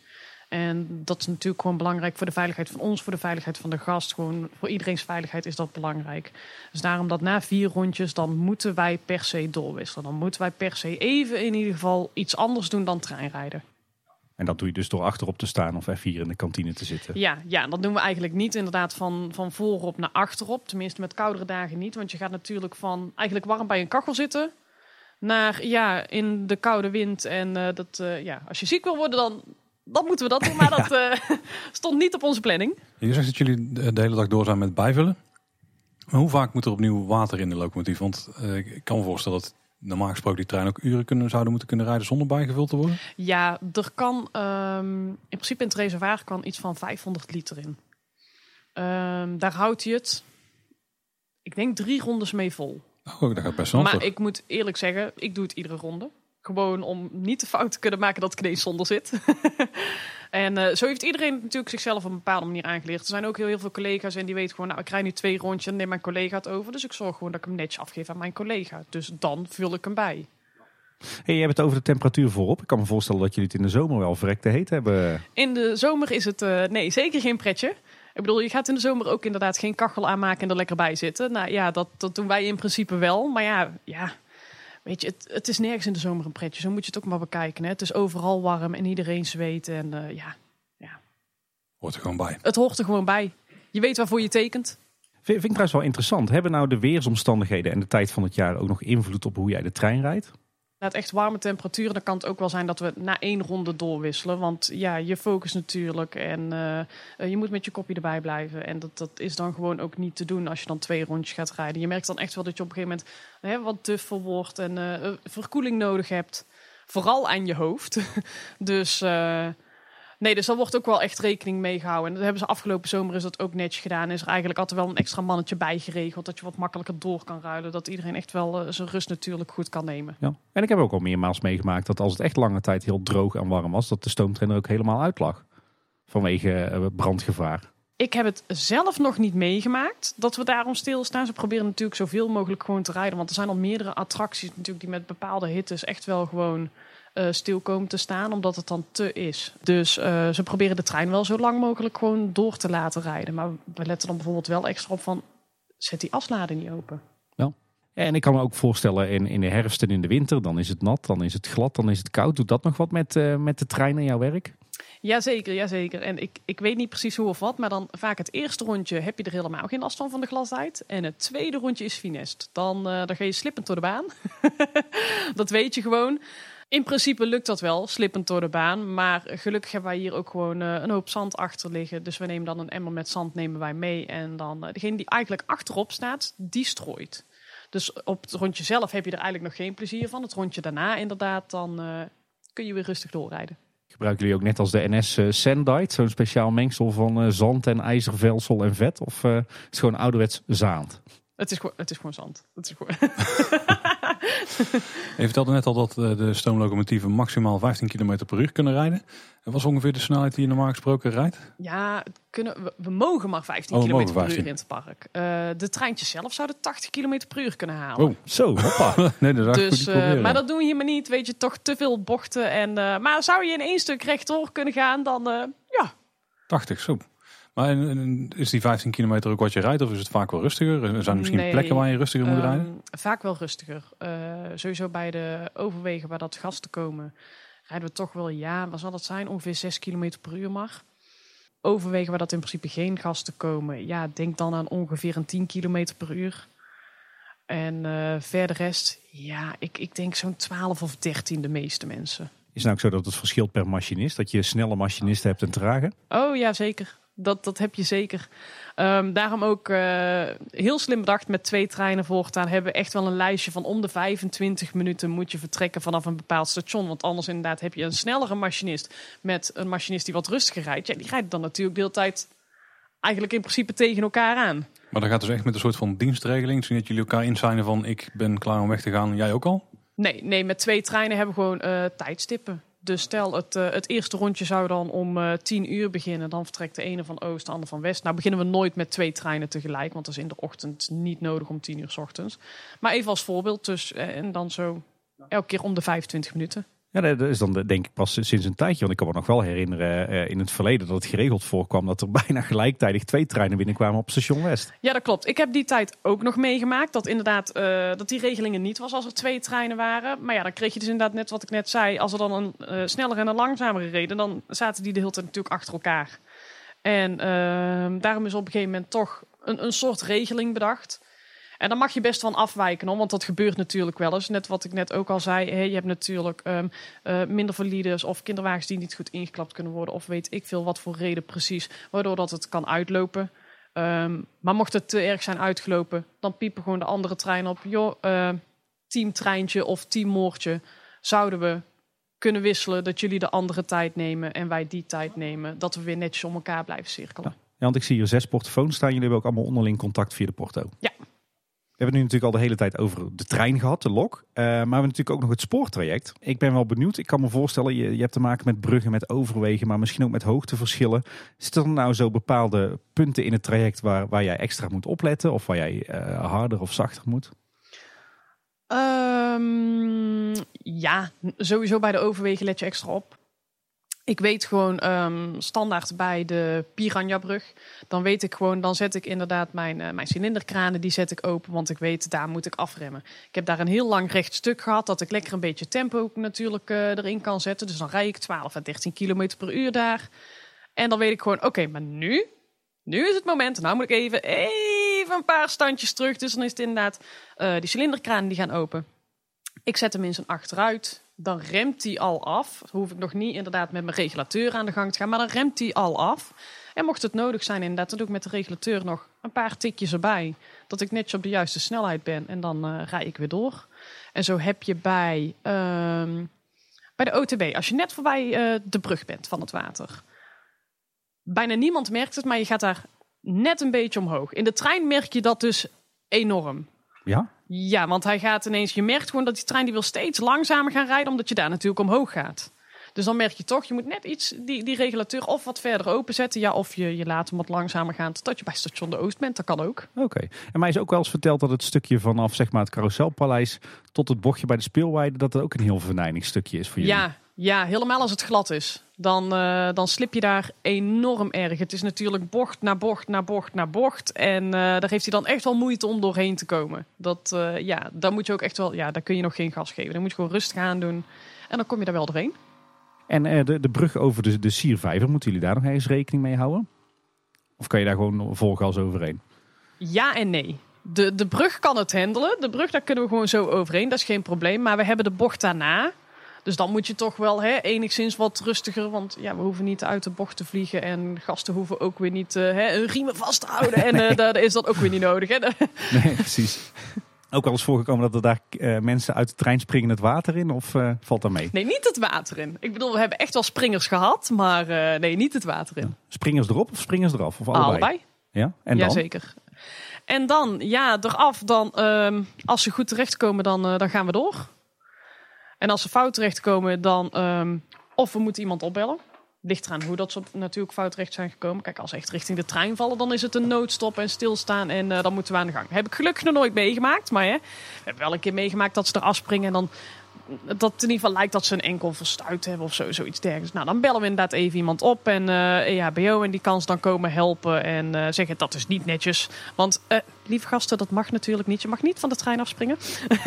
En dat is natuurlijk gewoon belangrijk voor de veiligheid van ons, voor de veiligheid van de gast. Gewoon voor iedereen's veiligheid is dat belangrijk. Dus daarom dat na vier rondjes, dan moeten wij per se doorwisselen. Dan moeten wij per se even in ieder geval iets anders doen dan treinrijden. En dat doe je dus door achterop te staan of F4 in de kantine te zitten? Ja, ja dat doen we eigenlijk niet inderdaad van, van voorop naar achterop. Tenminste met koudere dagen niet. Want je gaat natuurlijk van eigenlijk warm bij een kachel zitten... naar ja, in de koude wind. En uh, dat, uh, ja, als je ziek wil worden, dan dan moeten we dat doen. Maar <laughs> dat uh, <laughs> stond niet op onze planning. Je zegt dat jullie de hele dag door zijn met bijvullen. Maar hoe vaak moet er opnieuw water in de locomotief? Want uh, ik kan me voorstellen dat normaal gesproken die trein ook uren kunnen, zouden moeten kunnen rijden zonder bijgevuld te worden. Ja, er kan um, in principe in het reservoir kan iets van 500 liter in. Um, daar houdt hij het, ik denk drie rondes mee vol. Oh, dat gaat best wel. Maar ik moet eerlijk zeggen, ik doe het iedere ronde. Gewoon om niet de fout te kunnen maken dat ik ineens zonder zit. <laughs> en uh, zo heeft iedereen natuurlijk zichzelf op een bepaalde manier aangeleerd. Er zijn ook heel, heel veel collega's en die weten gewoon, nou ik rij nu twee rondjes en neem mijn collega het over. Dus ik zorg gewoon dat ik hem netjes afgeef aan mijn collega. Dus dan vul ik hem bij. Hey, je hebt het over de temperatuur voorop. Ik kan me voorstellen dat jullie het in de zomer wel verrekte heet hebben. In de zomer is het, uh, nee, zeker geen pretje. Ik bedoel, je gaat in de zomer ook inderdaad geen kachel aanmaken en er lekker bij zitten. Nou ja, dat, dat doen wij in principe wel. Maar ja, ja Weet je, het, het, is nergens in de zomer een pretje. Zo moet je het ook maar bekijken. Hè? Het is overal warm en iedereen zweet. En uh, ja, ja. Hoort er gewoon bij. Het hoort er gewoon bij. Je weet waarvoor je tekent. Vind, vind ik trouwens wel interessant. Hebben nou de weersomstandigheden en de tijd van het jaar ook nog invloed op hoe jij de trein rijdt? Het echt warme temperaturen, dan kan het ook wel zijn dat we na één ronde doorwisselen. Want ja, je focus natuurlijk en uh, je moet met je kopje erbij blijven. En dat, dat is dan gewoon ook niet te doen als je dan twee rondjes gaat rijden. Je merkt dan echt wel dat je op een gegeven moment hè, wat duffel wordt en uh, verkoeling nodig hebt. Vooral aan je hoofd. <laughs> dus uh, Nee, dus daar wordt ook wel echt rekening mee gehouden. En dat hebben ze afgelopen zomer is dat ook netjes gedaan. Is er eigenlijk altijd wel een extra mannetje bij geregeld. Dat je wat makkelijker door kan ruilen. Dat iedereen echt wel eh, zijn rust natuurlijk goed kan nemen. Ja. En ik heb ook al meermaals meegemaakt dat als het echt lange tijd heel droog en warm was, dat de stoomtrainer ook helemaal uitlag. Vanwege eh, brandgevaar. Ik heb het zelf nog niet meegemaakt dat we daarom stilstaan. Ze proberen natuurlijk zoveel mogelijk gewoon te rijden. Want er zijn al meerdere attracties natuurlijk die met bepaalde hittes echt wel gewoon eh, stil komen te staan. Omdat het dan te is. Dus eh, ze proberen de trein wel zo lang mogelijk gewoon door te laten rijden. Maar we letten dan bijvoorbeeld wel extra op van... zet die asladen niet open. En ik kan me ook voorstellen in, in de herfst en in de winter, dan is het nat, dan is het glad, dan is het koud. Doet dat nog wat met, eh, met de trein en jouw werk? Jazeker, jazeker. En ik, ik weet niet precies hoe of wat, maar dan vaak het eerste rondje heb je er helemaal geen last van van de glasheid. En het tweede rondje is finest. Dan, dan ga je slippend door de baan. <laughs> dat weet je gewoon. In principe lukt dat wel, slippend door de baan. Maar gelukkig hebben wij hier ook gewoon eh, een hoop zand achter liggen. Dus we nemen dan een emmer met zand nemen wij mee. En dan uh, degene die eigenlijk achterop staat, die strooit. Dus op het rondje zelf heb je er eigenlijk nog geen plezier van. Het rondje daarna inderdaad, dan kun je weer rustig doorrijden. Gebruiken jullie ook net als de NS Sandite, zo'n speciaal mengsel van zand en ijzervelsel en vet? Of is het gewoon ouderwets zaand? Het is, gewoon, het is gewoon zand. Het is gewoon... <laughs> Je vertelde net al dat de stoomlocomotieven maximaal 15 km per uur kunnen rijden. En wat is ongeveer de snelheid die je normaal gesproken rijdt? Ja, kunnen, we, we mogen maar 15 Oh, we km per 15. uur in het park. Eh, de treintjes zelf zouden 80 km per uur kunnen halen. Oh, Zo, hoppa. <laughs> nee, dat Dus, eh, maar dat doen we hier maar niet. Weet je, toch te veel bochten. En, eh, maar zou je in één stuk rechtdoor kunnen gaan, dan eh, ja. 80, zo. Maar en- en is die 15 kilometer ook wat je rijdt of is het vaak wel rustiger? Er zijn misschien Nee. plekken waar je rustiger moet Ehm, rijden? Vaak wel rustiger. Eh, sowieso bij de overwegen waar dat gasten komen, rijden we toch wel, ja, wat zal dat zijn? Ongeveer 6 km per uur maar. Overwegen waar dat in principe geen gasten komen, ja, denk dan aan ongeveer een 10 km per uur. En eh, verder rest, ja, ik, ik denk zo'n 12 of 13 de meeste mensen. Is het nou ook zo dat het verschilt per machinist? Dat je snelle machinisten hebt en trage? Oh ja, zeker. Dat, dat heb je zeker. Ehm, daarom ook eh, heel slim bedacht met twee treinen voortaan. Hebben we echt wel een lijstje van om de 25 minuten moet je vertrekken vanaf een bepaald station. Want anders inderdaad heb je een snellere machinist met een machinist die wat rustiger rijdt. Ja, die rijdt dan natuurlijk de hele tijd eigenlijk in principe tegen elkaar aan. Maar dat gaat dus echt met een soort van dienstregeling. Zodat jullie elkaar insignen van ik ben klaar om weg te gaan. Jij ook al? Nee, nee met twee treinen hebben we gewoon eh, tijdstippen. Dus stel, het, eh, het eerste rondje zou dan om eh 10 uur beginnen. Dan vertrekt de ene van oost, de ander van west. Nou beginnen we nooit met twee treinen tegelijk. Want dat is in de ochtend niet nodig om 10 uur s ochtends. Maar even als voorbeeld. Dus, eh, en dan zo elke keer om de 25 minuten. Ja, dat is dan denk ik pas sinds een tijdje. Want ik kan me nog wel herinneren eh, in het verleden dat het geregeld voorkwam dat er <laughs> bijna gelijktijdig twee treinen binnenkwamen op station West. Ja, dat klopt. Ik heb die tijd ook nog meegemaakt. Dat inderdaad eh, dat die regelingen niet was als er twee treinen waren. Maar ja, dan kreeg je dus inderdaad net wat ik net zei. Als er dan een eh snellere en een langzamere reden, dan zaten die de hele tijd natuurlijk achter elkaar. En ehm, daarom is op een gegeven moment toch een, een soort regeling bedacht. En dan mag je best van afwijken, hoor, want dat gebeurt natuurlijk wel eens. Net wat ik net ook al zei, je hebt natuurlijk ehm, eh, minder valides of kinderwagens die niet goed ingeklapt kunnen worden. Of weet ik veel wat voor reden precies, waardoor dat het kan uitlopen. Ehm, maar mocht het te erg zijn uitgelopen, dan piepen gewoon de andere trein op. Joh, eh, teamtreintje of teammoortje, zouden we kunnen wisselen dat jullie de andere tijd nemen en wij die tijd nemen. Dat we weer netjes om elkaar blijven cirkelen. Ja, want ik zie hier zes portofoons staan. Jullie hebben ook allemaal onderling contact via de porto. Ja. Hebben nu natuurlijk al de hele tijd over de trein gehad, de lok. Eh, maar we hebben natuurlijk ook nog het spoortraject. Ik ben wel benieuwd. Ik kan me voorstellen, je, je hebt te maken met bruggen, met overwegen, maar misschien ook met hoogteverschillen. Zitten er nou zo bepaalde punten in het traject waar, waar jij extra moet opletten? Of waar jij eh, harder of zachter moet? Ehm, ja, sowieso bij de overwegen let je extra op. Ik weet gewoon ehm, standaard bij de Piranha-brug. Dan weet ik gewoon, dan zet ik inderdaad mijn, eh, mijn cilinderkranen, die zet ik open. Want ik weet, daar moet ik afremmen. Ik heb daar een heel lang recht stuk gehad, dat ik lekker een beetje tempo natuurlijk eh, erin kan zetten. Dus dan rij ik 12 à 13 kilometer per uur daar. En dan weet ik gewoon, oké, maar nu, nu is het moment. Nou moet ik even, even een paar standjes terug. Dus dan is het inderdaad, eh, die cilinderkranen die gaan open. Ik zet hem in zijn achteruit. Dan remt hij al af. Hoef ik nog niet inderdaad met mijn regulateur aan de gang te gaan. Maar dan remt hij al af. En mocht het nodig zijn inderdaad, dan doe ik met de regulateur nog een paar tikjes erbij. Dat ik netjes op de juiste snelheid ben. En dan eh rij ik weer door. En zo heb je bij, ehm, bij de OTB, als je net voorbij eh, de brug bent van het water. Bijna niemand merkt het, maar je gaat daar net een beetje omhoog. In de trein merk je dat dus enorm. Ja? Ja, want hij gaat ineens, je merkt gewoon dat die trein die wil steeds langzamer gaan rijden, omdat je daar natuurlijk omhoog gaat. Dus dan merk je toch, je moet net iets die, die regulateur of wat verder openzetten. Ja, of je, je laat hem wat langzamer gaan totdat je bij station de Oost bent. Dat kan ook. Oké. En mij is ook wel eens verteld dat het stukje vanaf zeg maar, het carouselpaleis tot het bochtje bij de speelweide, dat het ook een heel venijnig stukje is voor jullie. Ja, ja, helemaal als het glad is. Dan, eh, dan slip je daar enorm erg. Het is natuurlijk bocht na bocht na bocht na bocht. En eh, daar heeft hij dan echt wel moeite om doorheen te komen. Dat, eh, ja, daar moet je ook echt wel, ja, daar kun je nog geen gas geven. Dan moet je gewoon rustig aan doen. En dan kom je daar wel doorheen. En de, de brug over de, de Siervijver, moeten jullie daar nog eens rekening mee houden? Of kan je daar gewoon vol gas overheen? Ja en nee. De, de brug kan het handelen. De brug, daar kunnen we gewoon zo overheen. Dat is geen probleem. Maar we hebben de bocht daarna. Dus dan moet je toch wel hè, enigszins wat rustiger. Want ja, we hoeven niet uit de bocht te vliegen. En gasten hoeven ook weer niet uh, hè, een riemen vast te houden. En <laughs> uh, daar is dat ook weer niet nodig. Hè? Nee, precies. Ook al eens voorgekomen dat er daar uh, mensen uit de trein springen het water in? Of uh, valt dat mee? Nee, niet het water in. Ik bedoel, we hebben echt wel springers gehad. Maar uh, nee, niet het water in. Ja. Springers erop of springers eraf? Of allebei? allebei. Ja, en dan? Jazeker. En dan, ja, eraf. Dan, um, als ze goed terechtkomen, dan, dan gaan we door. En als ze fout terechtkomen, dan... Um, of we moeten iemand opbellen. Ligt eraan hoe dat ze natuurlijk fout terecht zijn gekomen. Kijk, als ze echt richting de trein vallen, dan is het een noodstop en stilstaan. En uh, dan moeten we aan de gang. Heb ik gelukkig nog nooit meegemaakt. Maar hè, we hebben wel een keer meegemaakt dat ze er afspringen. En dan dat het in ieder geval lijkt dat ze een enkel verstuit hebben of zo, zoiets dergelijks. Nou, dan bellen we inderdaad even iemand op en uh, EHBO en die kan ze dan komen helpen en uh, zeggen dat is niet netjes. Want uh, lieve gasten, dat mag natuurlijk niet. Je mag niet van de trein afspringen.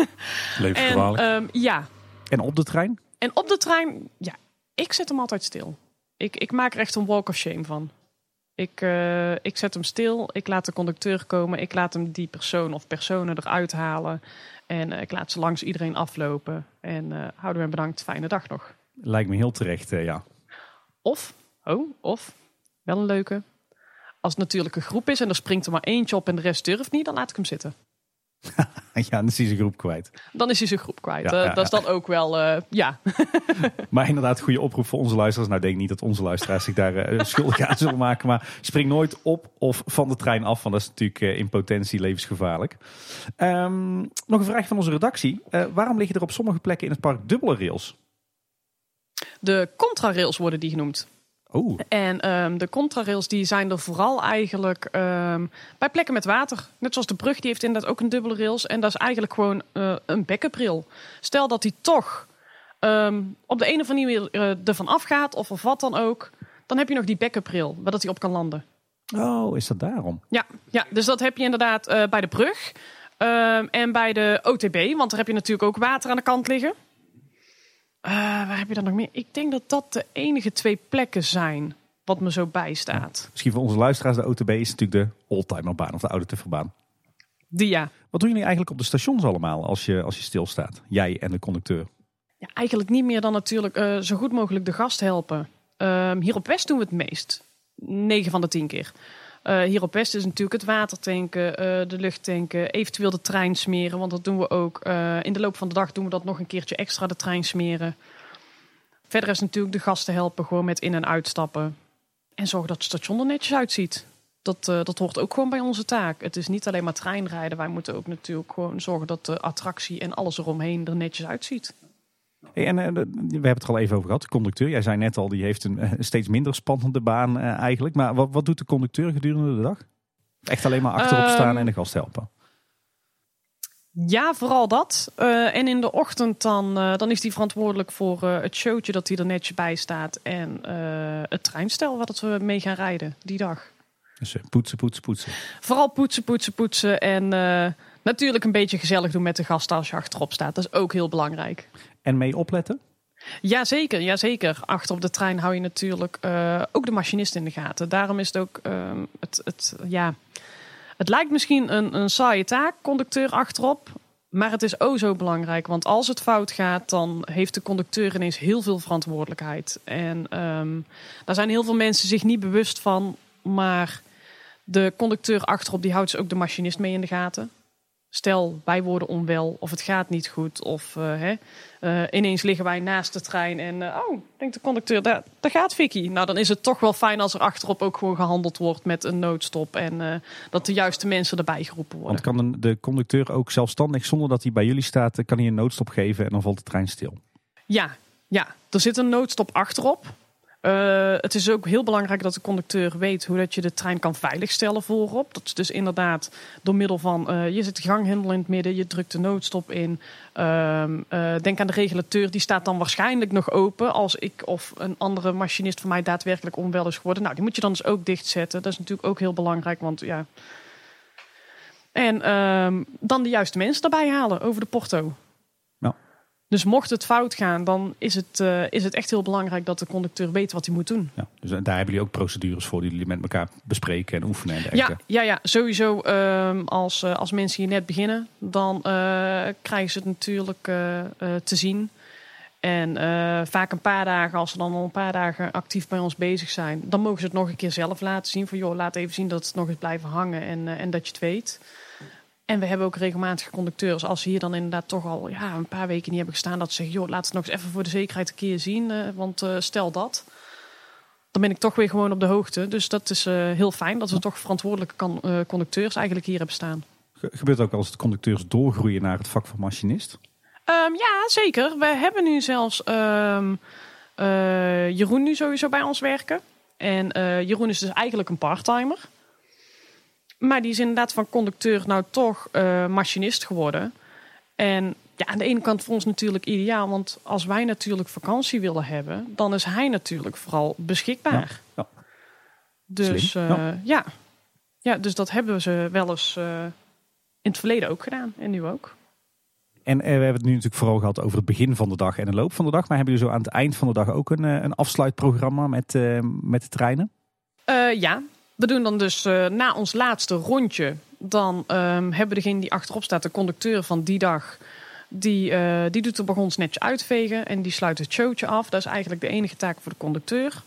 <laughs> Levensgevaarlijk. En, um, ja. En op de trein? En op de trein, ja, ik zet hem altijd stil. Ik, ik maak er echt een walk of shame van. Ik, uh, ik zet hem stil, ik laat de conducteur komen, ik laat hem die persoon of personen eruit halen. En uh, ik laat ze langs iedereen aflopen. En uh, houden we bedankt, fijne dag nog. Lijkt me heel terecht, ja. Of, oh, of, wel een leuke. Als het natuurlijk een groep is en er springt er maar eentje op en de rest durft niet, dan laat ik hem zitten. <laughs> ja, dan is hij zijn groep kwijt. Dan is hij zijn groep kwijt. Ja, ja, dat is dan ook wel, uh, ja. <laughs> maar inderdaad, goede oproep voor onze luisteraars. Nou, ik denk niet dat onze luisteraars zich daar uh, <laughs> schuldig aan zullen maken. Maar spring nooit op of van de trein af, want dat is natuurlijk in potentie levensgevaarlijk. Um, nog een vraag van onze redactie. waarom liggen er op sommige plekken in het park dubbele rails? De contrarails worden die genoemd. Oh. En um, de contrarails die zijn er vooral eigenlijk um, bij plekken met water. Net zoals de brug, die heeft inderdaad ook een dubbele rails. En dat is eigenlijk gewoon uh, een backup rail. Stel dat die toch um, op de een of andere manier uh, ervan afgaat of of wat dan ook. Dan heb je nog die backup rail, waar dat hij op kan landen. Oh, is dat daarom? Ja, ja dus dat heb je inderdaad uh, bij de brug. en bij de OTB, want daar heb je natuurlijk ook water aan de kant liggen. Uh, waar heb je dan nog meer? Ik denk dat dat de enige twee plekken zijn wat me zo bijstaat. Ja, misschien voor onze luisteraars, de OTB is natuurlijk de oldtimerbaan of de oude tufferbaan. Die ja. Wat doen jullie eigenlijk op de stations allemaal als je, als je stilstaat? Jij en de conducteur. Ja, eigenlijk niet meer dan natuurlijk uh, zo goed mogelijk de gast helpen. Uh, hier op West doen we het meest. 9 van de 10 keer. Uh, hier op West is natuurlijk het water tanken, uh, de lucht tanken, eventueel de trein smeren. Want dat doen we ook. Uh, in de loop van de dag doen we dat nog een keertje extra, de trein smeren. Verder is natuurlijk de gasten helpen gewoon met in- en uitstappen. En zorgen dat het station er netjes uitziet. Dat, dat hoort ook gewoon bij onze taak. Het is niet alleen maar treinrijden. Wij moeten ook natuurlijk gewoon zorgen dat de attractie en alles eromheen er netjes uitziet. Hey, en uh, we hebben het er al even over gehad. De conducteur, jij zei net al, die heeft een uh, steeds minder spannende baan uh, eigenlijk. Maar wat, wat doet de conducteur gedurende de dag? Echt alleen maar achterop staan um, en de gast helpen? Ja, vooral dat. Uh, en in de ochtend dan, uh, dan is hij verantwoordelijk voor uh, het showtje dat hij er netjes bij staat. En het treinstel wat we mee gaan rijden die dag. Dus poetsen, poetsen, poetsen. Vooral poetsen, poetsen, poetsen. En natuurlijk een beetje gezellig doen met de gasten als je achterop staat. Dat is ook heel belangrijk. En mee opletten? Jazeker, jazeker. Achter op de trein hou je natuurlijk uh, ook de machinist in de gaten. Daarom is het ook uh, het, het, ja, het lijkt misschien een, een saaie taak, conducteur achterop. Maar het is oh zo belangrijk. Want als het fout gaat, dan heeft de conducteur ineens heel veel verantwoordelijkheid. En um, daar zijn heel veel mensen zich niet bewust van. Maar de conducteur achterop die houdt dus ook de machinist mee in de gaten. Stel, wij worden onwel of het gaat niet goed. Of eh, hè, eh, ineens liggen wij naast de trein en uh, oh, denkt de conducteur, daar, daar gaat Vicky. Nou, dan is het toch wel fijn als er achterop ook gewoon gehandeld wordt met een noodstop. En dat de juiste mensen erbij geroepen worden. Want kan de conducteur ook zelfstandig, zonder dat hij bij jullie staat, kan hij een noodstop geven en dan valt de trein stil? Ja, ja. er zit een noodstop achterop. Uh, het is ook heel belangrijk dat de conducteur weet hoe dat je de trein kan veiligstellen voorop. Dat is dus inderdaad door middel van uh, je zet de ganghendel in het midden, je drukt de noodstop in. Uh, denk aan de regulateur, die staat dan waarschijnlijk nog open als ik of een andere machinist van mij daadwerkelijk onwel is geworden. Nou, die moet je dan dus ook dichtzetten. Dat is natuurlijk ook heel belangrijk, want ja. En ehm, dan de juiste mensen erbij halen over de porto. Dus mocht het fout gaan, dan is het, uh, is het echt heel belangrijk dat de conducteur weet wat hij moet doen. Ja, dus daar hebben jullie ook procedures voor die jullie met elkaar bespreken en oefenen en. Ja, ja, ja sowieso uh, als, uh, als mensen hier net beginnen, dan eh, krijgen ze het natuurlijk te zien. En vaak een paar dagen, als ze dan al een paar dagen actief bij ons bezig zijn, dan mogen ze het nog een keer zelf laten zien. Van joh, laat even zien dat het nog eens blijven hangen en, en dat je het weet. En we hebben ook regelmatig conducteurs, als ze hier dan inderdaad toch al ja, een paar weken niet hebben gestaan, dat ze zeggen, joh, laat het nog eens even voor de zekerheid een keer zien. Uh, want uh, stel dat, dan ben ik toch weer gewoon op de hoogte. Dus dat is uh, heel fijn dat we toch verantwoordelijke kan, conducteurs eigenlijk hier hebben staan. Gebeurt ook als de conducteurs doorgroeien naar het vak van machinist? Um, ja, zeker. We hebben nu zelfs um, Jeroen nu sowieso bij ons werken. En Jeroen is dus eigenlijk een parttimer. Maar die is inderdaad van conducteur nou toch uh, machinist geworden. En ja, aan de ene kant voor ons natuurlijk ideaal. Want als wij natuurlijk vakantie willen hebben, dan is hij natuurlijk vooral beschikbaar. Ja, ja. Dus uh, ja. ja. ja. dus dat hebben ze wel eens uh, in het verleden ook gedaan. En nu ook. En we hebben het nu natuurlijk vooral gehad over het begin van de dag en de loop van de dag. Maar hebben jullie zo aan het eind van de dag ook een, een afsluitprogramma met, met de treinen? ja, we doen dan dus uh, na ons laatste rondje, dan um, hebben degene die achterop staat, de conducteur van die dag, die, uh, die doet de wagons netjes uitvegen en die sluit het showtje af. Dat is eigenlijk de enige taak voor de conducteur.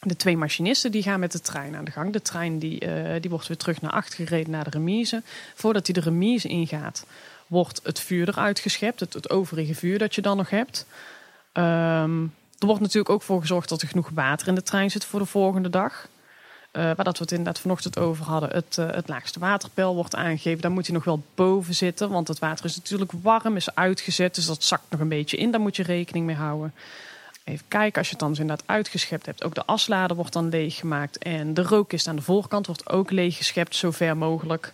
De twee machinisten die gaan met de trein aan de gang. De trein die, uh, die wordt weer terug naar achter gereden naar de remise. Voordat hij de remise ingaat, wordt het vuur eruit geschept. Het, het overige vuur dat je dan nog hebt. Um, er wordt natuurlijk ook voor gezorgd dat er genoeg water in de trein zit voor de volgende dag. Uh, waar dat we het inderdaad vanochtend over hadden. Het, uh, het laagste waterpeil wordt aangegeven. Daar moet hij nog wel boven zitten. Want het water is natuurlijk warm, is uitgezet. Dus dat zakt nog een beetje in. Daar moet je rekening mee houden. Even kijken, als je het dan dus inderdaad uitgeschept hebt. Ook de aslader wordt dan leeggemaakt. En de rookkist aan de voorkant wordt ook leeggeschept, zo ver mogelijk.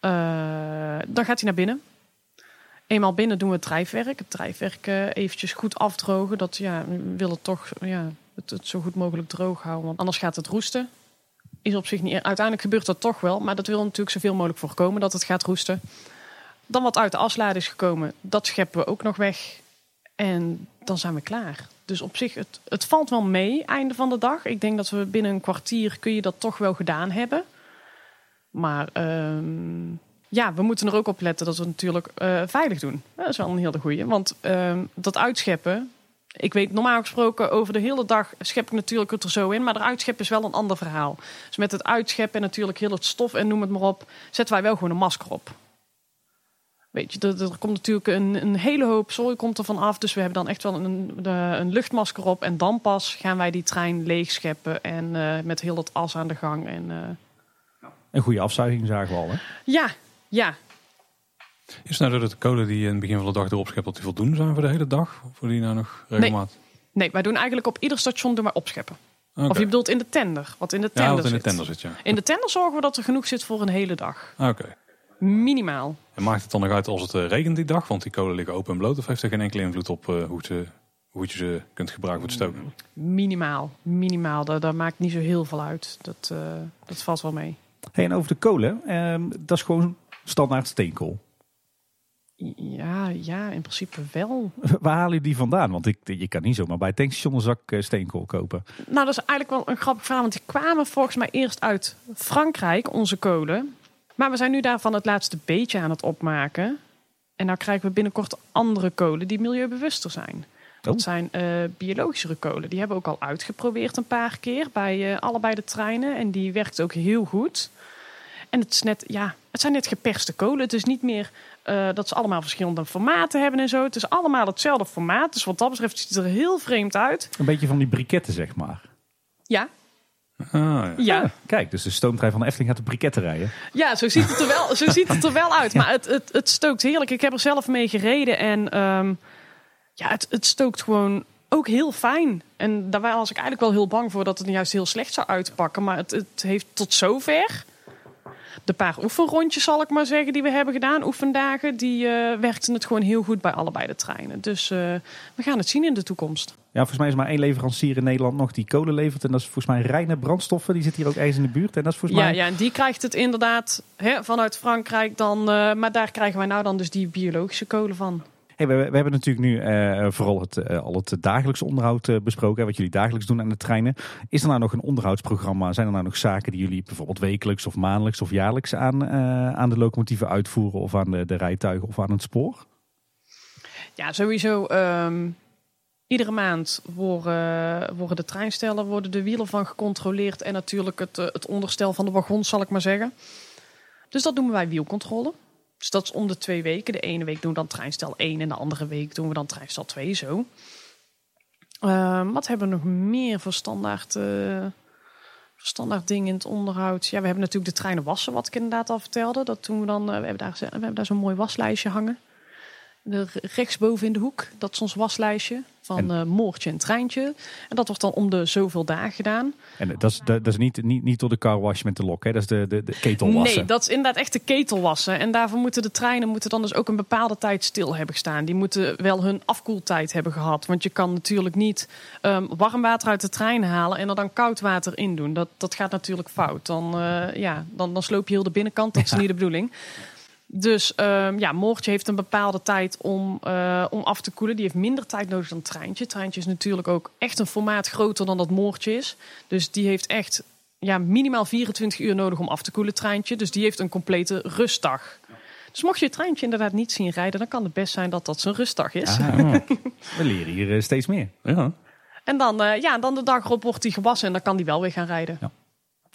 Uh, dan gaat hij naar binnen. Eenmaal binnen doen we het drijfwerk. Het drijfwerk eventjes goed afdrogen. Dat ja, we willen toch ja, het, zo goed mogelijk droog houden. Want anders gaat het roesten. Is op zich niet. Uiteindelijk gebeurt dat toch wel. Maar dat wil natuurlijk zoveel mogelijk voorkomen dat het gaat roesten. Dan wat uit de aslaad is gekomen, dat scheppen we ook nog weg. En dan zijn we klaar. Dus op zich, het, het valt wel mee, einde van de dag. Ik denk dat we binnen een kwartier kun je dat toch wel gedaan hebben. Maar um, ja, we moeten er ook op letten dat we natuurlijk uh, veilig doen. Dat is wel een hele goede. Want um, dat uitscheppen, ik weet normaal gesproken over de hele dag schep ik natuurlijk het er zo in. Maar eruit scheppen is wel een ander verhaal. Dus met het uitscheppen en natuurlijk heel het stof en noem het maar op. Zetten wij wel gewoon een masker op. Weet je, er, er komt natuurlijk een, een, hele hoop zooi komt er van af. Dus we hebben dan echt wel een, een luchtmasker op. En dan pas gaan wij die trein leeg scheppen. En uh, met heel het as aan de gang. En, uh... Een goede afzuiging zagen we al, hè? Ja, ja. Is het nou dat de code die je in het begin van de dag erop schept, dat die voldoende zijn voor de hele dag? Of voor die nou nog regelmatig? Nee. nee, wij doen eigenlijk op ieder station doen wij opscheppen. Okay. Of je bedoelt in de tender, wat in de tender, ja, wat in de zit. tender zit. Ja. In de tender zorgen we dat er genoeg zit voor een hele dag. Oké. Okay. Minimaal. En maakt het dan nog uit als het uh, regent die dag? Want die kolen liggen open en bloot. Of heeft er geen enkele invloed op uh, hoe, ze, hoe je ze kunt gebruiken voor het stoken? Minimaal. Minimaal. Dat, dat maakt niet zo heel veel uit. Dat, uh, dat valt wel mee. Hey, en over de kolen. Ehm, dat is gewoon standaard steenkool. Ja, ja, in principe wel. <laughs> Waar halen die vandaan? Want ik, je kan niet zomaar bij het tankstation een zak eh, steenkool kopen. Nou, dat is eigenlijk wel een grappig verhaal. Want die kwamen volgens mij eerst uit Frankrijk, onze kolen. Maar we zijn nu daarvan het laatste beetje aan het opmaken. En nou krijgen we binnenkort andere kolen die milieubewuster zijn. Dat oh. zijn uh, biologischere kolen. Die hebben we ook al uitgeprobeerd een paar keer bij uh, allebei de treinen. En die werkt ook heel goed. En het, is net, ja, het zijn net geperste kolen. Het is niet meer eh, dat ze allemaal verschillende formaten hebben en zo. Het is allemaal hetzelfde formaat. Dus wat dat betreft ziet het er heel vreemd uit. Een beetje van die briketten, zeg maar. Ja, Ah, ja. ja. Ah, kijk, dus de stoomtrein van de Efteling gaat de briketten rijden. Ja, zo ziet het er wel, zo ziet het er wel uit. <laughs> Maar het, het, het stookt heerlijk. Ik heb er zelf mee gereden. En ehm, ja, het, het stookt gewoon ook heel fijn. En daar was ik eigenlijk wel heel bang voor dat het juist heel slecht zou uitpakken. Maar het, het heeft tot zover... De paar oefenrondjes, zal ik maar zeggen, die we hebben gedaan, oefendagen, die eh, werkten het gewoon heel goed bij allebei de treinen. Dus eh, we gaan het zien in de toekomst. Ja, volgens mij is maar één leverancier in Nederland nog die kolen levert. En dat is volgens mij Reine Brandstoffen. Die zit hier ook eens in de buurt. En dat is volgens Ja, mij... ja, en die krijgt het inderdaad hè, vanuit Frankrijk dan. eh, maar daar krijgen wij nou dan dus die biologische kolen van. We, hebben natuurlijk nu eh, vooral het, eh, al het dagelijks onderhoud eh, besproken. Wat jullie dagelijks doen aan de treinen. Is er nou nog een onderhoudsprogramma? Zijn er nou nog zaken die jullie bijvoorbeeld wekelijks of maandelijks of jaarlijks aan, aan de locomotieven uitvoeren? Of aan de, de rijtuigen of aan het spoor? Ja, sowieso. ehm, iedere maand worden, worden de treinstellen, worden de wielen van gecontroleerd. En natuurlijk het, het onderstel van de wagons, zal ik maar zeggen. Dus dat noemen wij wielcontrole. Dus dat is om de twee weken. De ene week doen we dan treinstel 1 en de andere week doen we dan treinstel 2 zo. Ehm, wat hebben we nog meer voor standaard, eh, standaard dingen in het onderhoud? Ja, we hebben natuurlijk de treinen wassen, wat ik inderdaad al vertelde. Dat doen we dan. eh, we hebben daar, we hebben daar zo'n mooi waslijstje hangen. De, rechtsboven in de hoek, dat is ons waslijstje van En- eh Moortje en Treintje. En dat wordt dan om de zoveel dagen gedaan. En dat is, dat, is niet, niet, niet door de car wash met de lok. Hè? Dat is de, de, de ketelwassen. Nee, dat is inderdaad echt de ketelwassen. En daarvoor moeten de treinen moeten dan dus ook een bepaalde tijd stil hebben gestaan. Die moeten wel hun afkoeltijd hebben gehad. Want je kan natuurlijk niet ehm, warm water uit de trein halen en er dan koud water in doen. Dat, dat gaat natuurlijk fout. Dan, eh, ja, dan, dan sloop je heel de binnenkant. Dat is niet de bedoeling. Dus ehm, ja, Moortje heeft een bepaalde tijd om, eh, om af te koelen. Die heeft minder tijd nodig dan Treintje. Treintje is natuurlijk ook echt een formaat groter dan dat Moortje is. Dus die heeft echt ja, minimaal 24 uur nodig om af te koelen, Treintje. Dus die heeft een complete rustdag. Dus mocht je het treintje inderdaad niet zien rijden, dan kan het best zijn dat dat zijn rustdag is. Ah, <laughs> we leren hier eh, steeds meer. Ja. En dan, eh, ja, dan de dag erop wordt hij gewassen en dan kan die wel weer gaan rijden.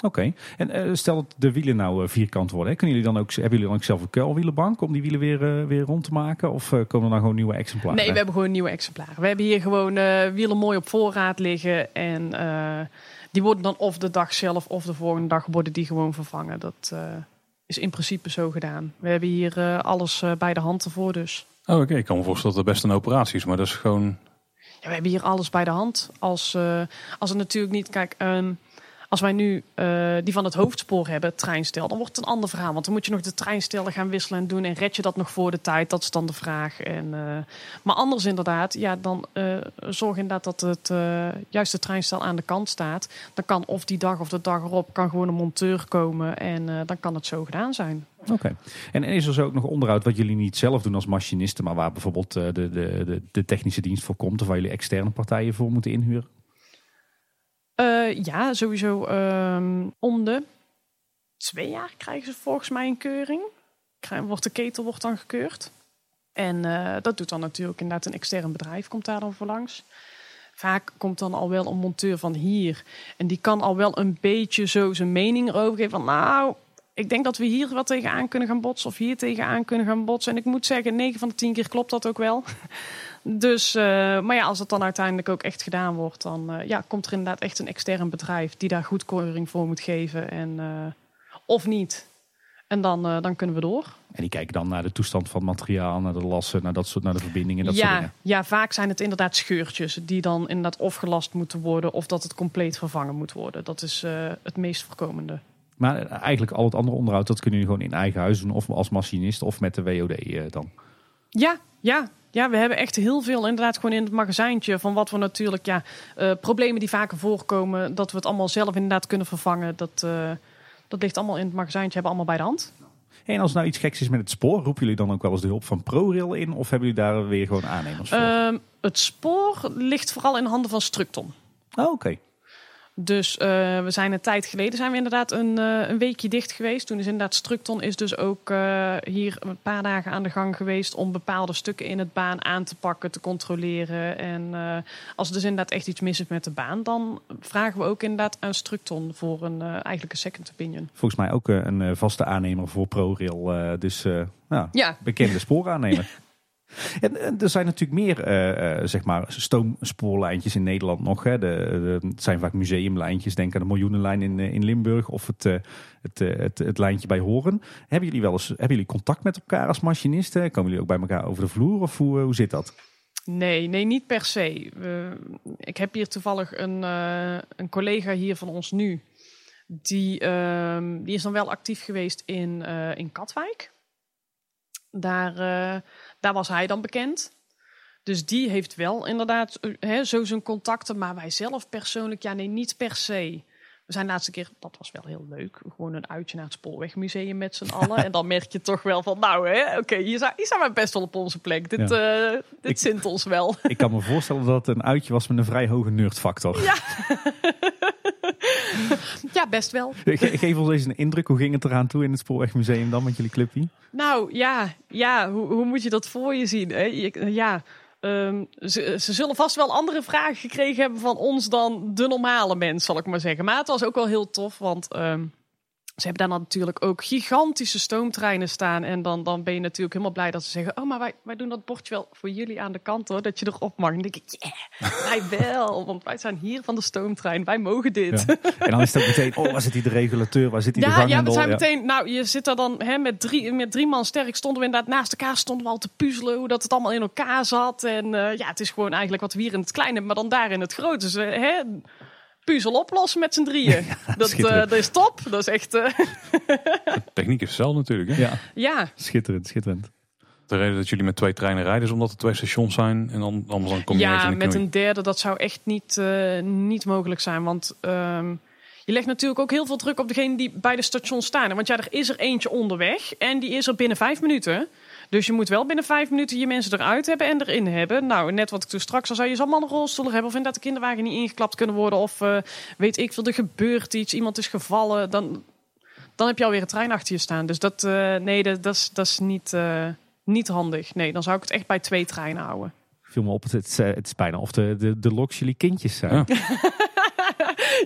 Oké. En eh, stel dat de wielen nou eh, vierkant worden. Hè? Kunnen jullie dan ook, hebben jullie dan ook zelf een kuilwielenbank om die wielen weer, eh, weer rond te maken? Of eh, komen er dan gewoon nieuwe exemplaren? Nee, we hebben gewoon nieuwe exemplaren. We hebben hier gewoon eh, wielen mooi op voorraad liggen. En eh, die worden dan of de dag zelf of de volgende dag worden die gewoon vervangen. Dat eh, is in principe zo gedaan. We hebben hier eh, alles eh, bij de hand ervoor dus. Oh, oké. Ik kan me voorstellen dat het best een operatie is, maar dat is gewoon... Ja, we hebben hier alles bij de hand. Als, eh, als het natuurlijk niet, kijk, ehm, als wij nu eh, die van het hoofdspoor hebben, het treinstel, dan wordt het een ander verhaal. Want dan moet je nog de treinstellen gaan wisselen en doen. En red je dat nog voor de tijd? Dat is dan de vraag. En, eh, maar anders inderdaad, ja, dan eh, zorg inderdaad dat het juiste treinstel aan de kant staat. Dan kan of die dag of de dag erop kan gewoon een monteur komen en dan kan het zo gedaan zijn. Oké. En is er zo ook nog onderhoud wat jullie niet zelf doen als machinisten, maar waar bijvoorbeeld de, de, de, de technische dienst voor komt of waar jullie externe partijen voor moeten inhuren? Eh, ja, sowieso ehm, om de twee jaar krijgen ze volgens mij een keuring. Wordt de ketel wordt dan gekeurd. En eh, dat doet dan natuurlijk inderdaad een extern bedrijf, komt daar dan voor langs. Vaak komt dan al wel een monteur van hier. En die kan al wel een beetje zo zijn mening erover geven. Van nou, ik denk dat we hier wat tegenaan kunnen gaan botsen. Of hier tegenaan kunnen gaan botsen. En ik moet zeggen, 9 van de 10 keer klopt dat ook wel. Dus, eh, maar ja, als het dan uiteindelijk ook echt gedaan wordt, dan eh, ja, komt er inderdaad echt een extern bedrijf die daar goedkeuring voor moet geven. En, eh, of niet. En dan, dan kunnen we door. En die kijken dan naar de toestand van het materiaal, naar de lassen, naar, dat soort, naar de verbindingen, dat soort dingen. ja, vaak zijn het inderdaad scheurtjes die dan inderdaad of gelast moeten worden of dat het compleet vervangen moet worden. Dat is het meest voorkomende. Maar eigenlijk al het andere onderhoud, dat kunnen jullie gewoon in eigen huis doen. Of als machinist of met de WOD dan. Ja, ja. Ja, we hebben echt heel veel inderdaad gewoon in het magazijntje van wat we natuurlijk, ja, eh, problemen die vaker voorkomen, dat we het allemaal zelf inderdaad kunnen vervangen. Dat, eh, dat ligt allemaal in het magazijntje, hebben we allemaal bij de hand. En als er nou iets geks is met het spoor, roepen jullie dan ook wel eens de hulp van ProRail in? Of hebben jullie daar weer gewoon aannemers voor? Ehm, het spoor ligt vooral in handen van Structon. oh, oké. Dus eh, we zijn een tijd geleden zijn we inderdaad een, eh, een weekje dicht geweest. Toen is inderdaad Structon is dus ook eh, hier een paar dagen aan de gang geweest om bepaalde stukken in het baan aan te pakken, te controleren. En als er dus inderdaad echt iets mis is met de baan, dan vragen we ook inderdaad aan Structon voor een eigenlijk een second opinion. Volgens mij ook een vaste aannemer voor ProRail. dus nou, Ja, bekende spooraannemer. <laughs> En, er zijn natuurlijk meer eh, zeg maar stoomspoorlijntjes in Nederland nog. Hè. De, het zijn vaak museumlijntjes. Denk aan de miljoenenlijn in, eh, in Limburg of het, het, het, lijntje bij Horen. Hebben jullie wel eens hebben jullie contact met elkaar als machinisten? Komen jullie ook bij elkaar over de vloer of hoe, zit dat? Nee, nee, niet per se. Ik heb hier toevallig een, een collega hier van ons nu. Die, ehm, die is dan wel actief geweest in, in Katwijk. Daar, daar was hij dan bekend. Dus die heeft wel inderdaad eh, hè, zo zijn contacten. Maar wij zelf persoonlijk, ja nee, niet per se. We zijn de laatste keer, dat was wel heel leuk, gewoon een uitje naar het Spoorwegmuseum met z'n allen. <laughs> en dan merk je toch wel van, nou hè, oké, hier, zijn, hier zijn we best wel op onze plek. Dit, eh, dit Ik- zint ons wel. Ik kan me voorstellen dat het een uitje was met een vrij hoge nerdfactor. Ja. <laughs> <laughs> ja, best wel. Ge- Geef ons eens een indruk. Hoe ging het eraan toe in het Spoorwegmuseum dan met jullie clubje? Nou ja, ja hoe, hoe moet je dat voor je zien? Hè? Je- ja, ehm, ze, ze zullen vast wel andere vragen gekregen hebben van ons dan de normale mens, zal ik maar zeggen. Maar het was ook wel heel tof, want ehm, ze hebben daar natuurlijk ook gigantische stoomtreinen staan. En dan, dan ben je natuurlijk helemaal blij dat ze zeggen: Oh, maar wij, wij doen dat bordje wel voor jullie aan de kant hoor, dat je erop mag. En dan denk ik: Yeah, wij <laughs> wel, want wij zijn hier van de stoomtrein, wij mogen dit. Ja. En dan is het ook meteen, oh, waar zit die de regulateur? Waar zit die de Ja, ja, ganghendel? we zijn meteen. Nou, je zit er dan hè, met, drie, met drie man sterk. Stonden we inderdaad naast elkaar. Stonden we al te puzzelen hoe dat het allemaal in elkaar zat. En eh, ja, het is gewoon eigenlijk wat we hier in het kleine, maar dan daar in het grote. Dus, hè, puzzel oplossen met z'n drieën. <laughs> dat, eh, dat is top. Dat is echt. eh, <laughs> Techniek is hetzelfde natuurlijk. Hè? Ja, ja, schitterend, schitterend. De reden dat jullie met twee treinen rijden is omdat er twee stations zijn. En dan, anders dan kom je ja in de met een derde, dat zou echt niet, eh, niet mogelijk zijn. Want ehm, je legt natuurlijk ook heel veel druk op degene die bij de station staan. Want ja, er is er eentje onderweg en die is er binnen vijf minuten. Dus je moet wel binnen vijf minuten je mensen eruit hebben en erin hebben. Nou, net wat ik toen straks al zei, je zal allemaal een rolstoel hebben. Of inderdaad de kinderwagen niet ingeklapt kunnen worden. Of eh, weet ik veel, er gebeurt iets, iemand is gevallen. Dan, dan heb je alweer een trein achter je staan. Dus dat, eh, nee, dat, dat, is, dat is niet, eh, niet handig. Nee, dan zou ik het echt bij twee treinen houden. Viel me op, het, het, het is bijna of de, de, de loks jullie kindjes zijn. Ja.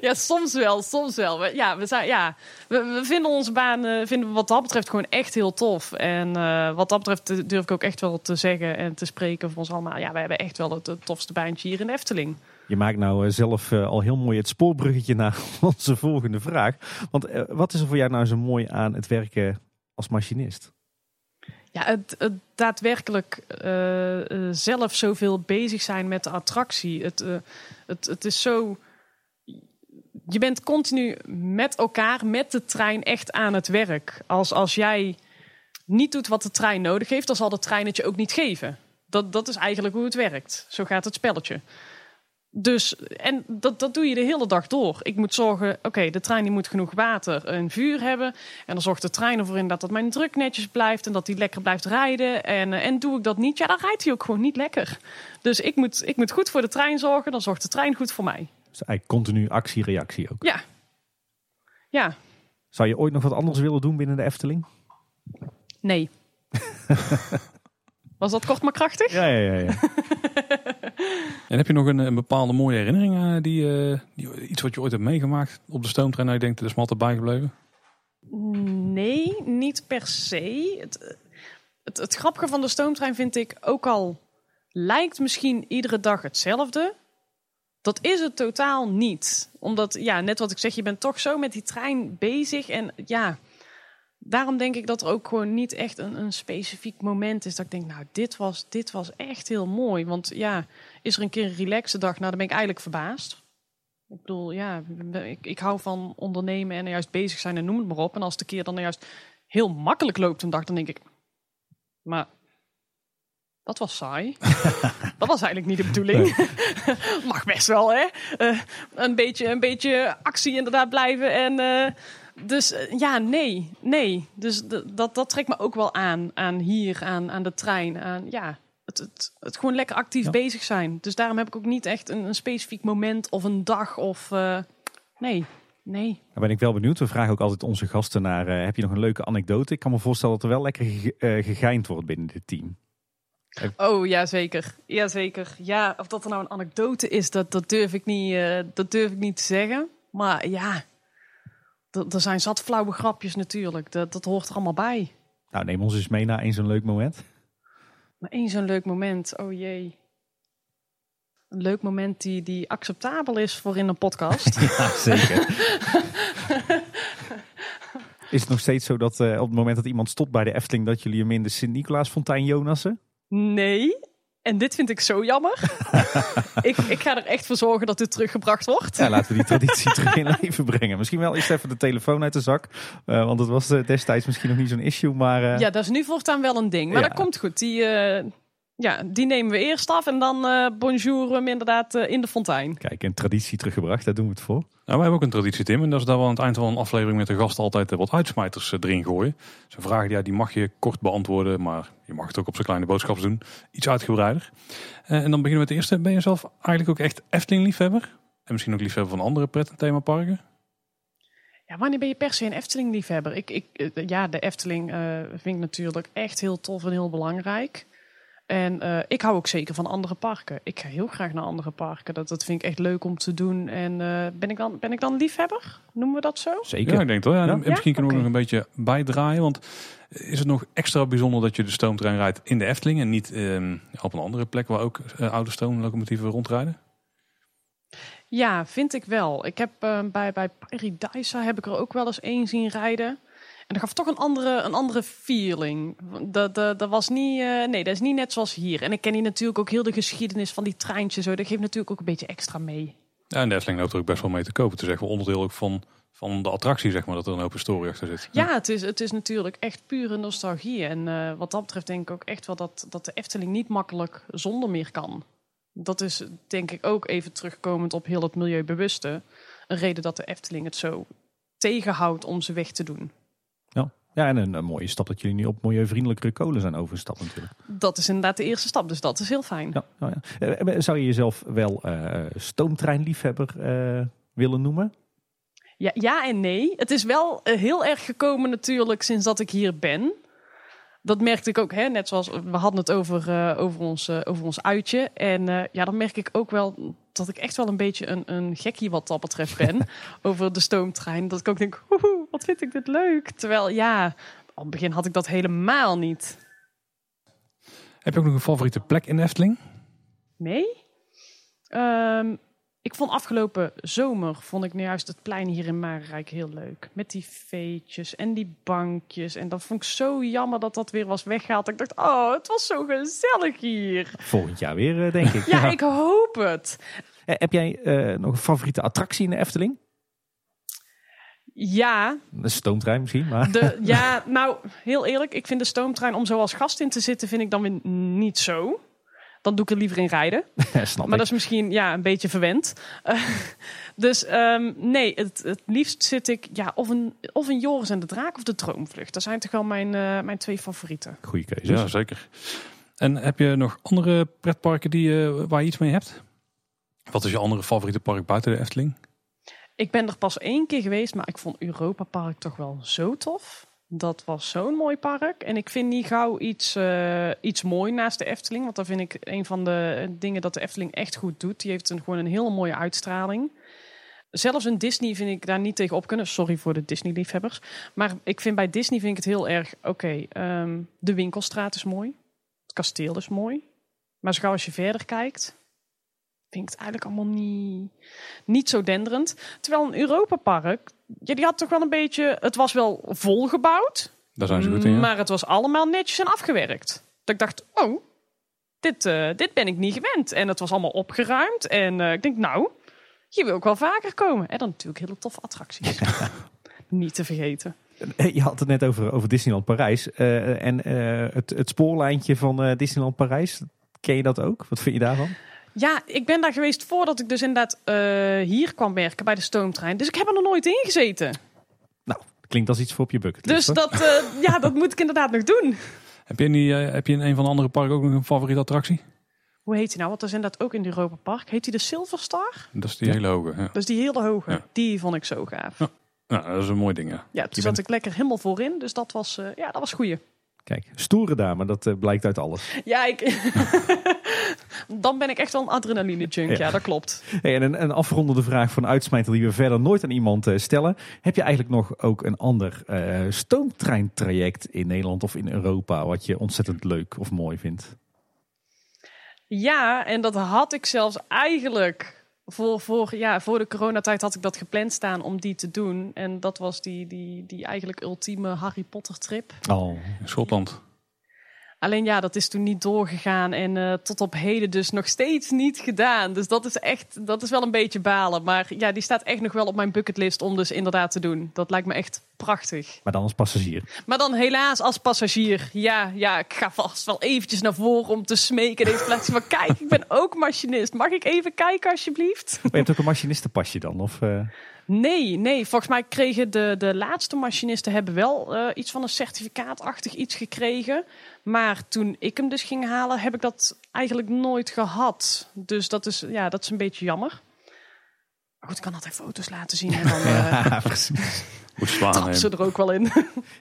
Ja, soms wel, soms wel. We, ja, we, zijn, ja we, we vinden onze baan eh, vinden we wat dat betreft gewoon echt heel tof. En eh, wat dat betreft eh, durf ik ook echt wel te zeggen en te spreken voor ons allemaal. Ja, wij hebben echt wel het, het tofste baantje hier in Efteling. Je maakt nou zelf al heel mooi het spoorbruggetje naar <laughs> onze volgende vraag. Want wat is er voor jou nou zo mooi aan het werken als machinist? Ja, het, het daadwerkelijk eh, zelf zoveel bezig zijn met de attractie. Het, het, het is zo. Je bent continu met elkaar, met de trein, echt aan het werk. Als, als jij niet doet wat de trein nodig heeft, dan zal de trein het je ook niet geven. Dat, dat is eigenlijk hoe het werkt. Zo gaat het spelletje. Dus, en dat, dat doe je de hele dag door. Ik moet zorgen, oké, de trein die moet genoeg water en vuur hebben. En dan zorgt de trein ervoor in dat, dat mijn druk netjes blijft en dat die lekker blijft rijden. En, eh, en doe ik dat niet, ja, dan rijdt hij ook gewoon niet lekker. Dus ik moet, ik moet goed voor de trein zorgen, dan zorgt de trein goed voor mij. Dus eigenlijk continu actie-reactie ook. Ja. Ja, Zou je ooit nog wat anders willen doen binnen de Efteling? nee. <laughs> Was dat kort maar krachtig? Ja, ja, ja. ja. <laughs> En heb je nog een, een bepaalde mooie herinnering? eh, die, eh, die, iets wat je ooit hebt meegemaakt op de stoomtrein? Dat je denkt, dat is me altijd bijgebleven? Nee, niet per se. Het, het, het grappige van de stoomtrein vind ik ook al lijkt misschien iedere dag hetzelfde. Dat is het totaal niet. Omdat, ja, net wat ik zeg, je bent toch zo met die trein bezig. En ja, daarom denk ik dat er ook gewoon niet echt een, een specifiek moment is dat ik denk, nou, dit was, dit was echt heel mooi. Want ja, is er een keer een relaxe dag? Nou, dan ben ik eigenlijk verbaasd. Ik bedoel, ja, ik, ik hou van ondernemen en juist bezig zijn en noem het maar op. En als de keer dan juist heel makkelijk loopt een dag, dan denk ik, maar dat was saai. <laughs> dat was eigenlijk niet de bedoeling. <laughs> Mag best wel, hè? Eh, een, beetje, een beetje actie inderdaad blijven. En, eh, dus eh, ja, nee, nee. Dus dat, dat trekt me ook wel aan, aan hier, aan, aan de trein. Aan, ja, het, het, het gewoon lekker actief Ja. bezig zijn. Dus daarom heb ik ook niet echt een, een specifiek moment of een dag of... Nee, nee. Dan ben ik wel benieuwd. We vragen ook altijd onze gasten naar, heb je nog een leuke anekdote? Ik kan me voorstellen dat er wel lekker ge- gegeind wordt binnen dit team. Oh, ja, zeker. Ja, zeker. Ja, of dat er nou een anekdote is, dat, dat, durf, ik niet, eh, dat durf ik niet te zeggen. Maar ja, er zijn zat flauwe grapjes natuurlijk. Dat, dat hoort er allemaal bij. Nou, neem ons eens mee naar eens een leuk moment. Maar één zo'n leuk moment, oh jee. Een leuk moment die, die acceptabel is voor in een podcast. <laughs> Ja, zeker. Is het nog steeds zo dat eh, op het moment dat iemand stopt bij de Efteling... dat jullie hem in de Sint-Nicolaasfontein Jonassen? Nee. En dit vind ik zo jammer. <laughs> ik, ik ga er echt voor zorgen dat dit teruggebracht wordt. Ja, laten we die traditie <laughs> terug in leven brengen. Misschien wel eerst even de telefoon uit de zak. eh, want het was eh, destijds misschien nog niet zo'n issue. Maar eh, Ja, dat is nu voortaan wel een ding. Maar Ja. dat komt goed. Die, ja, die nemen we eerst af en dan bonjour we hem inderdaad in de fontein. kijk, een traditie teruggebracht. Daar doen we het voor. Nou, wij hebben ook een traditie, Tim. En dat is dat we aan het eind van een aflevering met de gast altijd wat uitsmijters eh, erin gooien. Zo'n vraag ja, die mag je kort beantwoorden, maar je mag het ook op zijn kleine boodschaps doen. Iets uitgebreider. Eh, en dan beginnen we met de eerste. Ben je zelf eigenlijk ook echt Efteling-liefhebber? En misschien ook liefhebber van andere pret- en themaparken? Ja, wanneer ben je per se een Efteling-liefhebber? Ik, ik, eh, ja, de Efteling vind ik natuurlijk echt heel tof en heel belangrijk. En eh, ik hou ook zeker van andere parken. Ik ga heel graag naar andere parken. Dat, dat vind ik echt leuk om te doen. En eh, ben, ik dan, ben ik dan liefhebber? Noemen we dat zo? Zeker. Ja, ik denk het wel. Ja, Ja? En misschien kunnen we nog een beetje bijdraaien. Want is het nog extra bijzonder dat je de stoomtrein rijdt in de Efteling en niet ehm, op een andere plek waar ook eh, oude stoomlocomotieven rondrijden? Ja, vind ik wel. Ik heb eh, bij, bij Paradisa heb ik er ook wel eens één zien rijden. En dat gaf toch een andere, een andere feeling. Dat, dat, dat was niet, eh, nee, dat is niet net zoals hier. En ik ken hier natuurlijk ook heel de geschiedenis van die treintjes. Zo. Dat geeft natuurlijk ook een beetje extra mee. Ja, en de Efteling loopt er ook best wel mee te kopen. Het is echt wel onderdeel ook van, van de attractie, zeg maar, dat er een hoop historie achter zit. Ja, het is, het is natuurlijk echt pure nostalgie. En eh, wat dat betreft denk ik ook echt wel dat, dat de Efteling niet makkelijk zonder meer kan. Dat is denk ik ook even terugkomend op heel het milieubewuste. Een reden dat de Efteling het zo tegenhoudt om ze weg te doen. Ja, en een, een mooie stap dat jullie nu op milieuvriendelijkere kolen zijn overgestapt natuurlijk. Dat is inderdaad de eerste stap, dus dat is heel fijn. Ja, nou ja. Eh, Zou je jezelf wel eh, stoomtreinliefhebber eh, willen noemen? Ja, ja en nee. Het is wel eh, heel erg gekomen natuurlijk sinds dat ik hier ben. Dat merkte ik ook, hè, net zoals we hadden het over, eh, over, ons, eh, over ons uitje. En eh, ja, dan merk ik ook wel dat ik echt wel een beetje een, een gekkie wat dat betreft ben. <laughs> over de stoomtrein. Dat ik ook denk, woehoe, wat vind ik dit leuk. Terwijl ja, op het begin had ik dat helemaal niet. Heb je ook nog een favoriete plek in Efteling? Nee? Ehm, ik vond afgelopen zomer, vond ik nu juist het plein hier in Marenrijk heel leuk. Met die veetjes en die bankjes. En dat vond ik zo jammer dat dat weer was weggehaald. Ik dacht, oh, het was zo gezellig hier. Volgend jaar weer, eh, denk ik. Ja, ik hoop het. Eh, Heb jij eh, nog een favoriete attractie in de Efteling? Ja, Een stoomtrein misschien, maar... de, ja, <laughs> nou, heel eerlijk. Ik vind de stoomtrein om zo als gast in te zitten, vind ik dan weer niet zo. Dan doe ik er liever in rijden. <laughs> Snap Maar ik. dat is misschien ja, een beetje verwend. <laughs> Dus ehm, nee, het, het liefst zit ik ja, of een, of een Joris en de Draak of de Droomvlucht. Dat zijn toch wel mijn, eh, mijn twee favorieten. Goeie keuze. Ja, zeker. En heb je nog andere pretparken die, eh, waar je iets mee hebt? Wat is je andere favoriete park buiten de Efteling? Ik ben er pas één keer geweest, maar ik vond Europa Park toch wel zo tof. Dat was zo'n mooi park. En ik vind niet gauw iets, eh, iets mooi naast de Efteling. Want dat vind ik een van de dingen dat de Efteling echt goed doet. Die heeft een, gewoon een hele mooie uitstraling. Zelfs een Disney vind ik daar niet tegen op kunnen. Sorry voor de Disney-liefhebbers. Maar ik vind bij Disney vind ik het heel erg... Oké, ehm, de winkelstraat is mooi. Het kasteel is mooi. Maar zo gauw als je verder kijkt... vind ik het eigenlijk allemaal niet, niet zo denderend. Terwijl een Europa-park... Ja, die had toch wel een beetje... Het was wel volgebouwd. Daar zijn ze goed in, ja. Maar het was allemaal netjes en afgewerkt. Dat ik dacht, oh, dit, eh, dit ben ik niet gewend. En het was allemaal opgeruimd. En eh, ik denk, nou, hier wil ik wel vaker komen. En dan natuurlijk hele toffe attracties. <laughs> niet te vergeten. Eh, Je had het net over, over Disneyland Parijs. Eh, en eh, het, het spoorlijntje van eh, Disneyland Parijs, ken je dat ook? Wat vind je daarvan? Ja, ik ben daar geweest voordat ik dus inderdaad eh, hier kwam werken bij de stoomtrein. Dus ik heb er nog nooit in gezeten. Nou, klinkt als iets voor op je bucketlist. Dus dat, eh, ja, dat moet ik inderdaad nog doen. Heb je, in die, eh, heb je in een van de andere parken ook nog een favoriete attractie? Hoe heet die nou? Want dat is inderdaad ook in het Europa Park. Heet die de Silver Star? Dat is die Ja. hele hoge. Ja. Dus die hele hoge. Ja. Die vond ik zo gaaf. Ja. Nou, dat is een mooi ding, ja. Ja, toen zat bent- ik lekker helemaal voorin. Dus dat was, eh, ja, dat was goeie. Kijk, stoere dame, dat eh, blijkt uit alles. Ja, ik... <laughs> Dan ben ik echt wel een adrenaline junk. Ja. Ja, dat klopt. Hey, en een, een afrondende vraag van uitsmijter die we verder nooit aan iemand eh, stellen. Heb je eigenlijk nog ook een ander eh, stoomtreintraject in Nederland of in Europa wat je ontzettend leuk of mooi vindt? Ja, en dat had ik zelfs eigenlijk... Voor, voor, ja, voor de coronatijd had ik dat gepland staan om die te doen. En dat was die, die, die eigenlijk ultieme Harry Potter trip. Oh, Schotland. Alleen ja, dat is toen niet doorgegaan en eh, tot op heden dus nog steeds niet gedaan. Dus dat is echt, dat is wel een beetje balen. Maar ja, die staat echt nog wel op mijn bucketlist om dus inderdaad te doen. Dat lijkt me echt prachtig. maar dan als passagier. Maar dan helaas als passagier. Ja, ja, ik ga vast wel eventjes naar voren om te smeken. Deze plaats van, kijk, ik ben ook machinist. Mag ik even kijken alsjeblieft? Maar je hebt ook een machinistenpasje dan? Of, eh, Nee, nee. Volgens mij kregen de, de laatste machinisten hebben wel eh, iets van een certificaatachtig iets gekregen. Maar toen ik hem dus ging halen, heb ik dat eigenlijk nooit gehad. Dus dat is, ja, dat is een beetje jammer. Maar goed, ik kan altijd foto's laten zien. En dan <laughs> eh ja, precies. Moet slaan. ze er ook wel in. <laughs>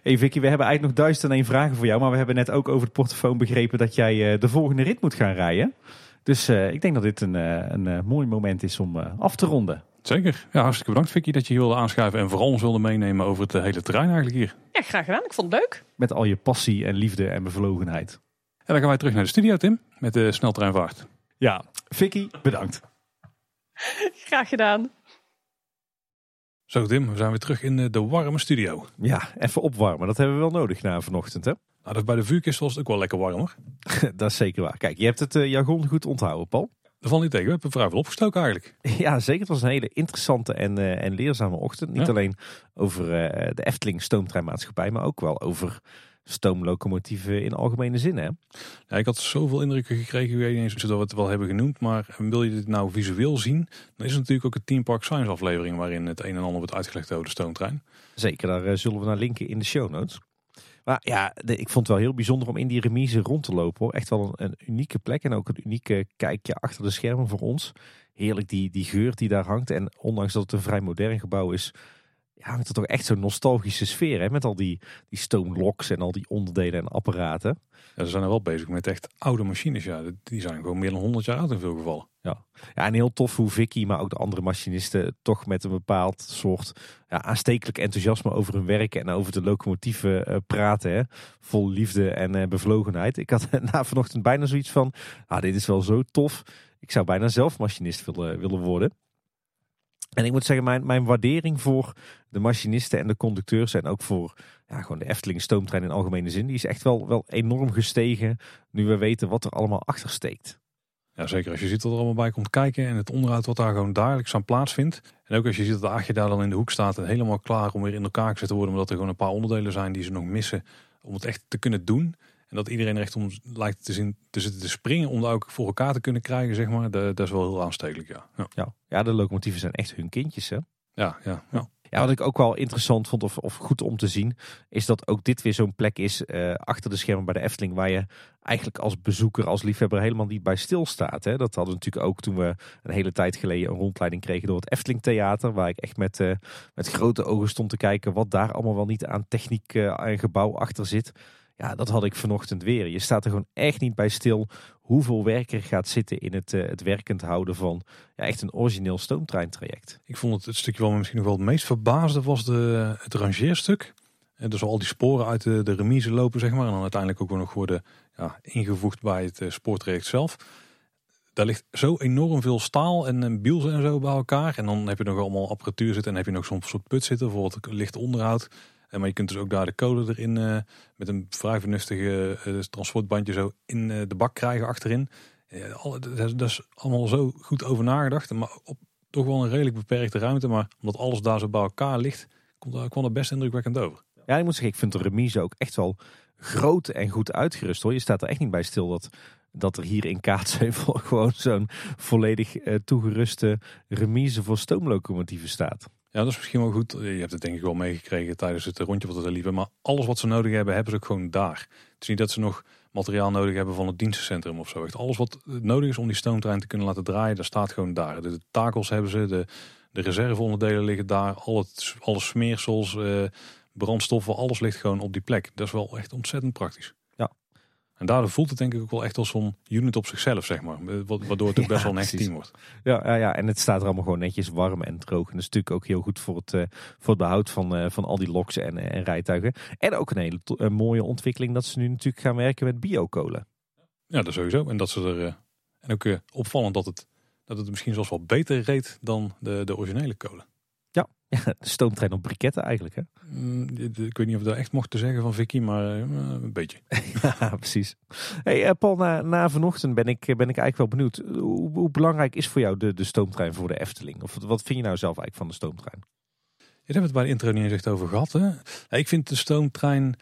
Hey Vicky, we hebben eigenlijk nog duizend en één vragen voor jou. Maar we hebben net ook over het portofoon begrepen dat jij eh, de volgende rit moet gaan rijden. Dus eh, ik denk dat dit een, eh, een mooi moment is om eh, af te ronden. Zeker. Ja, hartstikke bedankt Vicky dat je hier wilde aanschuiven. En vooral ons wilde meenemen over het eh, hele terrein eigenlijk hier. Ja, graag gedaan. Ik vond het leuk. Met al je passie en liefde en bevlogenheid. En dan gaan wij terug naar de studio Tim. Met de sneltreinvaart. Ja, Vicky, bedankt. Graag gedaan. Zo Tim, we zijn weer terug in eh, de warme studio. Ja, even opwarmen. Dat hebben we wel nodig na vanochtend, hè? Nou, dat bij de vuurkist was het ook wel lekker warm hoor. <laughs> dat is zeker waar. Kijk, je hebt het eh, jargon goed onthouden, Paul. Dat valt niet tegen. We hebben vrij veel opgestoken eigenlijk. <laughs> Ja, zeker. Het was een hele interessante en, eh, en leerzame ochtend. Niet Ja. alleen over eh, de Efteling Stoomtreinmaatschappij, maar ook wel over stoomlocomotieven in algemene zin. Hè? Ja, ik had zoveel indrukken gekregen, ik weet niet eens zodat we het wel hebben genoemd. Maar wil je dit nou visueel zien, dan is het natuurlijk ook een Team Park Science aflevering waarin het een en ander wordt uitgelegd over de stoomtrein. Zeker, daar eh, zullen we naar linken in de show notes. Maar ja, ik vond het wel heel bijzonder om in die remise rond te lopen. Echt wel een, een unieke plek en ook een unieke kijkje achter de schermen voor ons. Heerlijk die, die geur die daar hangt. En ondanks dat het een vrij modern gebouw is, ja, hangt er toch echt zo'n nostalgische sfeer. Hè? Met al die, die stoomloks en al die onderdelen en apparaten. Ja, ze zijn er wel bezig met echt oude machines. Ja, die zijn gewoon meer dan 100 jaar oud in veel gevallen. Ja, en heel tof hoe Vicky, maar ook de andere machinisten toch met een bepaald soort ja, aanstekelijk enthousiasme over hun werk en over de locomotieven eh, praten. Hè? Vol liefde en eh, bevlogenheid. Ik had <laughs> na vanochtend bijna zoiets van, ah, dit is wel zo tof. Ik zou bijna zelf machinist willen, willen worden. En ik moet zeggen, mijn, mijn waardering voor de machinisten en de conducteurs en ook voor ja, gewoon de Efteling stoomtrein in algemene zin, die is echt wel, wel enorm gestegen nu we weten wat er allemaal achter steekt. Ja, zeker als je ziet wat er allemaal bij komt kijken en het onderhoud wat daar gewoon dagelijks aan plaatsvindt. En ook als je ziet dat de Aagje daar dan in de hoek staat en helemaal klaar om weer in elkaar gezet te worden. Omdat er gewoon een paar onderdelen zijn die ze nog missen om het echt te kunnen doen. En dat iedereen er echt om lijkt te, zien, te zitten te springen om dat ook voor elkaar te kunnen krijgen, zeg maar. Dat, dat is wel heel aanstekelijk, ja. Ja, Ja, ja de locomotieven zijn echt hun kindjes. Hè? ja, ja. ja. Ja, wat ik ook wel interessant vond of, of goed om te zien, is dat ook dit weer zo'n plek is eh, achter de schermen bij de Efteling, waar je eigenlijk als bezoeker, als liefhebber helemaal niet bij stilstaat. Hè? Dat hadden we natuurlijk ook toen we een hele tijd geleden een rondleiding kregen door het Efteling Theater, waar ik echt met, eh, met grote ogen stond te kijken wat daar allemaal wel niet aan techniek eh, en gebouw achter zit. Ja, dat had ik vanochtend weer. Je staat er gewoon echt niet bij stil hoeveel werk er gaat zitten in het, eh, het werkend houden van ja, echt een origineel stoomtreintraject. Ik vond het, het stukje wel misschien nog wel het meest verbaasde was de, het rangeerstuk. En dus al die sporen uit de, de remise lopen, zeg maar. En dan uiteindelijk ook weer nog worden ja, ingevoegd bij het eh, spoortraject zelf. Daar ligt zo enorm veel staal en, en bielsen en zo bij elkaar. En dan heb je nog allemaal apparatuur zitten en heb je nog zo'n soort put zitten voor het licht onderhoud. En maar je kunt dus ook daar de kolen erin eh, met een vrij vernuftige eh, transportbandje zo in eh, de bak krijgen achterin. Alle- dat, is- allemaal zo goed over nagedacht. Maar op toch wel een redelijk beperkte ruimte. Maar omdat alles daar zo bij elkaar ligt, komt kwam er best indrukwekkend over. Ja, ik moet zeggen, ik vind de remise ook echt wel groot en goed uitgerust hoor. Je staat er echt niet bij stil dat, dat er hier in Kaatsheuvel <laughs> gewoon zo'n volledig toegeruste remise voor stoomlocomotieven staat. Ja, dat is misschien wel goed. Je hebt het denk ik wel meegekregen tijdens het rondje wat er liepen. Maar alles wat ze nodig hebben, hebben ze ook gewoon daar. Het is niet dat ze nog materiaal nodig hebben van het dienstencentrum of zo. Echt alles wat nodig is om die stoomtrein te kunnen laten draaien, dat staat gewoon daar. De, takels hebben ze, de, de reserveonderdelen liggen daar. Al het, alle smeersels, uh, brandstoffen, alles ligt gewoon op die plek. Dat is wel echt ontzettend praktisch. En daardoor voelt het denk ik ook wel echt als zo'n unit op zichzelf, zeg maar. Waardoor het ook <laughs> best wel een echt team wordt. Ja, ja, ja, en het staat er allemaal gewoon netjes warm en droog. En dat is natuurlijk ook heel goed voor het, uh, voor het behoud van, uh, van al die loks en, uh, en rijtuigen. En ook een hele mooie ontwikkeling dat ze nu natuurlijk gaan werken met biokolen. Ja, dat sowieso. En dat ze er. en ook opvallend dat het, dat het misschien zelfs wel beter reed dan de, de originele kolen. <laughs> Ja, de stoomtrein op briketten eigenlijk. Hè? Mm, ik weet niet of ik dat echt mocht te zeggen van Vicky, maar uh, een beetje. <laughs> ja, precies. Hey, uh, Paul, na, na vanochtend ben ik, ben ik eigenlijk wel benieuwd. Hoe, hoe, belangrijk is voor jou de, de stoomtrein voor de Efteling? Of wat vind je nou zelf eigenlijk van de stoomtrein? Je hebt het bij de intro niet eens echt over gehad. Hè? ik vind de stoomtrein...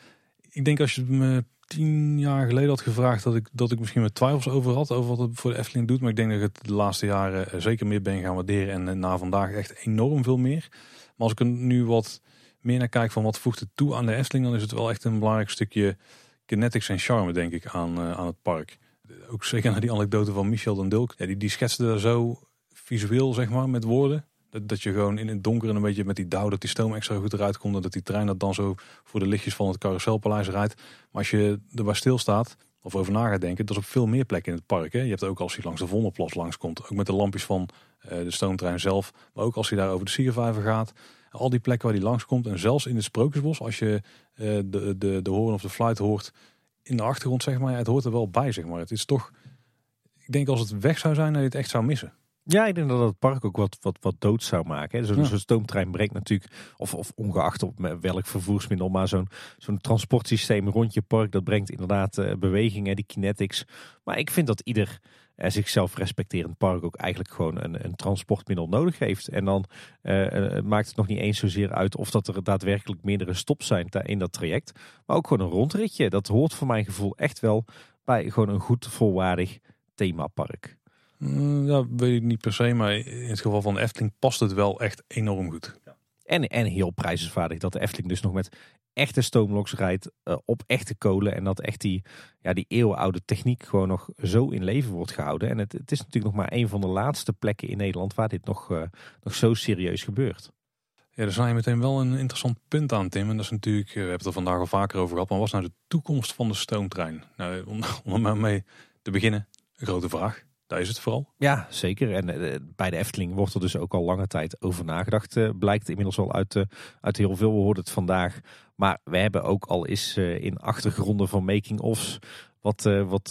Ik denk als je me tien jaar geleden had gevraagd... dat ik, dat ik misschien met twijfels over had... over wat het voor de Efteling doet. Maar ik denk dat ik het de laatste jaren zeker meer ben gaan waarderen. En na vandaag echt enorm veel meer. Maar als ik er nu wat meer naar kijk van wat voegt het toe aan de Efteling, dan is het wel echt een belangrijk stukje kinetics en charme, denk ik, aan, uh, aan het park. Ook zeker naar die anekdote van Michel den Dulk. Ja, die, die schetste daar zo visueel, zeg maar, met woorden. Dat, dat je gewoon in het donker en een beetje met die dauw, dat die stoom extra goed eruit komt. En dat die trein dat dan zo voor de lichtjes van het carouselpaleis rijdt. Maar als je erbij stilstaat, of over na gaat denken, dat is op veel meer plekken in het park. Hè. Je hebt ook als je langs de Vondelplas langskomt, ook met de lampjes van uh, de stoomtrein zelf. Maar ook als je daar over de Siervijver gaat. Al die plekken waar die langskomt. En zelfs in het Sprookjesbos, als je uh, de, de, de hoorn of de fluit hoort in de achtergrond, zeg maar. Het hoort er wel bij, zeg maar. Het is toch, ik denk als het weg zou zijn, dat je het echt zou missen. Ja, ik denk dat het park ook wat, wat, wat dood zou maken. Zo'n ja. stoomtrein brengt natuurlijk, of, of ongeacht op welk vervoersmiddel, maar zo'n zo'n transportsysteem rond je park, dat brengt inderdaad uh, beweging, die kinetics. Maar ik vind dat ieder uh, zichzelf respecterend park ook eigenlijk gewoon een, een transportmiddel nodig heeft. En dan uh, maakt het nog niet eens zozeer uit of dat er daadwerkelijk meerdere stops zijn in dat traject. Maar ook gewoon een rondritje. Dat hoort voor mijn gevoel echt wel bij gewoon een goed volwaardig themapark. Mm, ja, weet ik niet per se, maar in het geval van de Efteling past het wel echt enorm goed. En, en heel prijzenswaardig dat de Efteling dus nog met echte stoomloks rijdt uh, op echte kolen. En dat echt die, ja, die eeuwenoude techniek gewoon nog zo in leven wordt gehouden. En het, het is natuurlijk nog maar een van de laatste plekken in Nederland waar dit nog, uh, nog zo serieus gebeurt. Ja, daar zijn je meteen wel een interessant punt aan, Tim. En dat is natuurlijk, we hebben het er vandaag al vaker over gehad. Maar wat is nou de toekomst van de stoomtrein? Nou, om, <laughs> om er mee te beginnen, een grote vraag. Daar is het vooral. Ja, zeker. En uh, bij de Efteling wordt er dus ook al lange tijd over nagedacht. Uh, blijkt inmiddels al uit, uh, uit heel veel. We hoorden het vandaag. Maar we hebben ook al eens in achtergronden van making-ofs... wat, wat,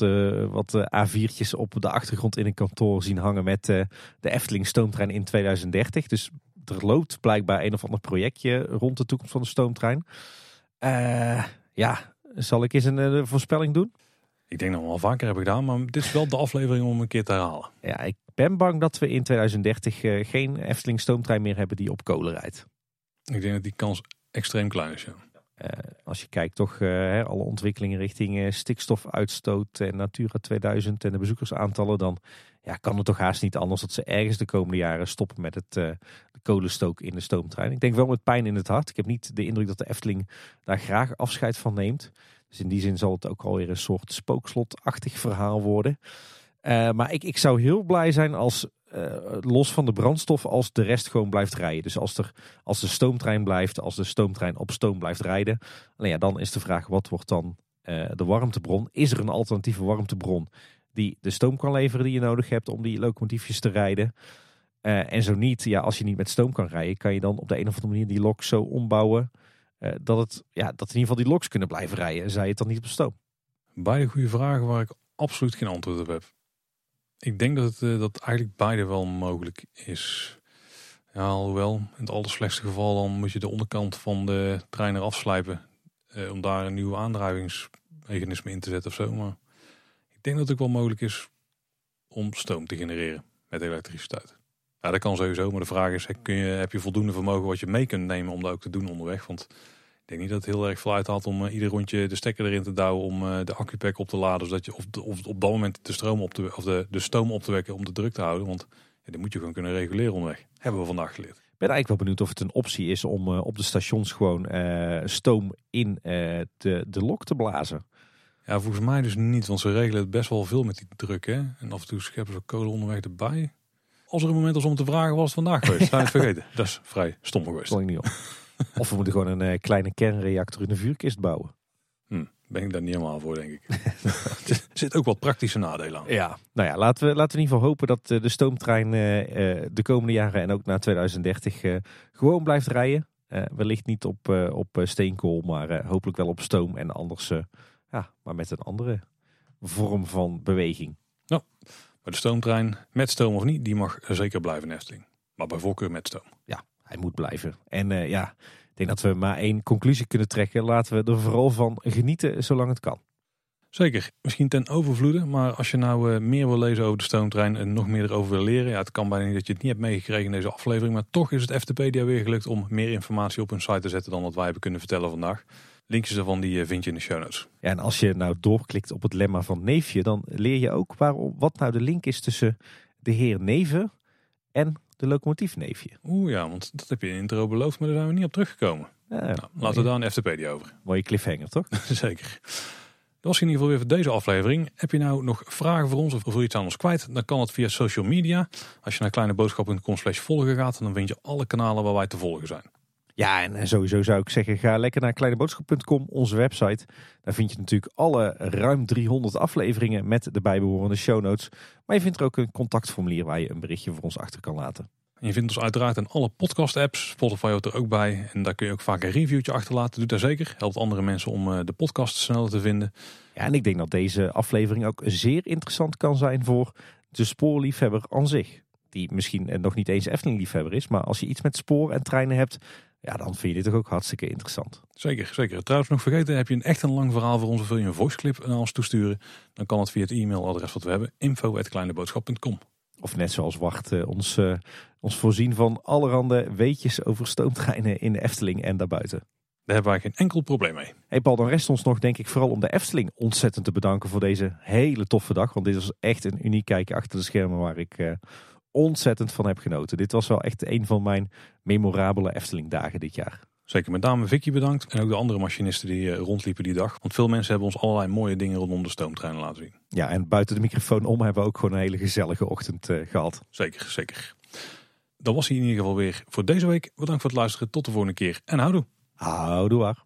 wat A4'tjes op de achtergrond in een kantoor zien hangen... met de Efteling stoomtrein in 2030. Dus er loopt blijkbaar een of ander projectje rond de toekomst van de stoomtrein. ja, zal ik eens een voorspelling doen? Ik denk dat we al vaker hebben gedaan, maar dit is wel de aflevering om een keer te herhalen. Ja, ik ben bang dat we in 2030 uh, geen Efteling stoomtrein meer hebben die op kolen rijdt. Ik denk dat die kans extreem klein is, ja. Uh, als je kijkt toch uh, alle ontwikkelingen richting stikstofuitstoot en Natura 2000 en de bezoekersaantallen, dan ja, kan het toch haast niet anders dat ze ergens de komende jaren stoppen met het de kolenstook in de stoomtrein. Ik denk wel met pijn in het hart. Ik heb niet de indruk dat de Efteling daar graag afscheid van neemt. Dus in die zin zal het ook alweer een soort spookslotachtig verhaal worden. Uh, maar ik, ik zou heel blij zijn als, uh, los van de brandstof, als de rest gewoon blijft rijden. Dus als, er, als de stoomtrein blijft, als de stoomtrein op stoom blijft rijden. Nou ja, dan is de vraag, wat wordt dan uh, de warmtebron? Is er een alternatieve warmtebron die de stoom kan leveren die je nodig hebt om die locomotiefjes te rijden? en zo niet, ja, als je niet met stoom kan rijden, kan je dan op de een of andere manier die lok zo ombouwen dat, het, ja, dat in ieder geval die loks kunnen blijven rijden. Zij het dan niet op stoom? Beide goede vragen waar ik absoluut geen antwoord op heb. Ik denk dat, het, uh, dat eigenlijk beide wel mogelijk is. Ja, alhoewel, in het allerslechtste geval dan moet je de onderkant van de trein eraf slijpen. Uh, om daar een nieuw aandrijvingsmechanisme in te zetten of zo. Maar ik denk dat het ook wel mogelijk is om stoom te genereren met elektriciteit. Ja, dat kan sowieso. Maar de vraag is, kun je, heb je voldoende vermogen wat je mee kunt nemen om dat ook te doen onderweg? Want ik denk niet dat het heel erg veel uithaalt om uh, ieder rondje de stekker erin te douwen om uh, de accupack op te laden. Zodat je, of, de, of op dat moment de, stroom op te, of de, de stoom op te wekken om de druk te houden. Want ja, die moet je gewoon kunnen reguleren onderweg. Hebben we vandaag geleerd. ben eigenlijk wel benieuwd of het een optie is om eh, op de stations gewoon eh, stoom in eh, de, de lok te blazen. Ja, volgens mij dus niet, want ze regelen het best wel veel met die druk. Hè? En af en toe scheppen ze kolen onderweg erbij. Als er een moment was om te vragen, was het vandaag geweest. Zijn we het vergeten. Dat is vrij stom geweest. Stond ik niet op. of we moeten gewoon een eh, kleine kernreactor in de vuurkist bouwen. Hm, ben ik daar niet helemaal voor, denk ik. <laughs> er zit ook wat praktische nadelen aan. Ja, nou ja, laten we, laten we in ieder geval hopen dat eh, de stoomtrein eh, de komende jaren en ook na 2030 eh, gewoon blijft rijden. Wellicht niet op, op steenkool, maar hopelijk wel op stoom en anders ja, maar met een andere vorm van beweging. Maar de stoomtrein, met stoom of niet, die mag zeker blijven in Efteling. Maar bij voorkeur met stoom. Ja, hij moet blijven. En eh, ja, ik denk dat we maar één conclusie kunnen trekken. Laten we er vooral van genieten zolang het kan. Zeker, misschien ten overvloede. Maar als je nou eh, meer wil lezen over de stoomtrein en nog meer erover wil leren. Ja, het kan bijna niet dat je het niet hebt meegekregen in deze aflevering. Maar toch is het FTPedia weer gelukt om meer informatie op hun site te zetten dan wat wij hebben kunnen vertellen vandaag. Linkjes daarvan die eh, vind je in de show notes. Ja, en als je nou doorklikt op het lemma van Neefje, dan leer je ook waarom, wat nou de link is tussen de heer Neven en de locomotief Neefje. Oeh ja, want dat heb je in de intro beloofd, maar daar zijn we niet op teruggekomen. Ja, Nou, laten we daar een FTPedia over. Mooie cliffhanger, toch? <laughs> Zeker. Dat was in ieder geval weer voor deze aflevering. Heb je nou nog vragen voor ons of wil je iets aan ons kwijt? Dan kan het via social media. Als je naar kleineboodschap.com slash volgen gaat, dan vind je alle kanalen waar wij te volgen zijn. Ja, en sowieso zou ik zeggen, ga lekker naar kleineboodschap.com, onze website. Daar vind je natuurlijk alle ruim 300 afleveringen met de bijbehorende show notes. Maar je vindt er ook een contactformulier waar je een berichtje voor ons achter kan laten. En je vindt ons uiteraard in alle podcast apps. Spotify hoort er ook bij. En daar kun je ook vaak een reviewtje achterlaten. Doe dat zeker. Helpt andere mensen om eh, de podcast sneller te vinden. Ja, en ik denk dat deze aflevering ook zeer interessant kan zijn voor de spoorliefhebber aan zich. Die misschien eh, nog niet eens Efteling-liefhebber is, maar als je iets met spoor en treinen hebt, ja, dan vind je dit toch ook hartstikke interessant. Zeker, zeker. Trouwens nog vergeten, heb je een echt een lang verhaal voor ons of wil je een voiceclip naar ons toesturen? Dan kan het via het e-mailadres wat we hebben. info.kleineboodschap.com Of net zoals Wacht eh, ons, eh, ons voorzien van allerhande weetjes over stoomtreinen in de Efteling en daarbuiten. Daar hebben wij geen enkel probleem mee. Hey Paul, dan rest ons nog denk ik vooral om de Efteling ontzettend te bedanken voor deze hele toffe dag. Want dit was echt een uniek kijkje achter de schermen waar ik eh, ontzettend van heb genoten. Dit was wel echt een van mijn memorabele Efteling dagen dit jaar. Zeker met name Vicky bedankt. En ook de andere machinisten die eh, rondliepen die dag. Want veel mensen hebben ons allerlei mooie dingen rondom de stoomtreinen laten zien. Ja, en buiten de microfoon om hebben we ook gewoon een hele gezellige ochtend eh, gehad. Zeker, zeker. Dat was hij in ieder geval weer voor deze week. Bedankt voor het luisteren. Tot de volgende keer. En houdoe. Houdoe waar.